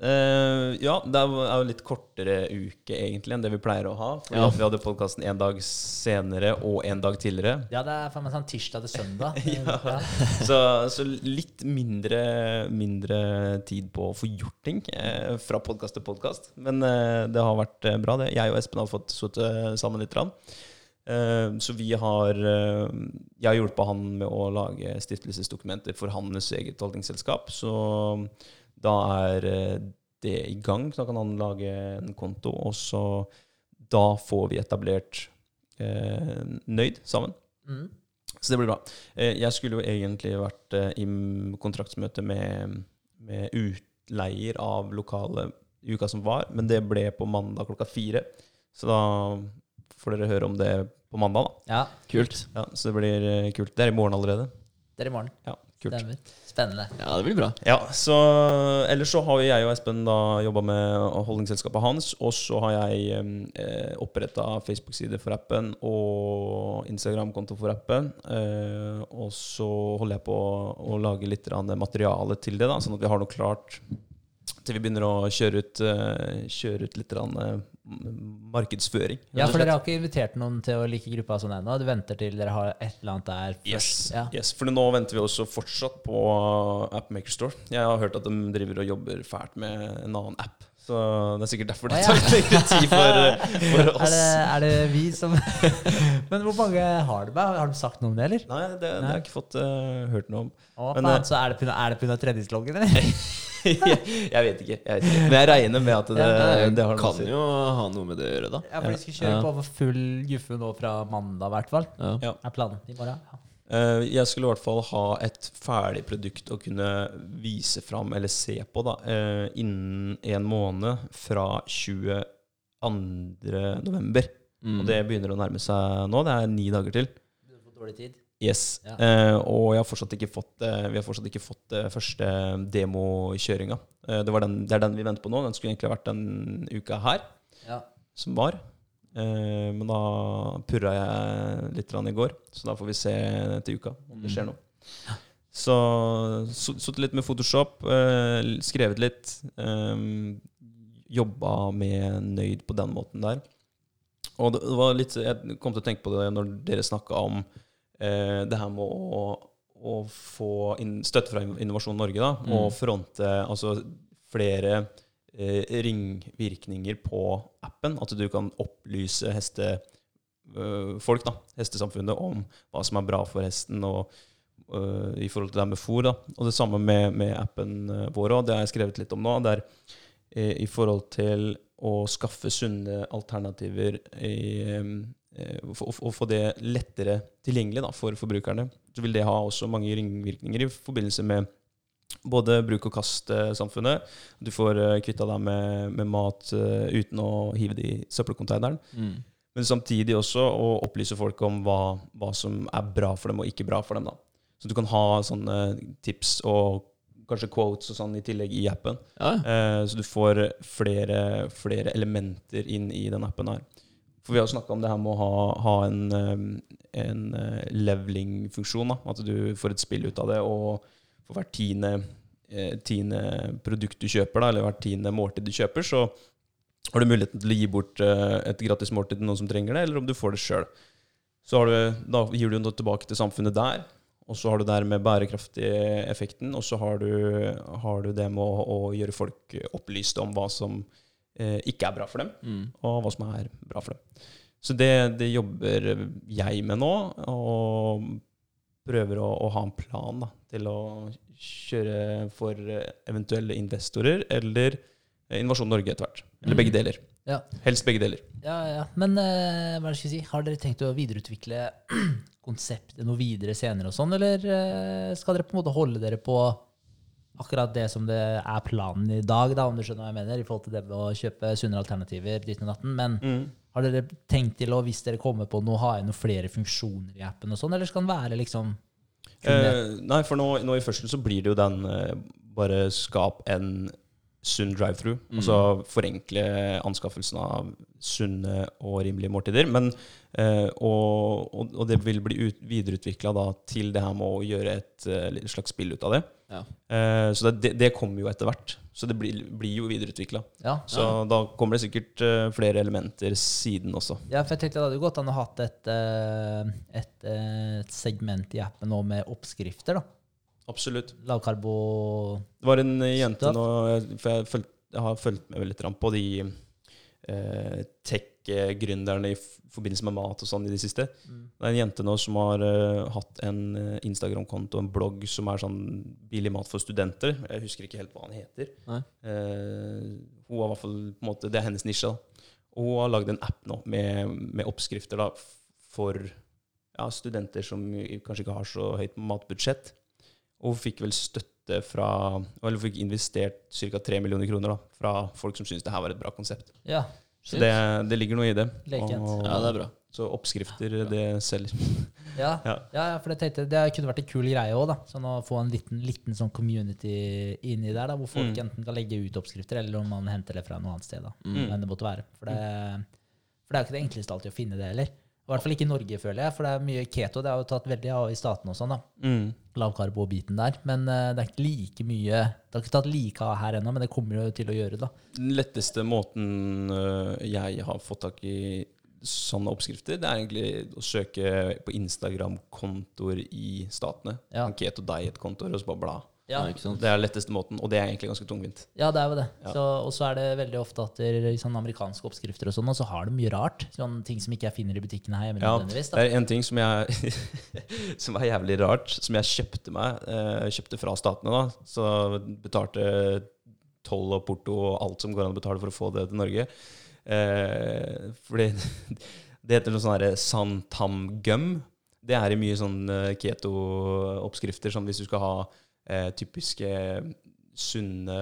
A: Eh, ja, det er jo- litt kortere uke egentlig enn det vi pleier å ha. Fordi
C: Ja.
A: vi hadde podkasten en dag senere og en dag tidligere.
B: Ja, det er sånn tirsdag til søndag. [LAUGHS]
A: Ja. Så, så litt mindre, mindre tid på å få gjort ting eh, fra podkast til podkast. Men eh, det har vært eh, bra, det. Jeg og Espen har fått sittet sammen litt. Rann. Eh, så vi har eh, Jeg har hjulpet han med å lage stiftelsesdokumenter for hans eget holdningsselskap. Så da er eh, det i gang. Så da kan han lage en konto, og så da får vi etablert eh, Nøyd sammen.
B: Mm.
A: Så det blir bra. Eh, Jeg skulle jo egentlig vært eh, i kontraktsmøte med, med utleier av lokalet i uka som var, men det ble på mandag klokka fire. Så da får dere høre om det på mandag, da.
B: Ja,
C: Kult.
A: Ja, så det blir kult. Det er i morgen allerede.
B: det er i morgen.
A: Ja, kult.
B: Stemmer. Spennende.
C: Ja, det blir bra.
A: Ja, så Ellers så har jeg og Espen da jobba med holdningsselskapet hans, og så har jeg eh, oppretta Facebook-side for appen og Instagram-konto for appen. Eh, og så holder jeg på å lage litt materiale til det, da, sånn at vi har noe klart til vi begynner å kjøre ut, eh, kjøre ut litt rann, eh, markedsføring.
B: Ja, for dere har ikke invitert noen til å like gruppa sånn ennå? Du venter til dere har et eller annet der?
A: Yes,
B: Ja.
A: yes, for nå venter vi også fortsatt på Appmaker Store. Jeg har hørt at de driver og jobber fælt med en annen app. Så det er sikkert derfor det tar litt lengre tid for, for [LAUGHS]
B: Er
A: oss.
B: det, er det vi som [LAUGHS] Men hvor mange har det med? Har de sagt noe om det, eller?
A: Nei, det, det har jeg ikke fått uh, hørt noe om.
B: Å,
A: Men,
B: faen,
A: eh,
B: så er det pga. Er treningsloggen, eller? [LAUGHS] [LAUGHS]
A: jeg, vet ikke. Jeg vet ikke. Men jeg regner med at det,
B: Ja,
A: det, har noe å
C: kan
A: si.
C: jo ha noe med det å gjøre, da.
B: Ja, for de skal kjøre
C: Ja.
B: på for full guffe nå fra mandag, i hvert fall.
C: Ja.
A: Ja.
B: Er planen i morgen? Ja.
A: Eh, jeg skulle i hvert fall ha et ferdig produkt å kunne vise fram eller se på da, eh, innen en måned fra 22. november.
C: Mm.
A: Og det begynner å nærme seg nå. Det er ni dager til.
B: Du har fått dårlig tid?
A: Yes.
B: Ja.
A: Uh, og har fått, uh, vi har fortsatt ikke fått uh, første demokjøringa. Uh, det, den- det er den vi venter på nå. Den skulle egentlig vært den uka her
B: Ja.
A: som var. Men da purra jeg litt i går, så da får vi se til uka om det skjer noe. Så so- sittet litt med Photoshop, skrevet litt. Um, jobba med Nøyd på den måten der. Og det det var litt Jeg kom til å tenke på det når dere snakka om eh, det her med å, å få støtte fra Innovasjon Norge, da,
C: Mm.
A: og fronte altså flere eh, ringvirkninger på appen. At du kan opplyse hestefolk, da, hestesamfunnet, om hva som er bra for hesten, og øh, i forhold til det med fôr. Da. Og det samme med, med appen øh, vår òg. Det har jeg skrevet litt om nå. Det er eh, i forhold til å skaffe sunne alternativer i, eh, og få- det lettere tilgjengelig da, for forbrukerne. Så vil det ha også mange ringvirkninger i forbindelse med både bruk og kast-samfunnet. Du får uh, kvitta deg med, med mat eh, uten å hive det i søppelcontaineren.
C: Mm.
A: Men samtidig også å opplyse folk om hva, hva som er bra for dem og ikke bra for dem. da. Så du kan ha sånne tips og kanskje quotes og sånn i tillegg i appen.
C: Ja,
A: Eh, så du får flere, flere elementer inn i den appen her. For vi har snakka om det her med å ha, ha en, eh, en eh, leveling-funksjon. At du får et spill ut av det, og for hvert tiende, eh, tiende produkt du kjøper, da, eller hvert tiende måltid du kjøper, så har du muligheten til å gi bort eh, et gratis måltid til noen som trenger det, eller om du får det sjøl. Så du, da gir du noe tilbake til samfunnet der. Og så har du der med bærekraftig-effekten, og så har du, har du det med å, å gjøre folk opplyste om hva som ikke er bra for dem,
C: Mm.
A: og hva som er bra for dem. Så det, det jobber jeg med nå, og prøver å, å ha en plan da, til å kjøre for eventuelle investorer, eller Innovasjon Norge etter hvert. Eller begge deler.
B: Ja.
A: Helst begge deler.
B: Ja, ja. Men uh, hva skal jeg si? har dere tenkt å videreutvikle [CLEARS THROAT] konseptet noe videre senere og sånn, eller uh, skal dere på en måte holde dere på akkurat det som det er planen i dag, da, om du skjønner hva jeg mener, i forhold til det med å kjøpe sunnere alternativer ditt og datten, men har dere tenkt til å, hvis dere kommer på noe, ha inn noen flere funksjoner i appen og sånn, eller skal den være liksom?
A: Eh, nei, for nå, nå i førsten så blir det jo den eh, bare skap en sunn drive-through. Altså forenkle anskaffelsen av sunne og rimelige måltider. Men, og, og, og det vil bli ut, videreutvikla til det her med å gjøre et eh, slags spill ut av det.
C: Ja.
A: Eh, så det, det, kommer jo etter hvert. Så det blir, blir jo videreutvikla.
B: Ja.
A: Så da kommer det sikkert eh, flere elementer siden også.
B: ja, for jeg tenkte det hadde gått an å ha et, eh, et, eh, et segment i appen nå med oppskrifter, da.
A: Absolutt.
B: Lavkarbo
A: Det var en eh, jente nå For jeg, følg, jeg har fulgt med litt på de eh, tech-gründerne i forbindelse med mat og sånn i det siste. Det er en jente nå som har uh, hatt en eh, Instagram-konto og en blogg som er sånn billig mat for studenter. Jeg husker ikke helt hva han heter. Eh, hun har i hvert fall på en måte, Det er hennes nisje. da. Og hun har lagd en app nå med, med oppskrifter da, for ja, studenter som kanskje ikke har så høyt matbudsjett. Og hun fikk vel støtte fra Eller hun fikk investert ca. 3 millioner kroner da, fra folk som syntes det her var et bra konsept.
B: Ja.
A: Så det, det ligger noe i det.
B: Lekent.
A: Og-
C: Ja, det er bra.
A: Så oppskrifter, det selger. [LAUGHS]
B: Ja,
A: Ja.
B: for jeg tenkte det kunne vært en kul greie òg. Sånn å få en liten, liten sånn community inni der, da, hvor folk
A: Mm.
B: enten kan legge ut oppskrifter, eller om man henter det fra noe annet sted. da,
C: Mm.
B: Men det måtte være. For det, for det er jo ikke det enkleste alltid å finne det heller. I hvert fall ikke i Norge, føler jeg. For det er mye keto. Det har jo tatt veldig av i statene og sånn. da,
A: Mm.
B: Lavkarbo-biten der. Men uh, det er ikke like mye Det har ikke tatt like av her ennå, men det kommer jo til å gjøre, da.
A: Den letteste måten uh, jeg har fått tak i sånne oppskrifter, det er egentlig å søke på Instagram-kontoer i statene.
B: Ja.
A: Sånn Keto Diet-kontoer, og så bare bla.
C: Ja, ikke sant?
A: Det er letteste måten, og det er egentlig ganske tungvint.
B: Ja, det er jo det.
A: Ja.
B: Så, og så er det veldig ofte at det, i sånn amerikanske oppskrifter og sånn, og så har de mye rart. Sånne ting som ikke jeg finner i butikkene her hjemme
A: Ja,
B: nødvendigvis.
A: det er en ting som jeg [LAUGHS] Som er jævlig rart, som jeg kjøpte meg eh, Kjøpte fra statene, da. Så betalte toll og porto og alt som går an å betale for å få det til Norge. Eh, fordi [LAUGHS] det heter noe sånn herre santam gum. Det er i mye sånn eh, keto-oppskrifter, sånn hvis du skal ha eh, typiske sunne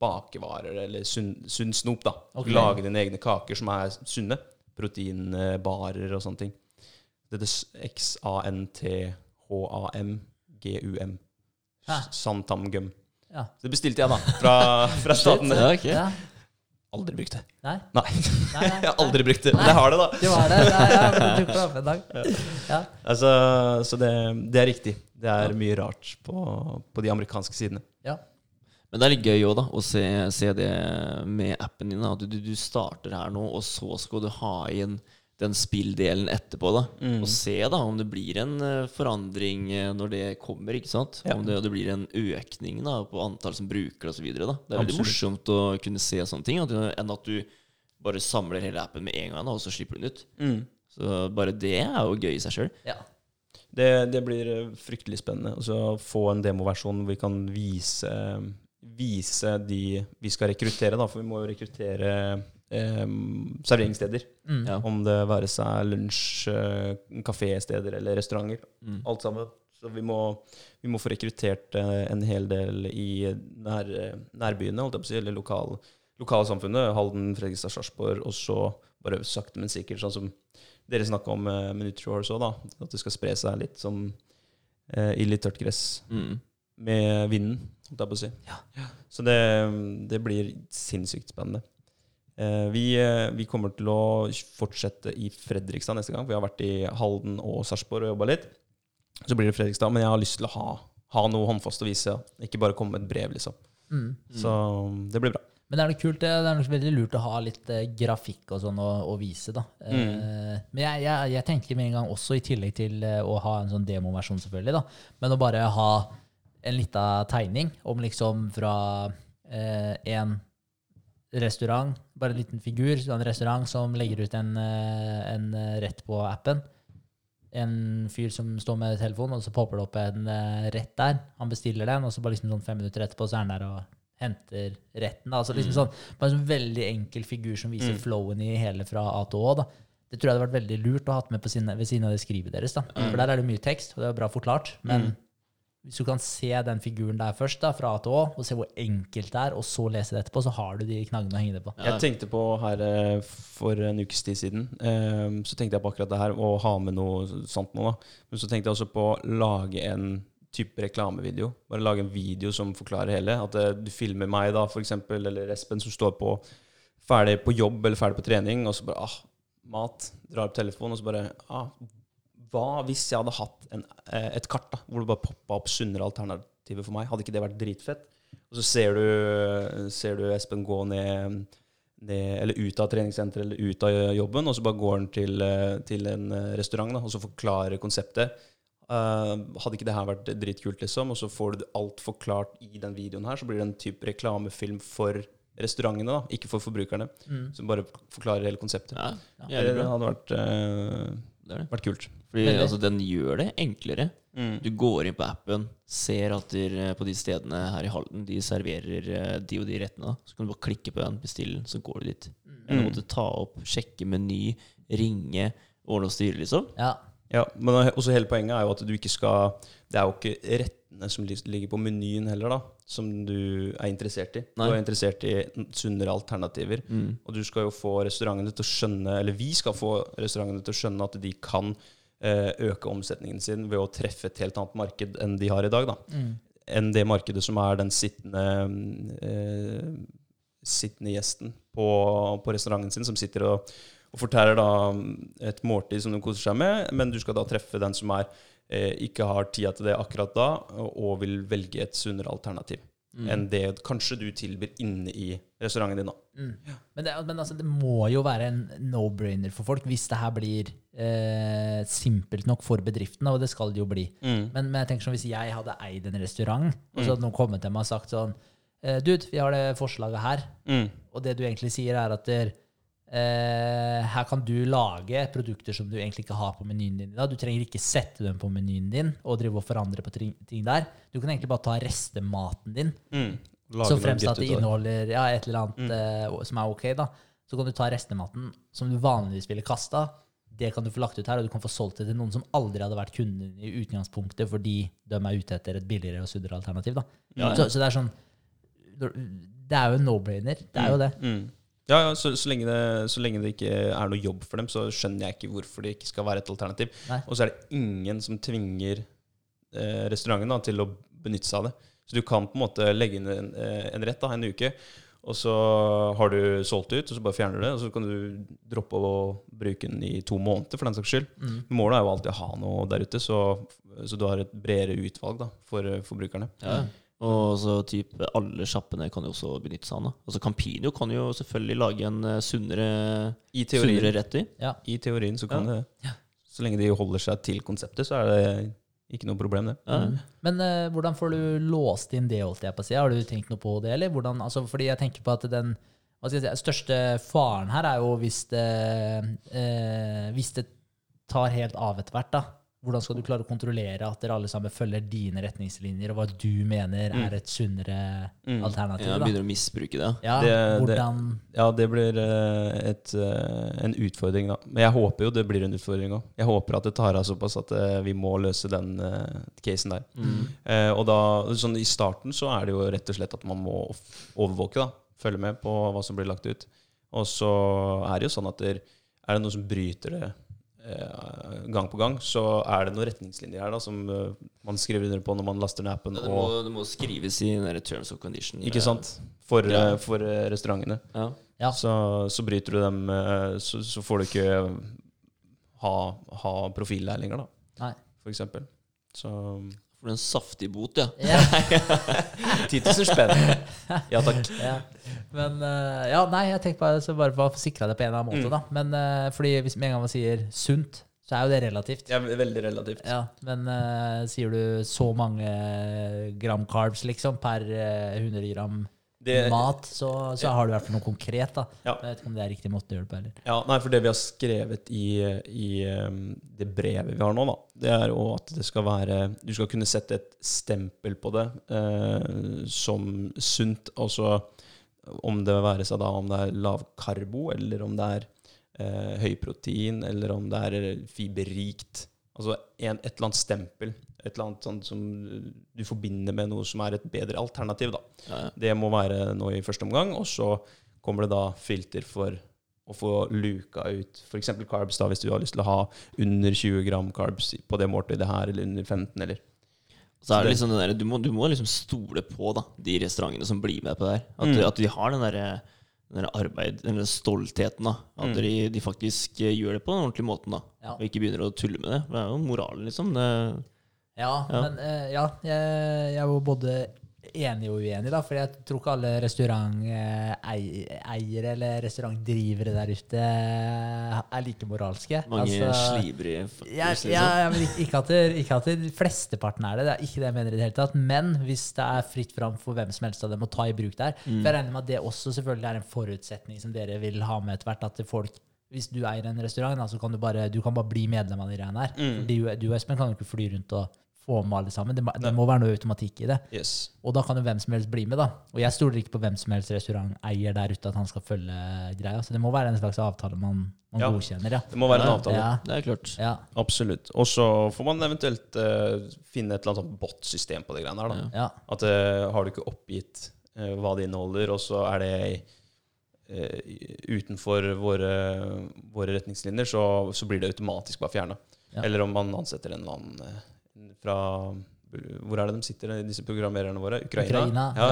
A: bakevarer, eller sunn, sunn snop, da.
B: Okay.
A: Lage dine egne kaker som er sunne. Proteinbarer og sånne ting. Det heter X-A-N-T-H-A-M-G-U-M. Santamgum.
B: Ja.
A: Det bestilte jeg, da, fra, fra staten.
C: Ja, ok.
B: Ja.
A: Aldri brukt det.
B: Nei,
A: Nei,
B: nei, nei. [LAUGHS]
A: jeg har aldri brukt det. Men jeg har det, da.
B: Du var det. Nei, ja, men du det en dag. Ja.
A: Altså, så det, det er riktig. Det er mye rart på, på de amerikanske sidene.
B: ja.
C: Men det er litt gøy òg, da, å se, se det med appen din. At du, du starter her nå, og så skal du ha inn den spilldelen etterpå. da.
A: Mm.
C: Og se da om det blir en eh, forandring eh, når det kommer. ikke sant?
A: Ja.
C: Om det, det blir en økning da, på antall som bruker det osv. Det er veldig morsomt å kunne se sånne ting, at, du- enn at du bare samler hele appen med en gang, da, og så slipper du den ut. Så bare det er jo gøy i seg sjøl.
B: ja.
A: Det, det blir eh, fryktelig spennende å få en demoversjon hvor vi kan vise, vise de vi skal rekruttere, da, for vi må jo rekruttere eh, serveringssteder.
B: Mm.
C: Ja.
A: Om det være seg lunsj, eh, kafésteder eller restauranter.
C: Mm.
A: Alt sammen. Så vi må, vi må få rekruttert eh, en hel del i nær, nærbyene, holdt jeg på å si, eller lokal, lokalsamfunnet. Halden, Fredrikstad, Sarpsborg. Og så bare sakte, men sikkert, sånn som dere snakka om uh, med Nutrihorse òg, da. At det skal spre seg litt som uh, i litt tørt gress
C: Mm.
A: med vinden, holdt jeg på å si.
B: Ja.
A: Så det, det blir sinnssykt spennende. Uh, vi, uh, vi kommer til å fortsette i Fredrikstad neste gang. Vi har vært i Halden og Sarpsborg og jobba litt. Så blir det Fredrikstad. Men jeg har lyst til å ha, ha noe håndfast å vise. Ikke bare komme med et brev, liksom.
B: Mm.
A: Så det blir bra.
B: Men det er noe kult, det er nok veldig lurt å ha litt eh, grafikk og sånn å, å vise, da.
A: Mm.
B: Eh, men jeg, jeg, jeg tenker med en gang også, i tillegg til eh, å ha en sånn demoversjon, selvfølgelig, da, men å bare ha en lita tegning om liksom fra eh, en restaurant, bare en liten figur, så en restaurant som legger ut en, eh, en eh, rett på appen. En fyr som står med telefonen, og så popper det opp en eh, rett der. Han bestiller den, og så bare liksom sånn fem minutter etterpå så er han der og henter retten. Da. Altså liksom sånn, bare en sånn veldig enkel figur som viser
A: Mm.
B: flowen i hele fra A til Å. Da. Det tror jeg hadde vært veldig lurt å ha med på sine, ved siden av det skrivet deres. Da. For der er det mye tekst, og det er bra forklart. Men
A: Mm.
B: hvis du kan se den figuren der først, da, fra A til Å, og se hvor enkelt det er, og så lese det etterpå, så har du de knaggene å henge det på.
A: Jeg tenkte på her eh, for en ukes tid siden, eh, så tenkte jeg på akkurat det her, å ha med noe sånt noe. Men så tenkte jeg også på å lage en type reklamevideo. Bare lage en video som forklarer hele. At uh, du filmer meg, da, for eksempel, eller Espen, som står på ferdig på jobb eller ferdig på trening, og så bare ah, mat. Drar opp telefonen, og så bare ah, Hva hvis jeg hadde hatt en, eh, et kart da, hvor det bare poppa opp sunnere alternativer for meg? Hadde ikke det vært dritfett? Og så ser du, ser du Espen gå ned, det, eller ut av treningssenteret eller ut av jobben, og så bare går han til, eh, til en restaurant da, og så forklarer konseptet. Eh, hadde ikke det her vært dritkult, liksom? Og så får du alt forklart i den videoen her, så blir det en type reklamefilm for restaurantene, da, ikke for forbrukerne.
B: Mm.
A: Som bare forklarer hele konseptet.
C: Ja,
A: det
C: det
A: hadde vært, uh,
C: Det det.
A: vært kult.
C: Fordi altså, den gjør det enklere.
A: Mm.
C: Du går inn på appen, ser at der, på de stedene her i Halden de serverer eh, de og de rettene. Så kan du bare klikke på den, bestille den, så går du dit. Eller
A: Mm.
C: måtte ta opp, sjekke meny, ringe, ordne og styre, liksom.
B: Ja.
A: Ja, men også hele poenget er jo at du ikke skal Det er jo ikke rettene som ligger på menyen heller, da, som du er interessert i.
C: Nei.
A: Du er interessert i sunnere alternativer.
C: Mm.
A: Og du skal jo få restaurantene til å skjønne Eller vi skal få restaurantene til å skjønne at de kan eh, øke omsetningen sin ved å treffe et helt annet marked enn de har i dag. da.
B: Mm.
A: Enn det markedet som er den sittende eh, sittende gjesten på, på restauranten sin, som sitter og, og fortærer da et måltid som de koser seg med, men du skal da treffe den som er, eh, ikke har tida til det akkurat da, og, vil velge et sunnere alternativ
C: Mm.
A: enn det kanskje du tilbyr inne i restauranten din.
B: Mm. Men, det, men altså, det må jo være en no-brainer for folk hvis det her blir eh, simpelt nok for bedriften, og det skal det jo bli. Men, men jeg tenker sånn, hvis jeg hadde eid en restaurant, og så hadde noen kommet til meg og sagt sånn eh, Dude, vi har det forslaget her,
A: Mm.
B: og det du egentlig sier, er at der, her kan du lage produkter som du egentlig ikke har på menyen din. Du trenger ikke sette dem på menyen din og drive og forandre på ting der. Du kan egentlig bare ta restematen din,
A: Mm.
B: Så fremst at det inneholder ja, et eller annet eh, som er ok, da. Så kan du ta restematen som du vanligvis ville kasta. Det kan du få lagt ut her, og du kan få solgt det til noen som aldri hadde vært kunden i utgangspunktet, fordi de er ute etter et billigere og sunnere alternativ. da.
C: Ja, ja.
B: Så, så det er sånn Det er jo en no-brainer. Det er jo det.
A: Mm. Ja, ja så, så, lenge det, så lenge det ikke er noe jobb for dem, så skjønner jeg ikke hvorfor det ikke skal være et alternativ.
B: Nei.
A: Og så er det ingen som tvinger eh, restauranten da, til å benytte seg av det. Så du kan på en måte legge inn en, eh, en rett da, en uke, og så har du solgt ut, og så bare fjerner du det, og så kan du droppe å bruke den i to måneder, for den saks skyld.
B: Mm.
A: Målet er jo alltid å ha noe der ute, så, så du har et bredere utvalg da, for eh, forbrukerne.
C: Ja. Og så typ alle sjappene kan jo også benytte seg av den. Altså Campino kan jo selvfølgelig lage en eh, sunnere,
A: I
C: sunnere
A: rett
C: i.
B: Ja.
A: i teorien så kan
C: Ja.
A: det Så lenge de holder seg til konseptet, så er det ikke noe problem, det.
C: Ja.
B: Men uh, hvordan får du låst inn det, holdt jeg på å si? Har du tenkt noe på det, eller? Hvordan, altså, fordi jeg tenker på at den hva skal jeg si, største faren her er jo hvis det, uh, hvis det tar helt av etter hvert, da. Hvordan skal du klare å kontrollere at dere alle sammen følger dine retningslinjer, og hva du mener er et sunnere alternativ?
C: Ja, begynner å misbruke det.
B: Ja,
A: Det- det- Ja, det blir eh, et, eh, en utfordring, da. Men jeg håper jo det blir en utfordring òg. Jeg håper at det tar av såpass at eh, vi må løse den uh, casen der. Eh, og da, sånn I starten så er det jo rett og slett at man må overvåke, da. Følge med på hva som blir lagt ut. Og så er det jo sånn at der, er det noen som bryter det gang på gang, så er det noen retningslinjer her da som eh, man skriver under på når man laster ned appen.
C: Det
A: Og,
C: må, det må skrives i terms of condition.
A: ikke sant? For,
C: Ja.
A: eh, for eh, restaurantene.
C: Ja.
B: Ja.
A: Så, så bryter du dem, eh, så, så får du ikke ha, ha profil der lenger, da,
B: Nei.
A: for eksempel. Så
C: For en saftig bot, ja.
B: Ja. [LAUGHS]
A: 10 000 [LAUGHS] spenn. Ja takk. [LAUGHS]
B: Ja. Men uh, Ja, nei, jeg tenkte bare, så bare for å sikre det på en eller annen måte,
A: Mm.
B: da. Men uh, fordi hvis med en gang man sier sunt, så er jo det relativt.
A: Ja, veldig relativt.
B: Ja, men uh, sier du så mange gram carbs, liksom, per eh, 100 gram
A: Det,
B: mat, så, så har du i hvert fall noe konkret, da.
A: Ja.
B: Jeg vet ikke om det er riktig måte å gjøre det på heller.
A: ja, nei, for det vi har skrevet i, i um, det brevet vi har nå, da, det er jo at det skal være Du skal kunne sette et stempel på det eh, som sunt. Altså om det være seg da om det er lavkarbo, eller om det er eh, høyprotein, eller om det er fiberrikt. Altså en, et eller annet stempel. Et eller annet sånt som du forbinder med noe som er et bedre alternativ. da.
C: ja, ja.
A: Det må være nå i første omgang, og så kommer det da filter for å få luka ut f.eks. carbs, da, hvis du har lyst til å ha under 20 gram carbs på det måltidet her, eller under 15, eller
C: Så er det liksom den der, du, må, du må liksom stole på da, de restaurantene som blir med på det her. At,
A: Mm.
C: at de har den der, den der arbeid, den der stoltheten. da At
A: Mm.
C: de, de faktisk eh, gjør det på den ordentlige måten. da
B: Ja.
C: Og ikke begynner å tulle med det. Det er jo moralen, liksom. Det,
B: Ja,
C: Ja.
B: men uh, ja, jeg, jeg er både enig og uenig, da. For jeg tror ikke alle restauranteiere eller restaurantdrivere der ute er like moralske.
C: mange
B: Altså,
C: slibrige,
B: Ja,
C: faktisk, Ja,
B: ja, ja, men ikke, at det, ikke at det flesteparten er det. Det er ikke det jeg mener i det hele tatt. Men hvis det er fritt fram for hvem som helst av dem å ta i bruk der
C: Mm.
B: For jeg regner med at det også selvfølgelig er en forutsetning som dere vil ha med etter hvert. At folk hvis du eier en restaurant, da, så kan du bare, du kan bare bli medlem av de greiene her.
A: Mm.
B: Du, du, Espen, kan jo ikke fly rundt og få med alle sammen. Det, må- det må være noe automatikk i det.
A: Yes.
B: Og da kan jo hvem som helst bli med, da. Og jeg stoler ikke på hvem som helst restauranteier der ute at han skal følge greia. Så det må være en slags avtale man, man
A: Ja.
B: godkjenner, ja.
A: Det må være en avtale.
B: Ja,
C: Det er klart.
B: ja,
A: Absolutt. Og så får man eventuelt uh, finne et eller annet bot-system på de greiene her. da. At uh, har du ikke oppgitt uh, hva det inneholder, og så er det utenfor våre, våre retningslinjer, så, så blir det automatisk bare fjerna. Eller om man ansetter en eller annen fra Hvor er det de sitter, disse programmererne våre? Ukraina?
B: Ukraina.
A: Ja.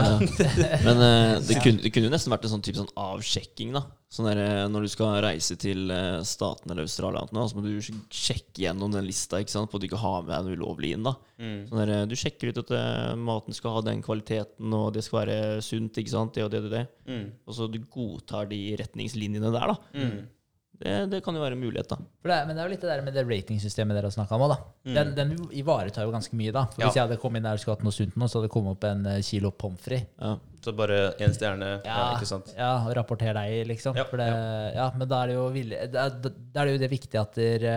A: [LAUGHS]
C: Men uh, det, kunne, det kunne jo nesten vært en sånn type sånn avsjekking. da Sånn der, eh, Når du skal reise til eh, staten eller Australia, noe, så må du sjekke gjennom den lista ikke sant? på at du ikke har med deg noe ulovlig inn. da
A: Mm.
C: Sånn der, Du sjekker ut at maten skal ha den kvaliteten, og det skal være sunt. ikke sant? Det og det det, det.
A: Mm.
C: Og så du godtar de retningslinjene der. da
A: Mm.
C: Det, det kan jo være en mulighet. da
B: det, men det er jo litt det der med det ratingsystemet dere har snakka om òg, da. Den, den ivaretar jo ganske mye, da. For
A: Ja.
B: Hvis jeg hadde kommet inn der og skulle hatt noe sunt nå, så hadde det kommet opp en eh, kilo pommes frites.
C: Ja.
A: Så bare én stjerne, ja.
B: Ja,
A: ikke sant?
B: ja, og rapporter deg, liksom.
A: Ja,
B: det, ja. men da er det jo villig, da, da er det jo det viktige at dere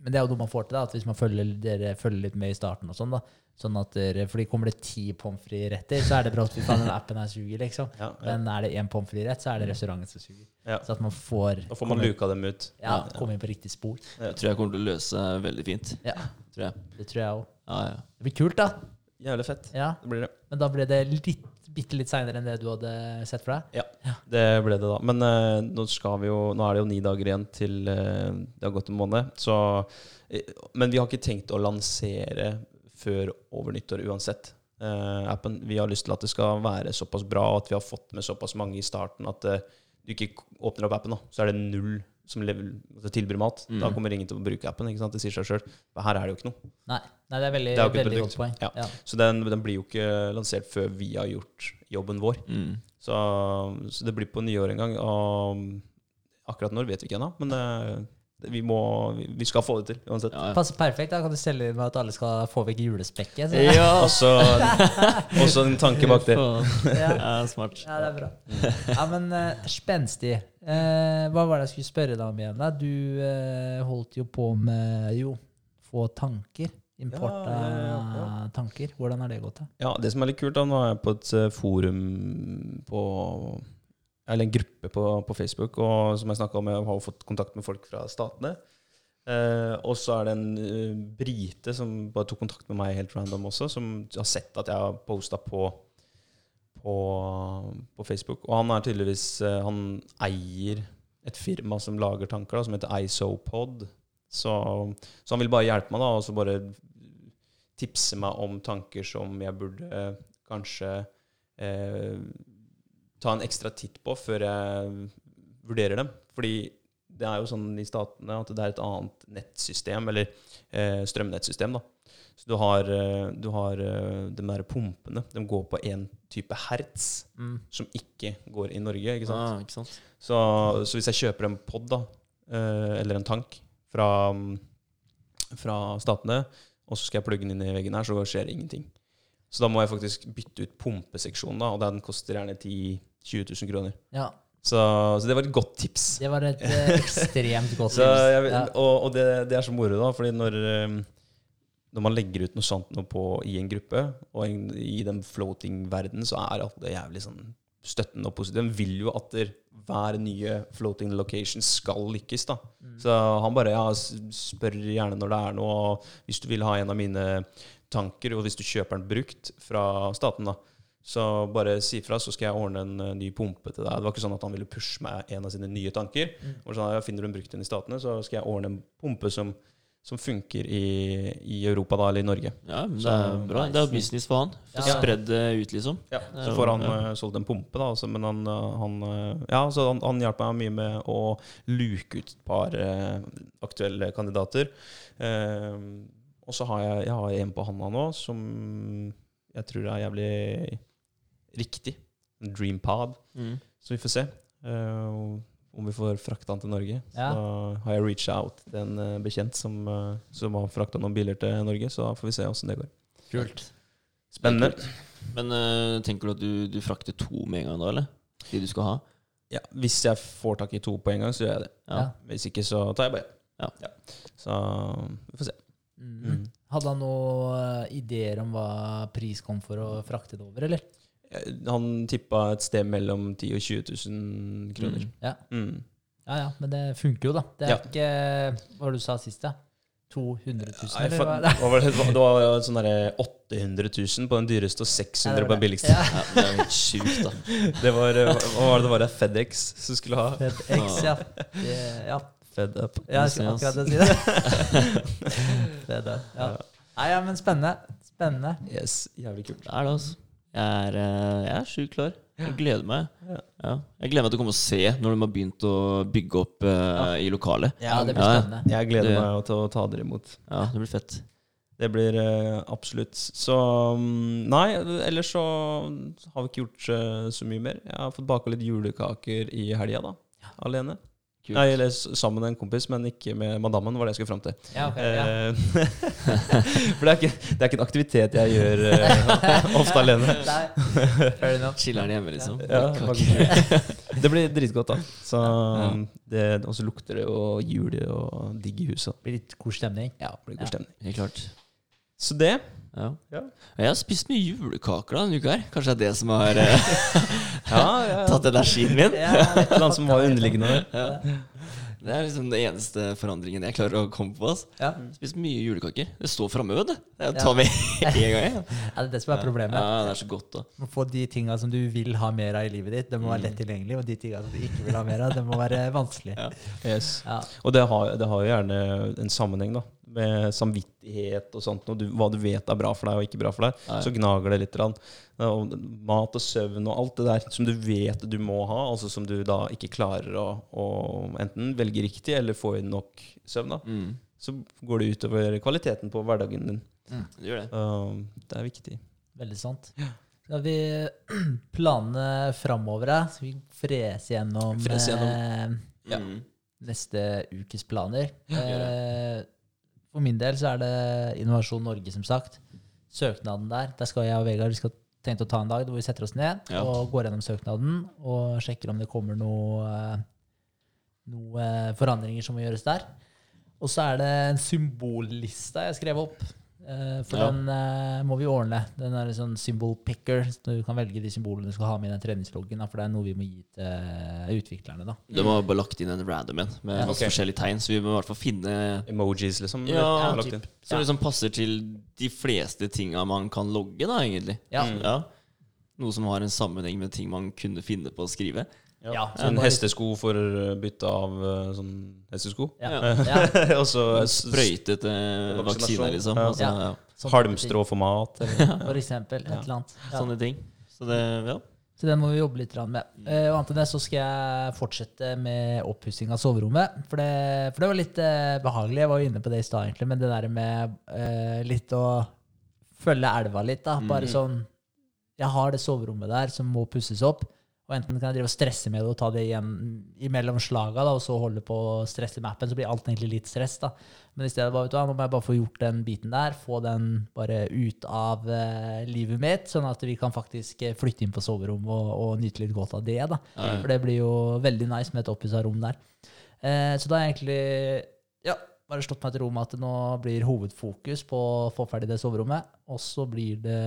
B: Men det er jo noe man får til, da, at hvis man følger, dere følger litt med i starten og sånn, da. Sånn at dere, fordi kommer det ti pommes frites-retter, så er det brått fy faen, den appen her suger, liksom.
A: Ja, ja.
B: Men er det én pommes frites-rett, så er det restauranten som suger.
A: Ja.
B: Så at man får
A: Da får man
B: komme-
A: luka dem ut.
B: Ja, komme inn på riktig spor.
C: Det tror jeg kommer til å løse seg veldig fint.
B: Ja,
C: Tror jeg.
B: det tror jeg òg.
C: Ja, ja.
B: Det blir kult, da.
A: Jævlig fett.
B: Ja,
A: Det blir det.
B: Men da ble det litt, bitte litt seinere enn det du hadde sett for deg?
A: Det ble det, da. Men uh, nå, skal vi jo, nå er det jo ni dager igjen til uh, det har gått en måned. Så, eh, men vi har ikke tenkt å lansere før over nyttår uansett. Uh, appen. Vi har lyst til at det skal være såpass bra, og at vi har fått med såpass mange i starten at uh, du ikke åpner opp appen, da, så er det null som lever, altså tilbyr mat.
C: Mm.
A: Da kommer ingen til å bruke appen. ikke sant? Det sier seg sjøl. Her er det jo ikke noe.
B: Nei, nei det er veldig,
A: Det er
B: veldig godt poeng.
A: Ja.
B: Ja.
A: Så den, den blir jo ikke lansert før vi har gjort jobben vår.
C: Mm.
A: Så, så det blir på nyår en gang. Og akkurat når vet vi ikke ennå, men eh, det, vi, må, vi, skal få det til uansett.
C: Ja, ja.
B: Passer perfekt. Da kan du selge inn med at alle skal få vekk julespekket. Så.
C: Ja. [LAUGHS]
A: også, også en tanke bak det. [LAUGHS]
B: Ja.
C: Ja, smart.
B: Ja, det er bra. Ja, men uh, spenstig. Uh, hva var det jeg skulle spørre deg om igjen? da? Du uh, holdt jo på med Jo, få tanker? Import av
A: Ja, ja, ja,
B: tanker? Hvordan har det gått? da?
A: Ja, det som er litt kult, da, nå er jeg på et forum på Eller en gruppe på, på Facebook, og som jeg snakka om, jeg har fått kontakt med folk fra statene. Eh, og så er det en eh, brite som bare tok kontakt med meg helt random også, som har sett at jeg har posta på, på, på Facebook. Og han er tydeligvis eh, Han eier et firma som lager tanker, da, som heter ISOPod. Så, så han vil bare hjelpe meg, da, og så bare tipse meg om tanker som jeg burde eh, kanskje eh, ta en ekstra titt på før jeg vurderer dem. Fordi det er jo sånn i statene at det er et annet nettsystem, eller eh, strømnettsystem, da. Så du har, eh, du har eh, de der pumpene. De går på én type hertz, som ikke går i Norge. ikke sant?
C: Ah, ikke sant?
A: Så, så hvis jeg kjøper en pod, da, eh, eller en tank, fra, fra statene, og så skal jeg plugge den inn i veggen her, så skjer det ingenting. Så da må jeg faktisk bytte ut pumpeseksjonen, da, og den koster gjerne 10 20 000 kroner.
B: Ja,
A: Så, så det var et godt tips.
B: det var et eh, [LAUGHS] ekstremt godt
A: Så jeg,
B: tips. Ja.
A: og og det, det er så moro, da, fordi når, eh, når man legger ut noe sånt noe på, i en gruppe, og en, i den floating-verdenen, så er alt det jævlig sånn støttende og positivt. Den vil jo at der, hver nye floating location skal lykkes. da. Så han bare ja, spør gjerne når det er noe, og hvis du vil ha en av mine tanker, og hvis du kjøper den brukt fra staten, da, så bare si fra, så skal jeg ordne en eh, ny pumpe til deg. Det var ikke sånn at han ville pushe meg en av sine nye tanker. Mm. sånn, ja, Finner du en brukt en i statene, så skal jeg ordne en pumpe som, som funker i, i Europa da, eller i Norge.
C: Ja, men det er bra. Det er business for han. Få
B: Ja.
C: spredd det ut, liksom.
A: Ja, så får han
C: ja.
A: eh, solgt en pumpe, da. Altså, men han, eh, han, ja, så han, han hjalp meg mye med å luke ut et par aktuelle kandidater. Eh, og så har jeg, jeg har en på handa nå som jeg tror er jævlig riktig. En Dreampod.
C: Mm.
A: Så vi får se uh, om vi får frakta han til Norge. Så
B: Ja.
A: Så har jeg reacha out til en uh, bekjent som, uh, som har frakta noen biler til Norge. Så får vi se åssen det går.
B: Kult.
A: Spennende.
C: Men eh, tenker du at du, du frakter to med en gang da, eller? De du skal ha?
A: Ja, hvis jeg får tak i to på en gang, så gjør jeg det.
C: Ja.
B: Ja.
A: Hvis ikke, så tar jeg bare én.
C: Ja.
A: Så vi får se.
B: Mm. Hadde han noen ideer om hva pris kom for å frakte det over, eller?
A: Eh, Han tippa et sted mellom 10 000 og 20 000 kroner.
B: Ja.
A: Mm.
B: ja ja, men det funker jo, da. Det er
A: Ja.
B: ikke Hva var det du sa sist, da? 200 000,
A: Nei, for,
B: hva det?
A: hva var det, det var jo sånn derre 800 000 på den dyreste og 600 på den billigste.
B: Ja.
C: Ja, det er jo sjukt, da.
A: Det var, eh, hva var det det var? det? FedEx som skulle ha?
B: FedEx, ja. Det, ja.
A: Fed up.
B: Ja, jeg skulle akkurat si det. [LAUGHS] Fed up. Ja. Nei, ja, men spennende. Spennende.
A: Yes, jævlig kult.
C: Det er det, altså. Jeg er, eh, jeg er sjukt klar. Jeg gleder meg.
A: Ja.
C: Ja. Jeg gleder meg til å komme og se når de har begynt å bygge opp eh, i lokalet.
B: Ja, det blir
C: Ja.
A: Jeg gleder
C: Det-
A: meg til å ta dere imot.
C: Ja, det blir fett.
A: Det blir uh, absolutt. Så mm, Nei, ellers så har vi ikke gjort uh, så mye mer. Jeg har fått baka litt julekaker i helga, da. Alene.
C: Kult.
A: Nei, eller sammen med en kompis, men ikke med madammen, var det jeg skulle fram til.
B: Ja, ok, ja.
A: Eh, [LAUGHS] For det er, ikke, det er ikke en aktivitet jeg gjør uh, [LAUGHS] ofte alene.
C: Chiller'n hjemme, liksom.
A: Ja. [LAUGHS] Det blir dritgodt, da. Så,
C: Ja.
A: det, og så lukter det jo jul og digg i huset.
B: Blir litt god stemning.
A: Ja, det blir
B: Ja.
A: god stemning.
C: Helt klart.
A: Så det
C: Ja.
A: Ja.
C: Jeg har spist mye julekaker da denne uka her. Kanskje det er det som har eh, [LAUGHS]
A: Ja, ja,
C: tatt energien min?
B: Ja,
A: Et eller annet som var underliggende.
C: Ja. Det er liksom det eneste forandringen jeg klarer å komme på. Altså.
B: ja.
C: Spist mye julekaker. Det står framme, vet du. Jeg tar med [LAUGHS] en gang. Ja.
B: Ja, det er det som er problemet.
C: Ja, det er så godt, da.
B: Må få de tinga som du vil ha mer av i livet ditt, det må være lett tilgjengelig. Og de tinga som du ikke vil ha mer av, det må være vanskelig.
C: Ja.
A: Yes.
B: Ja.
A: Og det har, det har jo gjerne en sammenheng da med samvittighet og sånt. Og du, hva du vet er bra for deg og ikke bra for deg.
C: Ja, ja.
A: Så gnager det litt. Og mat og søvn og alt det der som du vet du må ha, altså som du da ikke klarer å, å enten velge riktig eller få inn nok søvn, da,
C: Mm.
A: så går det utover kvaliteten på hverdagen din.
C: Det gjør det.
A: Uh, det er viktig.
B: Veldig sant. Skal vi [CLEARS THROAT] planene framover, da? Skal vi frese gjennom,
A: Frese gjennom.
B: eh,
A: Ja.
C: Mm.
B: neste ukes planer?
C: gjør
B: Eh, for min del så er det Innovasjon Norge, som sagt. Søknaden der. Der skal jeg og Vegard vi skal tenkt å ta en dag hvor vi setter oss ned
C: Ja.
B: og går gjennom søknaden og sjekker om det kommer noe, eh, noe forandringer som må gjøres der. Og så er det en symbolliste jeg skrev opp. Eh, for
C: Ja.
B: den eh, må vi ordne. Den er en sånn symbol picker. Så du kan velge de symbolene du skal ha med i den treningsloggen. For det er noe vi må gi til utviklerne. da.
C: Du må bare lagt inn en random en med
B: Ja,
C: masse
A: ok.
C: forskjellige tegn. Så vi må i hvert fall finne
A: Emojis, liksom?
C: Ja,
A: inn.
C: som liksom passer til de fleste tinga man kan logge, da, egentlig.
B: Ja.
A: Mm.
C: Ja. Noe som har en sammenheng med ting man kunne finne på å skrive.
B: Ja,
A: Så en
B: bare-
A: hestesko for bytte av eh, sånn hestesko?
B: Ja.
C: Ja. [LAUGHS] [LAUGHS]
A: Og så
C: Sprøytete vaksiner, liksom.
A: Ja.
C: Altså,
B: Ja.
C: ja.
B: Sånn
A: halmstrå for mat? [LAUGHS] Eller?
B: For eksempel. Et eller annet. Ja.
C: Sånne ting. Så det, ja.
B: Så den må vi jobbe litt med. Eh, og annet enn det så skal jeg fortsette med oppussing av soverommet. For det, for det var litt eh, behagelig. Jeg var jo inne på det i stad, egentlig. Men det der med uh, litt å følge elva litt, da. Bare sånn Jeg har det soverommet der som må pusses opp. Og enten kan jeg drive og stresse med det og ta det igjen imellom slaga, da, og så holde på å stresse med appen, så blir alt egentlig litt stress. da. Men i stedet bare, vet du nå må jeg bare få gjort den biten der, få den bare ut av uh, livet mitt, sånn at vi kan faktisk eh, flytte inn på soverommet og, og nyte litt godt av det. da.
C: Ja.
B: For det blir jo veldig nice med et oppussa rom der. Uh, så da er jeg egentlig ja, bare slått meg til ro med at det nå blir hovedfokus på å få ferdig det soverommet. Og så blir det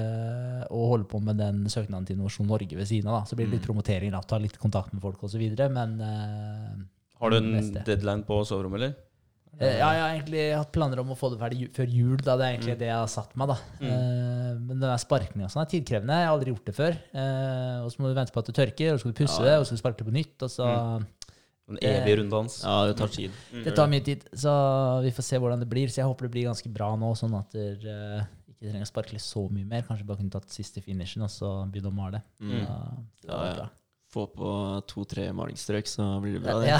B: å holde på med den søknaden til Innovasjon Norge ved siden av. da. Så blir det litt promotering, da, ta litt kontakt med folk osv. Men uh,
A: Har du en
B: beste.
A: deadline på soverommet, eller?
B: Eh, Ja, jeg har egentlig hatt planer om å få det ferdig før jul. da, Det er egentlig det jeg har satt meg. da. Eh, men den der sparkninga sånn er tidkrevende. Jeg har aldri gjort det før. Og så må du vente på at det tørker, og så skal du pusse
C: Ja,
B: det, og så skal du sparke det på nytt. og så...
A: En evig runddans?
C: ja, det tar tid.
B: Det tar mye tid, så vi får se hvordan det blir. Så jeg håper det blir ganske bra nå, sånn at dere ikke trenger å sparkle så mye mer. Kanskje bare kunne tatt siste finishen og så begynne å male.
C: Mm.
B: Ja,
C: Ja,
B: det
C: ja. Få på to-tre malingsstrøk, så blir det bra. Det.
B: Ja.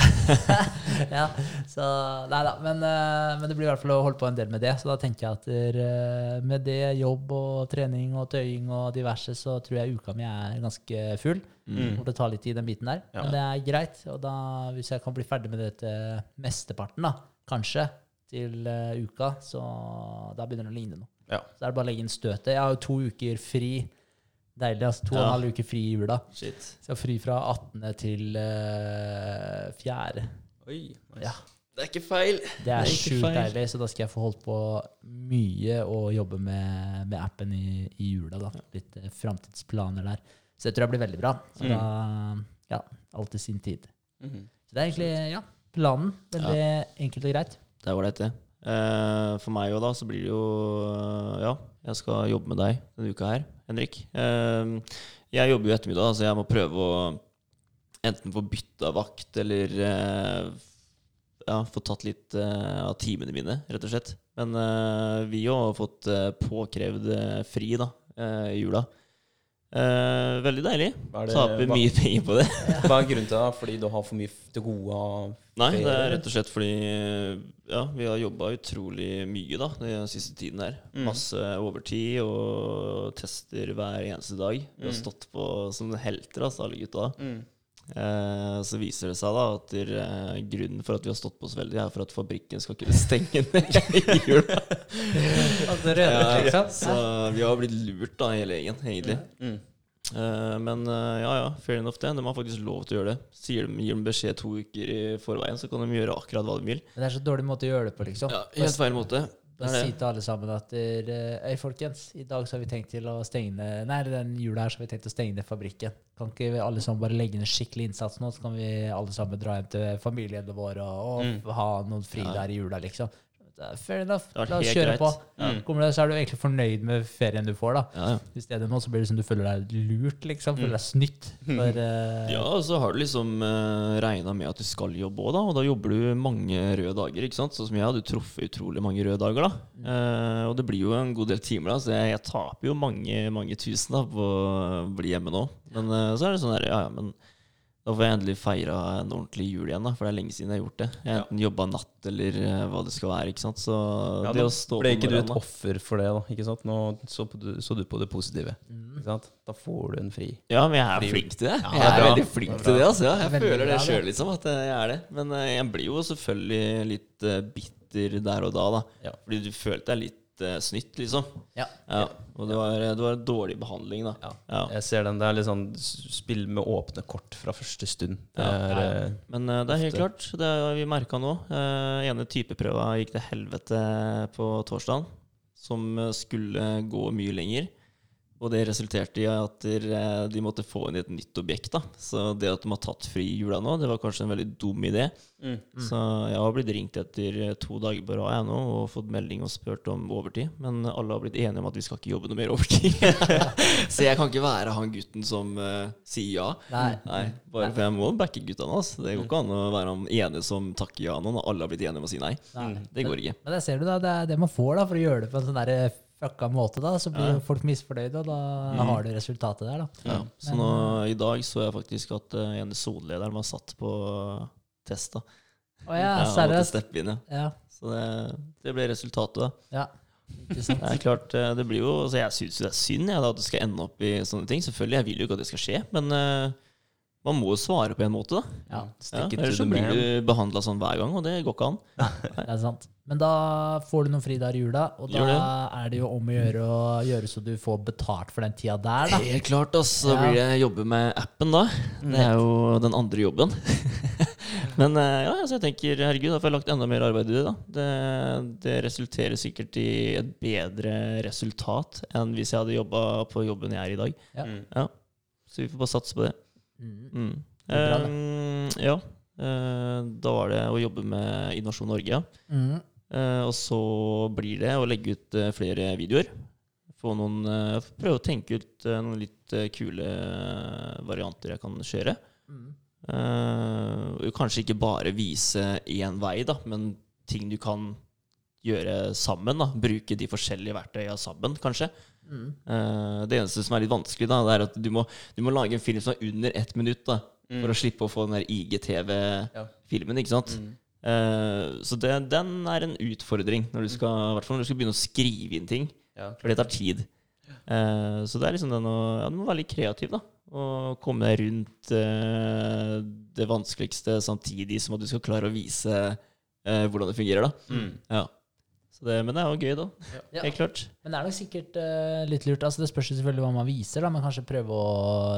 B: [LAUGHS] ja, så Nei da. Men, uh, men det blir i hvert fall å holde på en del med det. Så da tenker jeg at dere, med det, jobb og trening og tøying og diverse, så tror jeg uka mi er ganske full.
C: Mm.
B: det tar litt tid, den biten der.
A: Ja.
B: Men det er greit. Og da, hvis jeg kan bli ferdig med det til mesteparten, da, kanskje, til uh, uka, så da begynner det å ligne noe.
A: Ja.
B: Så er det bare å legge inn støtet. Jeg har jo to uker fri. Deilig. altså To og en halv uke fri i jula.
C: Shit.
B: Så jeg har fri fra 18. til uh, 4.
A: Oi, nice.
B: Ja.
C: Det er ikke feil.
B: Det er
C: er
B: sjukt deilig, så da skal jeg få holdt på mye og jobbe med, med appen i, i jula. da. Litt eh, framtidsplaner der. Så det tror jeg blir veldig bra. Så
A: Mm.
B: da Ja, alt i sin tid.
A: Mhm.
B: Så det er egentlig ja, planen. Veldig enkelt og greit.
C: Det er ålreit, det. Eh, for meg òg, da, så blir det jo eh, Ja, jeg skal jobbe med deg denne uka her, Henrik. Eh, jeg jobber jo ettermiddag, så jeg må prøve å enten få bytta vakt eller eh, ja, få tatt litt eh, av timene mine, rett og slett. Men eh, vi har fått påkrevd fri da, i jula. Eh, veldig deilig.
A: Det-
C: Taper
A: hva-
C: mye penger på det. [LAUGHS]
A: Hva er grunnen til det? Fordi du har for mye til gode
C: Nei, det er rett og slett fordi ja, vi har jobba utrolig mye da, den siste tiden her.
A: Mm.
C: Masse overtid og tester hver eneste dag. Vi har
A: Mm.
C: stått på som helter, altså, alle gutta.
A: Mm.
C: Eh, så viser det seg da at der, eh, grunnen for at vi har stått på så veldig, er for at fabrikken skal kunne stenge ned [LAUGHS] i jula.
B: Altså,
C: Ja, så vi har blitt lurt, da, hele gjengen, egentlig.
A: Mm.
C: Eh, men eh, ja, ja, fair enough det. De har faktisk lov til å gjøre det. Sier de, gir dem beskjed to uker i forveien, så kan de gjøre akkurat hva de vil.
B: Men det er så dårlig måte å gjøre det på, liksom.
C: Ja, helt feil måte. Er
B: si til alle sammen at dere, Øy, folkens, i dag så har vi tenkt til å stenge Nei, den jula her så har vi tenkt å stenge ned fabrikken. Kan ikke vi alle sammen bare legge ned skikkelig innsats nå, så kan vi alle sammen dra hjem til familiene våre og, og
A: Mm.
B: ha noen fri der i jula, liksom. Det Fair enough. La oss kjøre
C: greit.
B: på.
A: Mm.
B: Kommer du, så er du egentlig fornøyd med ferien du får, da.
C: Ja, ja.
B: I stedet nå så blir det som du føler deg lurt, liksom. Føler deg snytt. For, uh... [LAUGHS]
C: Ja, og så har du liksom uh, regna med at du skal jobbe òg, da. Og da jobber du mange røde dager. ikke sant? Sånn som jeg hadde truffet utrolig mange røde dager, da. Uh, og det blir jo en god del timer, da, så jeg, jeg taper jo mange mange tusen da på å bli hjemme nå. Men uh, så er det sånn her, ja ja, men da får jeg endelig feira en ordentlig jul igjen, da. For det er lenge siden jeg har gjort det. Jeg har enten jobba natt eller eh, hva det skal være, ikke sant. Så
A: Ja,
C: det å stå
A: ble
C: på
A: ikke du et offer for det, da? Ikke sant? Nå så, på, du- så du på det positive.
B: mm.
A: Ikke sant? Da får du en fri.
C: Ja, men jeg er
A: Fri-
C: flink til det.
A: Ja,
C: jeg
A: er
C: er veldig flink
A: Det er
C: til det. altså. Ja, jeg
B: Det er veldig
C: føler det sjøl, liksom, at jeg er det. Men eh, jeg blir jo selvfølgelig litt eh, bitter der og da, da.
A: Ja.
C: Fordi du følte deg litt snitt, liksom.
B: Ja.
C: Ja, og det var, det var en dårlig behandling, da.
A: Ja.
C: Ja.
A: Jeg ser den. Det er litt sånn spill med åpne kort fra første stund. Er,
B: Ja.
A: eh,
C: Men uh, det er helt
A: Ofte.
C: klart, det har vi merka nå. Uh, ene typeprøva gikk til helvete på torsdag, som eh, skulle gå mye lenger. Og det resulterte i at eh, de måtte få inn et nytt objekt. da. Så det at de har tatt fri jula nå, det var kanskje en veldig dum idé.
A: mm.
C: Så jeg har blitt ringt etter eh, to dager på rad nå, og fått melding og spurt om overtid. Men alle har blitt enige om at vi skal ikke jobbe noe mer overtid. [LAUGHS] så jeg kan ikke være han gutten som uh, sier ja.
B: Nei.
C: Nei, bare for jeg må backe guttene. Altså. Det går ikke an å være han ene som takker ja nå når alle har blitt enige om å si nei.
B: Nei.
C: Det går ikke.
B: Men det ser du da, det er det man får da, for å gjøre det på en sånn der fucka måte, da, så blir ja. folk misfornøyde, og da har du resultatet der, da.
C: Ja. Så nå, i dag så jeg faktisk at uh, ene sonelederen var satt på test. da.
B: Å ja, seriøst?
C: inn, ja.
B: Ja,
C: Så det, det ble resultatet, da.
B: ja.
C: Det er klart, eh, det blir jo altså Jeg syns jo det er synd jeg, da, at det skal ende opp i sånne ting. Selvfølgelig, jeg vil jo ikke at det skal skje, men eh, man må jo svare på en måte, da.
B: Ja,
C: Ja, ellers så blir du behandla sånn hver gang, og det går ikke an. [LAUGHS]
B: det er sant. Men da får du noen fridager i jula, og da
C: det.
B: er det jo om å gjøre å gjøre så du får betalt for den tida der, da.
C: Helt klart, ass. Så
B: Ja.
C: blir det jobbe med appen, da. Det er jo den andre jobben. [LAUGHS] Men eh, ja, altså jeg tenker herregud, da får jeg lagt enda mer arbeid i det. da. Det, det resulterer sikkert i et bedre resultat enn hvis jeg hadde jobba på jobben jeg er i dag.
B: Ja.
A: Mm.
C: Ja. Så vi får bare satse på det.
B: Mm.
C: Mm.
B: Bra,
C: Eh, ja. Eh, da var det å jobbe med Innovasjon Norge.
B: Mm.
C: Eh, og så blir det å legge ut eh, flere videoer. Få noen, eh, prøve å tenke ut eh, noen litt kule varianter jeg kan kjøre.
B: Mm.
C: Eh, kanskje ikke bare vise én vei, da, men ting du kan gjøre sammen. da, Bruke de forskjellige verktøyene sammen, kanskje.
B: Mm.
C: Eh, det eneste som er litt vanskelig, da, det er at du må, du må lage en film som er under ett minutt. da,
A: Mm.
C: For å slippe å få den der IGTV-filmen. ikke sant?
A: Mm.
C: Eh, så det, den er en utfordring, når du skal, i hvert fall når du skal begynne å skrive inn ting.
A: Ja.
C: For det tar tid. Eh, så det er liksom den å ja, Du må være litt kreativ, da. Og komme deg rundt det vanskeligste samtidig som at du skal klare å vise hvordan det fungerer. da.
A: Mm.
C: Ja. Så det, men det er jo gøy, da.
B: Ja.
C: Helt klart.
B: Men det er nok sikkert uh, litt lurt. altså Det spørs selvfølgelig hva man viser, da, men kanskje prøve å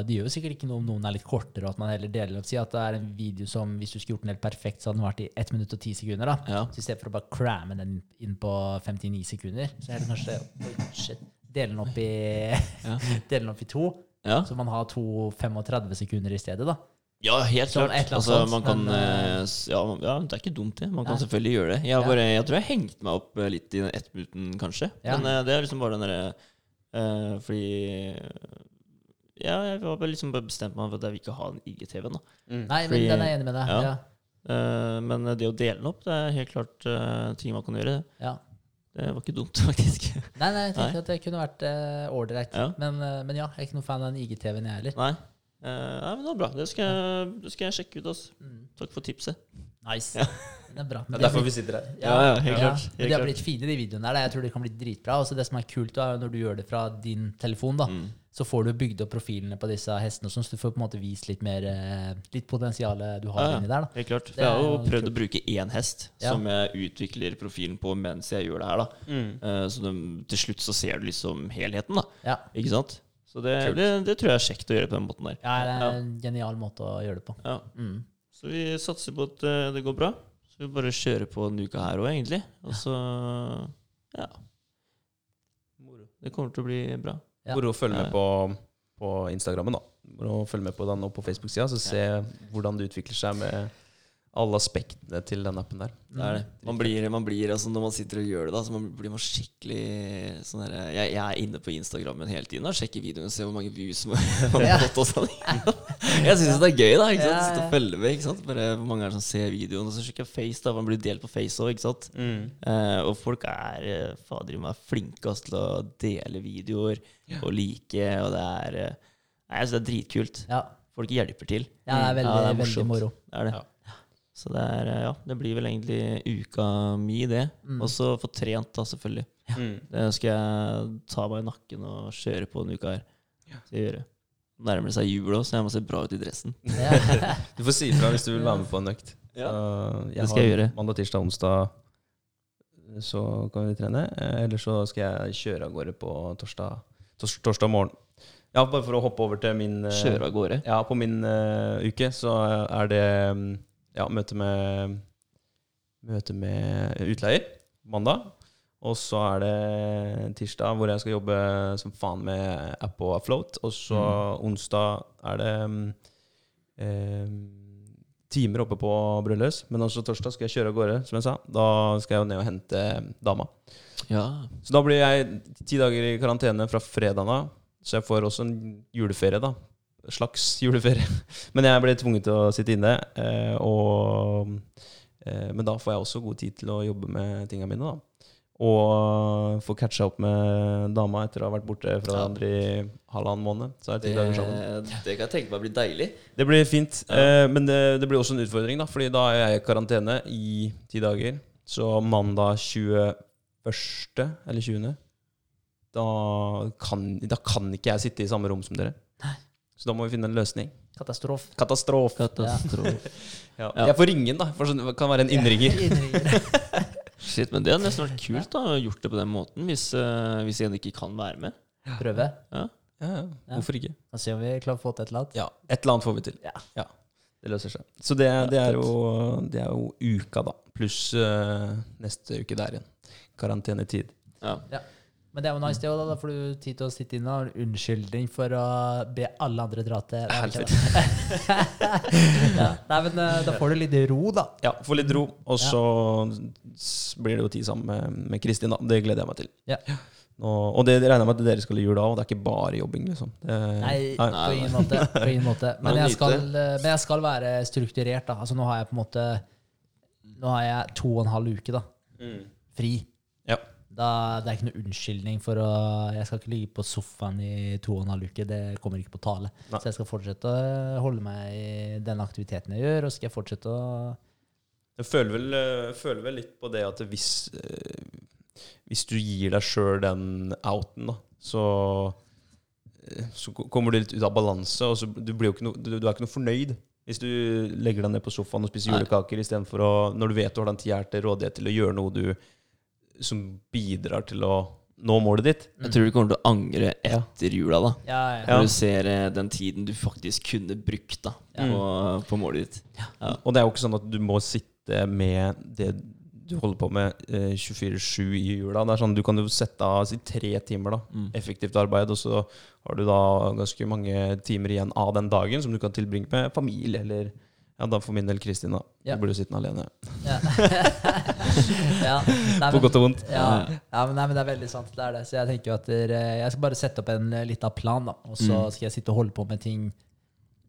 B: Det gjør jo sikkert ikke noe om noen er litt kortere, og at man heller deler opp. Si at det er en video som hvis du skulle gjort den helt perfekt, så hadde den vært i 1 minutt og 10 sekunder. da.
C: Ja.
B: Så i stedet for å bare cramme den inn på 59 sekunder, så er det kanskje shit. Dele den opp i
C: Ja. [LAUGHS]
B: Den opp i to,
C: Ja.
B: så man har to 35 sekunder i stedet, da.
C: Ja, helt
B: Sånn
C: klart. Altså,
B: sånt,
C: man kan,
B: men,
C: eh, ja, ja, det er ikke dumt, det. Man kan
B: Nei.
C: selvfølgelig gjøre det. Jeg, har
B: Ja.
C: bare, jeg tror jeg hengte meg opp eh, litt i den ettminuten, kanskje.
B: Ja.
C: Men eh, det er liksom bare den derre uh, Fordi Ja, jeg har bare liksom bestemt meg for at jeg vil ikke ha den IGTV-en.
A: Mm.
B: Nei, men
C: Fordi-
B: den er jeg enig med deg.
C: ja.
B: Ja.
C: Eh, men det å dele den opp, det er helt klart uh, ting man kan gjøre.
B: Ja.
C: Det var ikke dumt, [LAUGHS] faktisk.
B: Nei, nei, jeg tenkte
C: Nei.
B: at det kunne vært ålreit.
C: Uh, Ja.
B: Men, uh, men ja, jeg er ikke noen fan av den IGTV-en, jeg heller.
C: Nei. Eh, nei, men det var bra. Det skal, jeg- det skal jeg sjekke ut. Altså.
B: Mm.
C: Takk for tipset.
B: Nice.
C: Ja.
B: Det er bra.
A: Det er derfor vi sitter her.
C: Ja, ja, helt klart. Helt
B: de har blitt fine, de videoene der. Jeg tror de kan bli dritbra. Også det som er kult, da, er når du gjør det fra din telefon, da,
C: Mm.
B: så får du bygd opp profilene på disse hestene, sånn, så du får på en måte vist litt mer eh, Litt potensialet du har
C: Ja, ja.
B: inni der. da.
C: Helt klart.
B: Det
C: jeg har jo prøvd
B: kult.
C: å bruke én hest
B: Ja.
C: som jeg utvikler profilen på mens jeg gjør det her. da.
A: Mm.
C: Eh, Så de, til slutt så ser du liksom helheten, da.
B: Ja.
C: Ikke sant? Så det, det, det tror jeg er kjekt å gjøre på den måten der.
B: ja, det er
C: Ja.
B: en genial måte å gjøre det på.
C: Ja.
B: Mm.
C: Så vi satser på at eh, det går bra. Så vi bare kjører på denne uka her òg, egentlig. Og så ja. Det kommer til å bli bra.
B: Ja.
A: Moro å følge med på, på Instagrammen, da. Moro å følge med på den og på Facebook-sida, så se hvordan det utvikler seg med alle aspektene til den appen der.
C: Det er det. Man blir, man blir altså Når man sitter og gjør det, da, så man blir man skikkelig sånn der, jeg, jeg er inne på Instagrammen hele tiden og sjekker videoene og ser hvor mange views [LAUGHS] man har fått. Og sånn. jeg syns det er gøy, da. Ikke sant?
B: Ja,
C: Sitte og følge med. Ikke sant? Bare Hvor mange er det som ser videoen? Og så sjekker jeg Face, da. Man blir delt på Face òg, ikke sant. Eh, og folk er eh, fader i meg flinke til å dele videoer og like, og det er eh, Nei, jeg syns det er dritkult.
B: Ja.
C: Folk hjelper til.
B: ja, det er veldig,
C: Ja, det er
B: veldig moro.
C: Det er det.
A: Ja.
C: Så det er, eh, ja, det blir vel egentlig uka mi, det.
B: Mm.
C: Og så få trent, da, selvfølgelig.
A: Mm.
C: Det skal jeg ta meg i nakken og kjøre på denne uka her. Ja. jeg gjøre. Nærmer det seg jul òg, så jeg må se bra ut i dressen. [LAUGHS]
B: Ja. [LAUGHS]
A: Du får si ifra hvis du vil være med på en økt.
C: Ja.
A: Så
C: Det skal jeg gjøre.
A: Mandag, tirsdag, onsdag så kan vi trene. Eh, Eller så skal jeg kjøre av gårde på torsdag, tors, torsdag morgen. Ja, bare for å hoppe over til min uh,
C: Kjøre av gårde.
A: Ja, på min uh, uke så er det mm, ja, møte med Møte med utleier mandag. Og så er det tirsdag hvor jeg skal jobbe som faen med app og float. Og så onsdag er det mm, eh, timer oppe på Brødløs. Men også torsdag skal jeg kjøre av gårde, som jeg sa. Da skal jeg jo ned og hente dama.
C: Ja.
A: Så da blir jeg ti dager i karantene fra fredag av. Så jeg får også en juleferie, da. Slags juleferie. [LAUGHS] Men jeg ble tvunget til å sitte inne. Eh, og, eh, men da får jeg også god tid til å jobbe med tinga mine, da. Og få catcha opp med dama etter å ha vært borte fra
C: Ja.
A: andre i halvannen måned. Så er det
C: Det,
A: sammen.
C: det kan jeg tenke meg blir deilig.
A: Det blir fint.
C: Ja.
A: Eh, men det, det blir også en utfordring, da. Fordi da er jeg i karantene i ti dager. Så mandag 21. eller 20. Da kan, da kan ikke jeg sitte i samme rom som dere. Så da må vi finne en løsning.
B: Katastrofe.
A: Katastrof. [LAUGHS]
C: Katastrof.
A: Ja.
C: Ja.
A: Jeg får ringe den, da. For sånn, det kan være en innringer. [LAUGHS]
C: Shit, men det hadde nesten vært kult da, å gjort det på den måten, hvis, uh, hvis en ikke kan være med.
B: Prøve.
A: Ja, ja. Hvorfor ikke?
B: Da ser vi om vi klarer å få til et eller annet.
A: Ja, Et eller annet får vi til.
B: Ja.
A: Det løser seg. Så det, det, er, jo, det er jo uka, da. Pluss uh, neste uke der igjen. Karantenetid.
C: Ja.
B: Men det er jo nice, det òg. Da får du tid til å sitte inne og ha en unnskyldning for å be alle andre dra til Nei, da. [LAUGHS] ja. Nei, men eh, da får du litt ro, da.
A: Ja, får litt ro. Og så ja. blir det jo tid sammen med, Kristin, da. Det gleder jeg meg til.
B: Ja.
A: Og, og det regner jeg med at dere skal i jula òg. Det er ikke bare jobbing, liksom. Det,
B: Nei, på ingen måte. På ingen måte. [LAUGHS] Men, jeg skal, eh, men jeg skal være strukturert, da. Altså, nå har jeg på en måte Nå har jeg to og en halv uke, da. Fri. Da, det er ikke noe unnskyldning for å Jeg skal ikke ligge på sofaen i to og en halv uke. Det kommer ikke på tale.
A: Nei.
B: Så jeg skal fortsette å holde meg i den aktiviteten jeg gjør, og så skal jeg fortsette å
A: Jeg føler vel, eh, føler vel litt på det at hvis, eh, hvis du gir deg sjøl den outen, da, så eh, så kommer du litt ut av balanse, og så du, blir jo ikke no, du, du er ikke noe fornøyd hvis du legger deg ned på sofaen og spiser
C: Nei.
A: julekaker istedenfor å Når du vet du har den tida til rådighet til å gjøre noe du som bidrar til å nå målet ditt.
C: Jeg tror du kommer til å angre etter jula, da.
B: Ja, ja.
C: Når du ser eh, den tiden du faktisk kunne brukt da, på, på målet ditt. Ja.
A: Og det er jo ikke sånn at du må sitte med det du holder på med eh, 24-7 i jula. Det er sånn, Du kan jo sette av si, tre timer da,
C: Mm.
A: effektivt arbeid, og så har du da ganske mange timer igjen av den dagen som du kan tilbringe med familie, eller ja, da for min del Kristin. da.
B: Ja.
A: Du blir jo sittende alene.
B: Ja. [LAUGHS] ja. Nei,
A: På godt og vondt.
B: Ja, ja men, nei, men det er veldig sant. Det er det. Så jeg tenker jo at der, jeg skal bare sette opp en lita liten plan, da. Og så
C: Mm.
B: skal jeg sitte og holde på med ting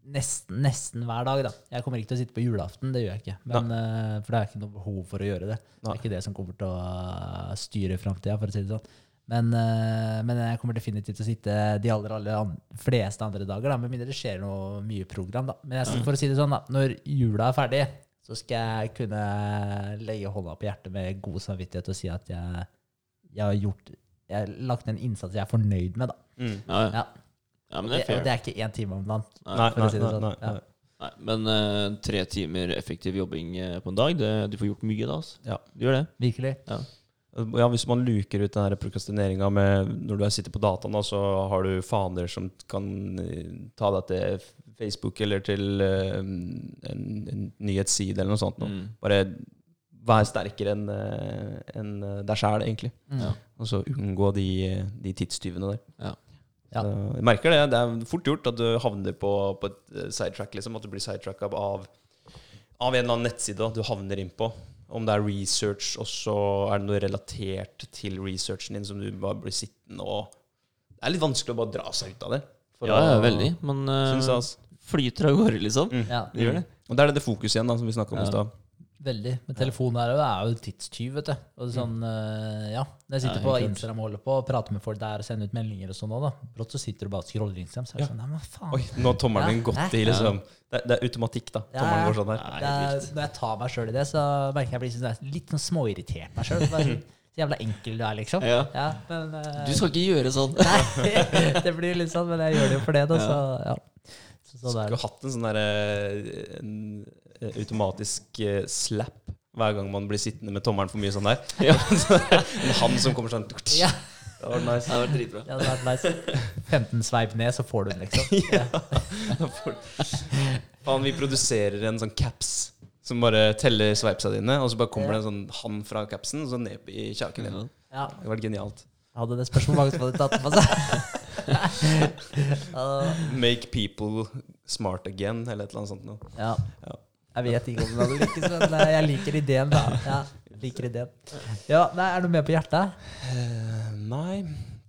B: nesten, nesten hver dag, da. Jeg kommer ikke til å sitte på julaften, det gjør jeg ikke. Men, eh, for det er ikke noe behov for å gjøre det. Det er ikke det som kommer til å eh, styre framtida, for å si det sånn. Men, eh, men jeg kommer definitivt til å sitte de aller, aller an fleste andre dager, da, med mindre det skjer noe mye program. da. Men jeg, for å si det sånn, da, når jula er ferdig, så skal jeg kunne legge hånda på hjertet med god samvittighet og si at jeg, jeg har gjort jeg har lagt ned en innsats jeg er fornøyd med. da.
A: Mm.
C: Ja, ja.
B: Ja.
C: ja, men
B: Det,
C: det er fair.
B: det er ikke én time om dagen.
A: Nei, nei,
B: si det
A: nei,
B: sånn.
A: nei,
B: Ja.
A: nei.
C: Men uh, tre timer effektiv jobbing eh, på en dag, det, du får gjort mye da. Altså.
A: Ja.
C: Du gjør det.
B: Virkelig.
A: Ja, Hvis man luker ut den prokrastineringa med når du sitter på dataen, da, så har du faner som kan eh, ta deg til Facebook eller til eh, en, en nyhetsside eller noe sånt.
C: Mm.
A: Bare vær sterkere enn en deg sjæl, egentlig.
B: Mm.
C: Ja.
A: Og så unngå de, de tidstyvene der.
C: Ja.
B: Ja.
A: Jeg merker det. Det er fort gjort at du havner på, på et eh, sidetrack. Liksom, at du blir sidetracka av, av en eller annen nettside da, du havner inn på. Om det er research, og så er det noe relatert til researchen din som du bare blir sittende og Det er litt vanskelig å bare dra seg ut av det. for
C: Ja, ja,
A: å-
C: veldig. Men
A: altså.
C: flyter av gårde, liksom.
A: Mm.
B: Ja,
C: Det gjør det.
A: Og det er det det fokuset igjen, da, som vi snakka om
C: Ja.
A: i stad.
B: Veldig. Men telefonen er jo, det er jo tidstyv, vet du. Og det er sånn, eh, ja. Når jeg sitter
C: Ja,
B: på. Instagram og holder på og prater med folk der og sender ut meldinger og sånn da. Brått så sitter du bare og scroller Instagram, så er det
A: Ja.
B: sånn Nei, men faen.
A: Oi, nå har tommelen min
B: Ja.
A: gått i, liksom. Det, det er automatikk, da.
B: Ja,
A: Tommelen går sånn her.
B: Er, når jeg tar meg sjøl i det, så merker jeg jeg blir sånn, litt sånn småirritert meg sjøl. Så jævla enkel du er, liksom.
C: Ja.
B: men, uh,
C: Du skal ikke gjøre sånn. [LAUGHS]
B: Nei, [LAUGHS] det blir litt sånn, men jeg gjør det jo for det, da. Så ja. Så, sånn er
A: Skulle hatt en sånn derre eh, automatisk eh, slap hver gang man blir sittende med tommelen for mye sånn der. [LAUGHS] [LAUGHS] en hand som kommer sånn
B: Ja,
A: Det var nice.
C: Det hadde vært dritbra.
B: det hadde vært nice. 15 sveip ned, så får du den, liksom. [LAUGHS] Ja.
A: Faen, vi produserer en sånn caps som bare teller sveipsa dine, og så bare kommer det en sånn hand fra capsen, og så ned i kjaken din.
B: Ja.
A: Det var genialt.
B: Hadde det spørs hvor mange som hadde tatt den på seg.
A: Make people smart again, eller et eller annet sånt noe.
B: ja.
A: Ja.
B: Jeg vet ikke om den hadde lykkes, men eh, jeg liker ideen, da. Ja, liker ideen. Ja, nei, Er du med på hjertet?
A: Uh, nei,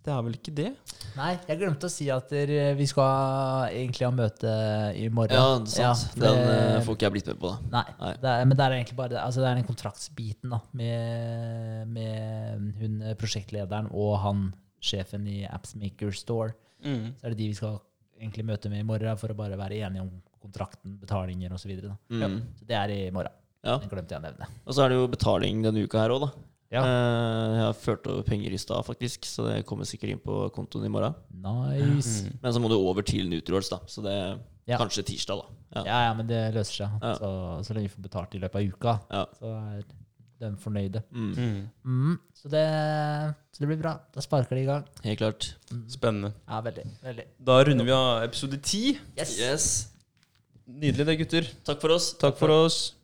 A: det er vel ikke det.
B: Nei, jeg glemte å si at vi skal egentlig ha møte i morgen.
C: Ja, det er sant.
B: Ja,
C: Den eh, får ikke jeg blitt med på, da.
B: Nei,
C: Nei.
B: Det er, men det er egentlig bare altså det er den kontraktsbiten da, med, med hun eh, prosjektlederen og han sjefen i Appsmaker Store.
A: Mm.
B: Så er det de vi skal egentlig møte med i morgen for å bare være enige om kontrakten, betalinger osv. Så,
C: Mm.
B: så det er i morgen.
C: Ja.
B: Den glemte jeg å nevne.
C: Og så er det jo betaling denne uka her òg, da.
B: Ja.
C: Eh, Jeg har ført over penger i stad, faktisk, så det kommer sikkert inn på kontoen i morgen.
B: Nice.
A: Mm.
C: Men så må du over til Nutriords, da. Så det er
B: Ja.
C: kanskje tirsdag, da.
B: Ja.
C: Ja.
B: ja, men det løser seg.
C: Ja.
B: Så, så lenge vi får betalt i løpet av uka,
C: Ja.
B: så er de fornøyde.
C: Mm.
A: Mm.
B: Mm, så, det, så det blir bra. Da sparker de i gang.
C: Helt klart.
A: Spennende.
B: Ja, veldig. veldig.
A: Da runder vi av episode ti.
B: Yes.
C: Yes.
A: Nydelig det, gutter.
C: Takk for oss.
A: Takk for oss.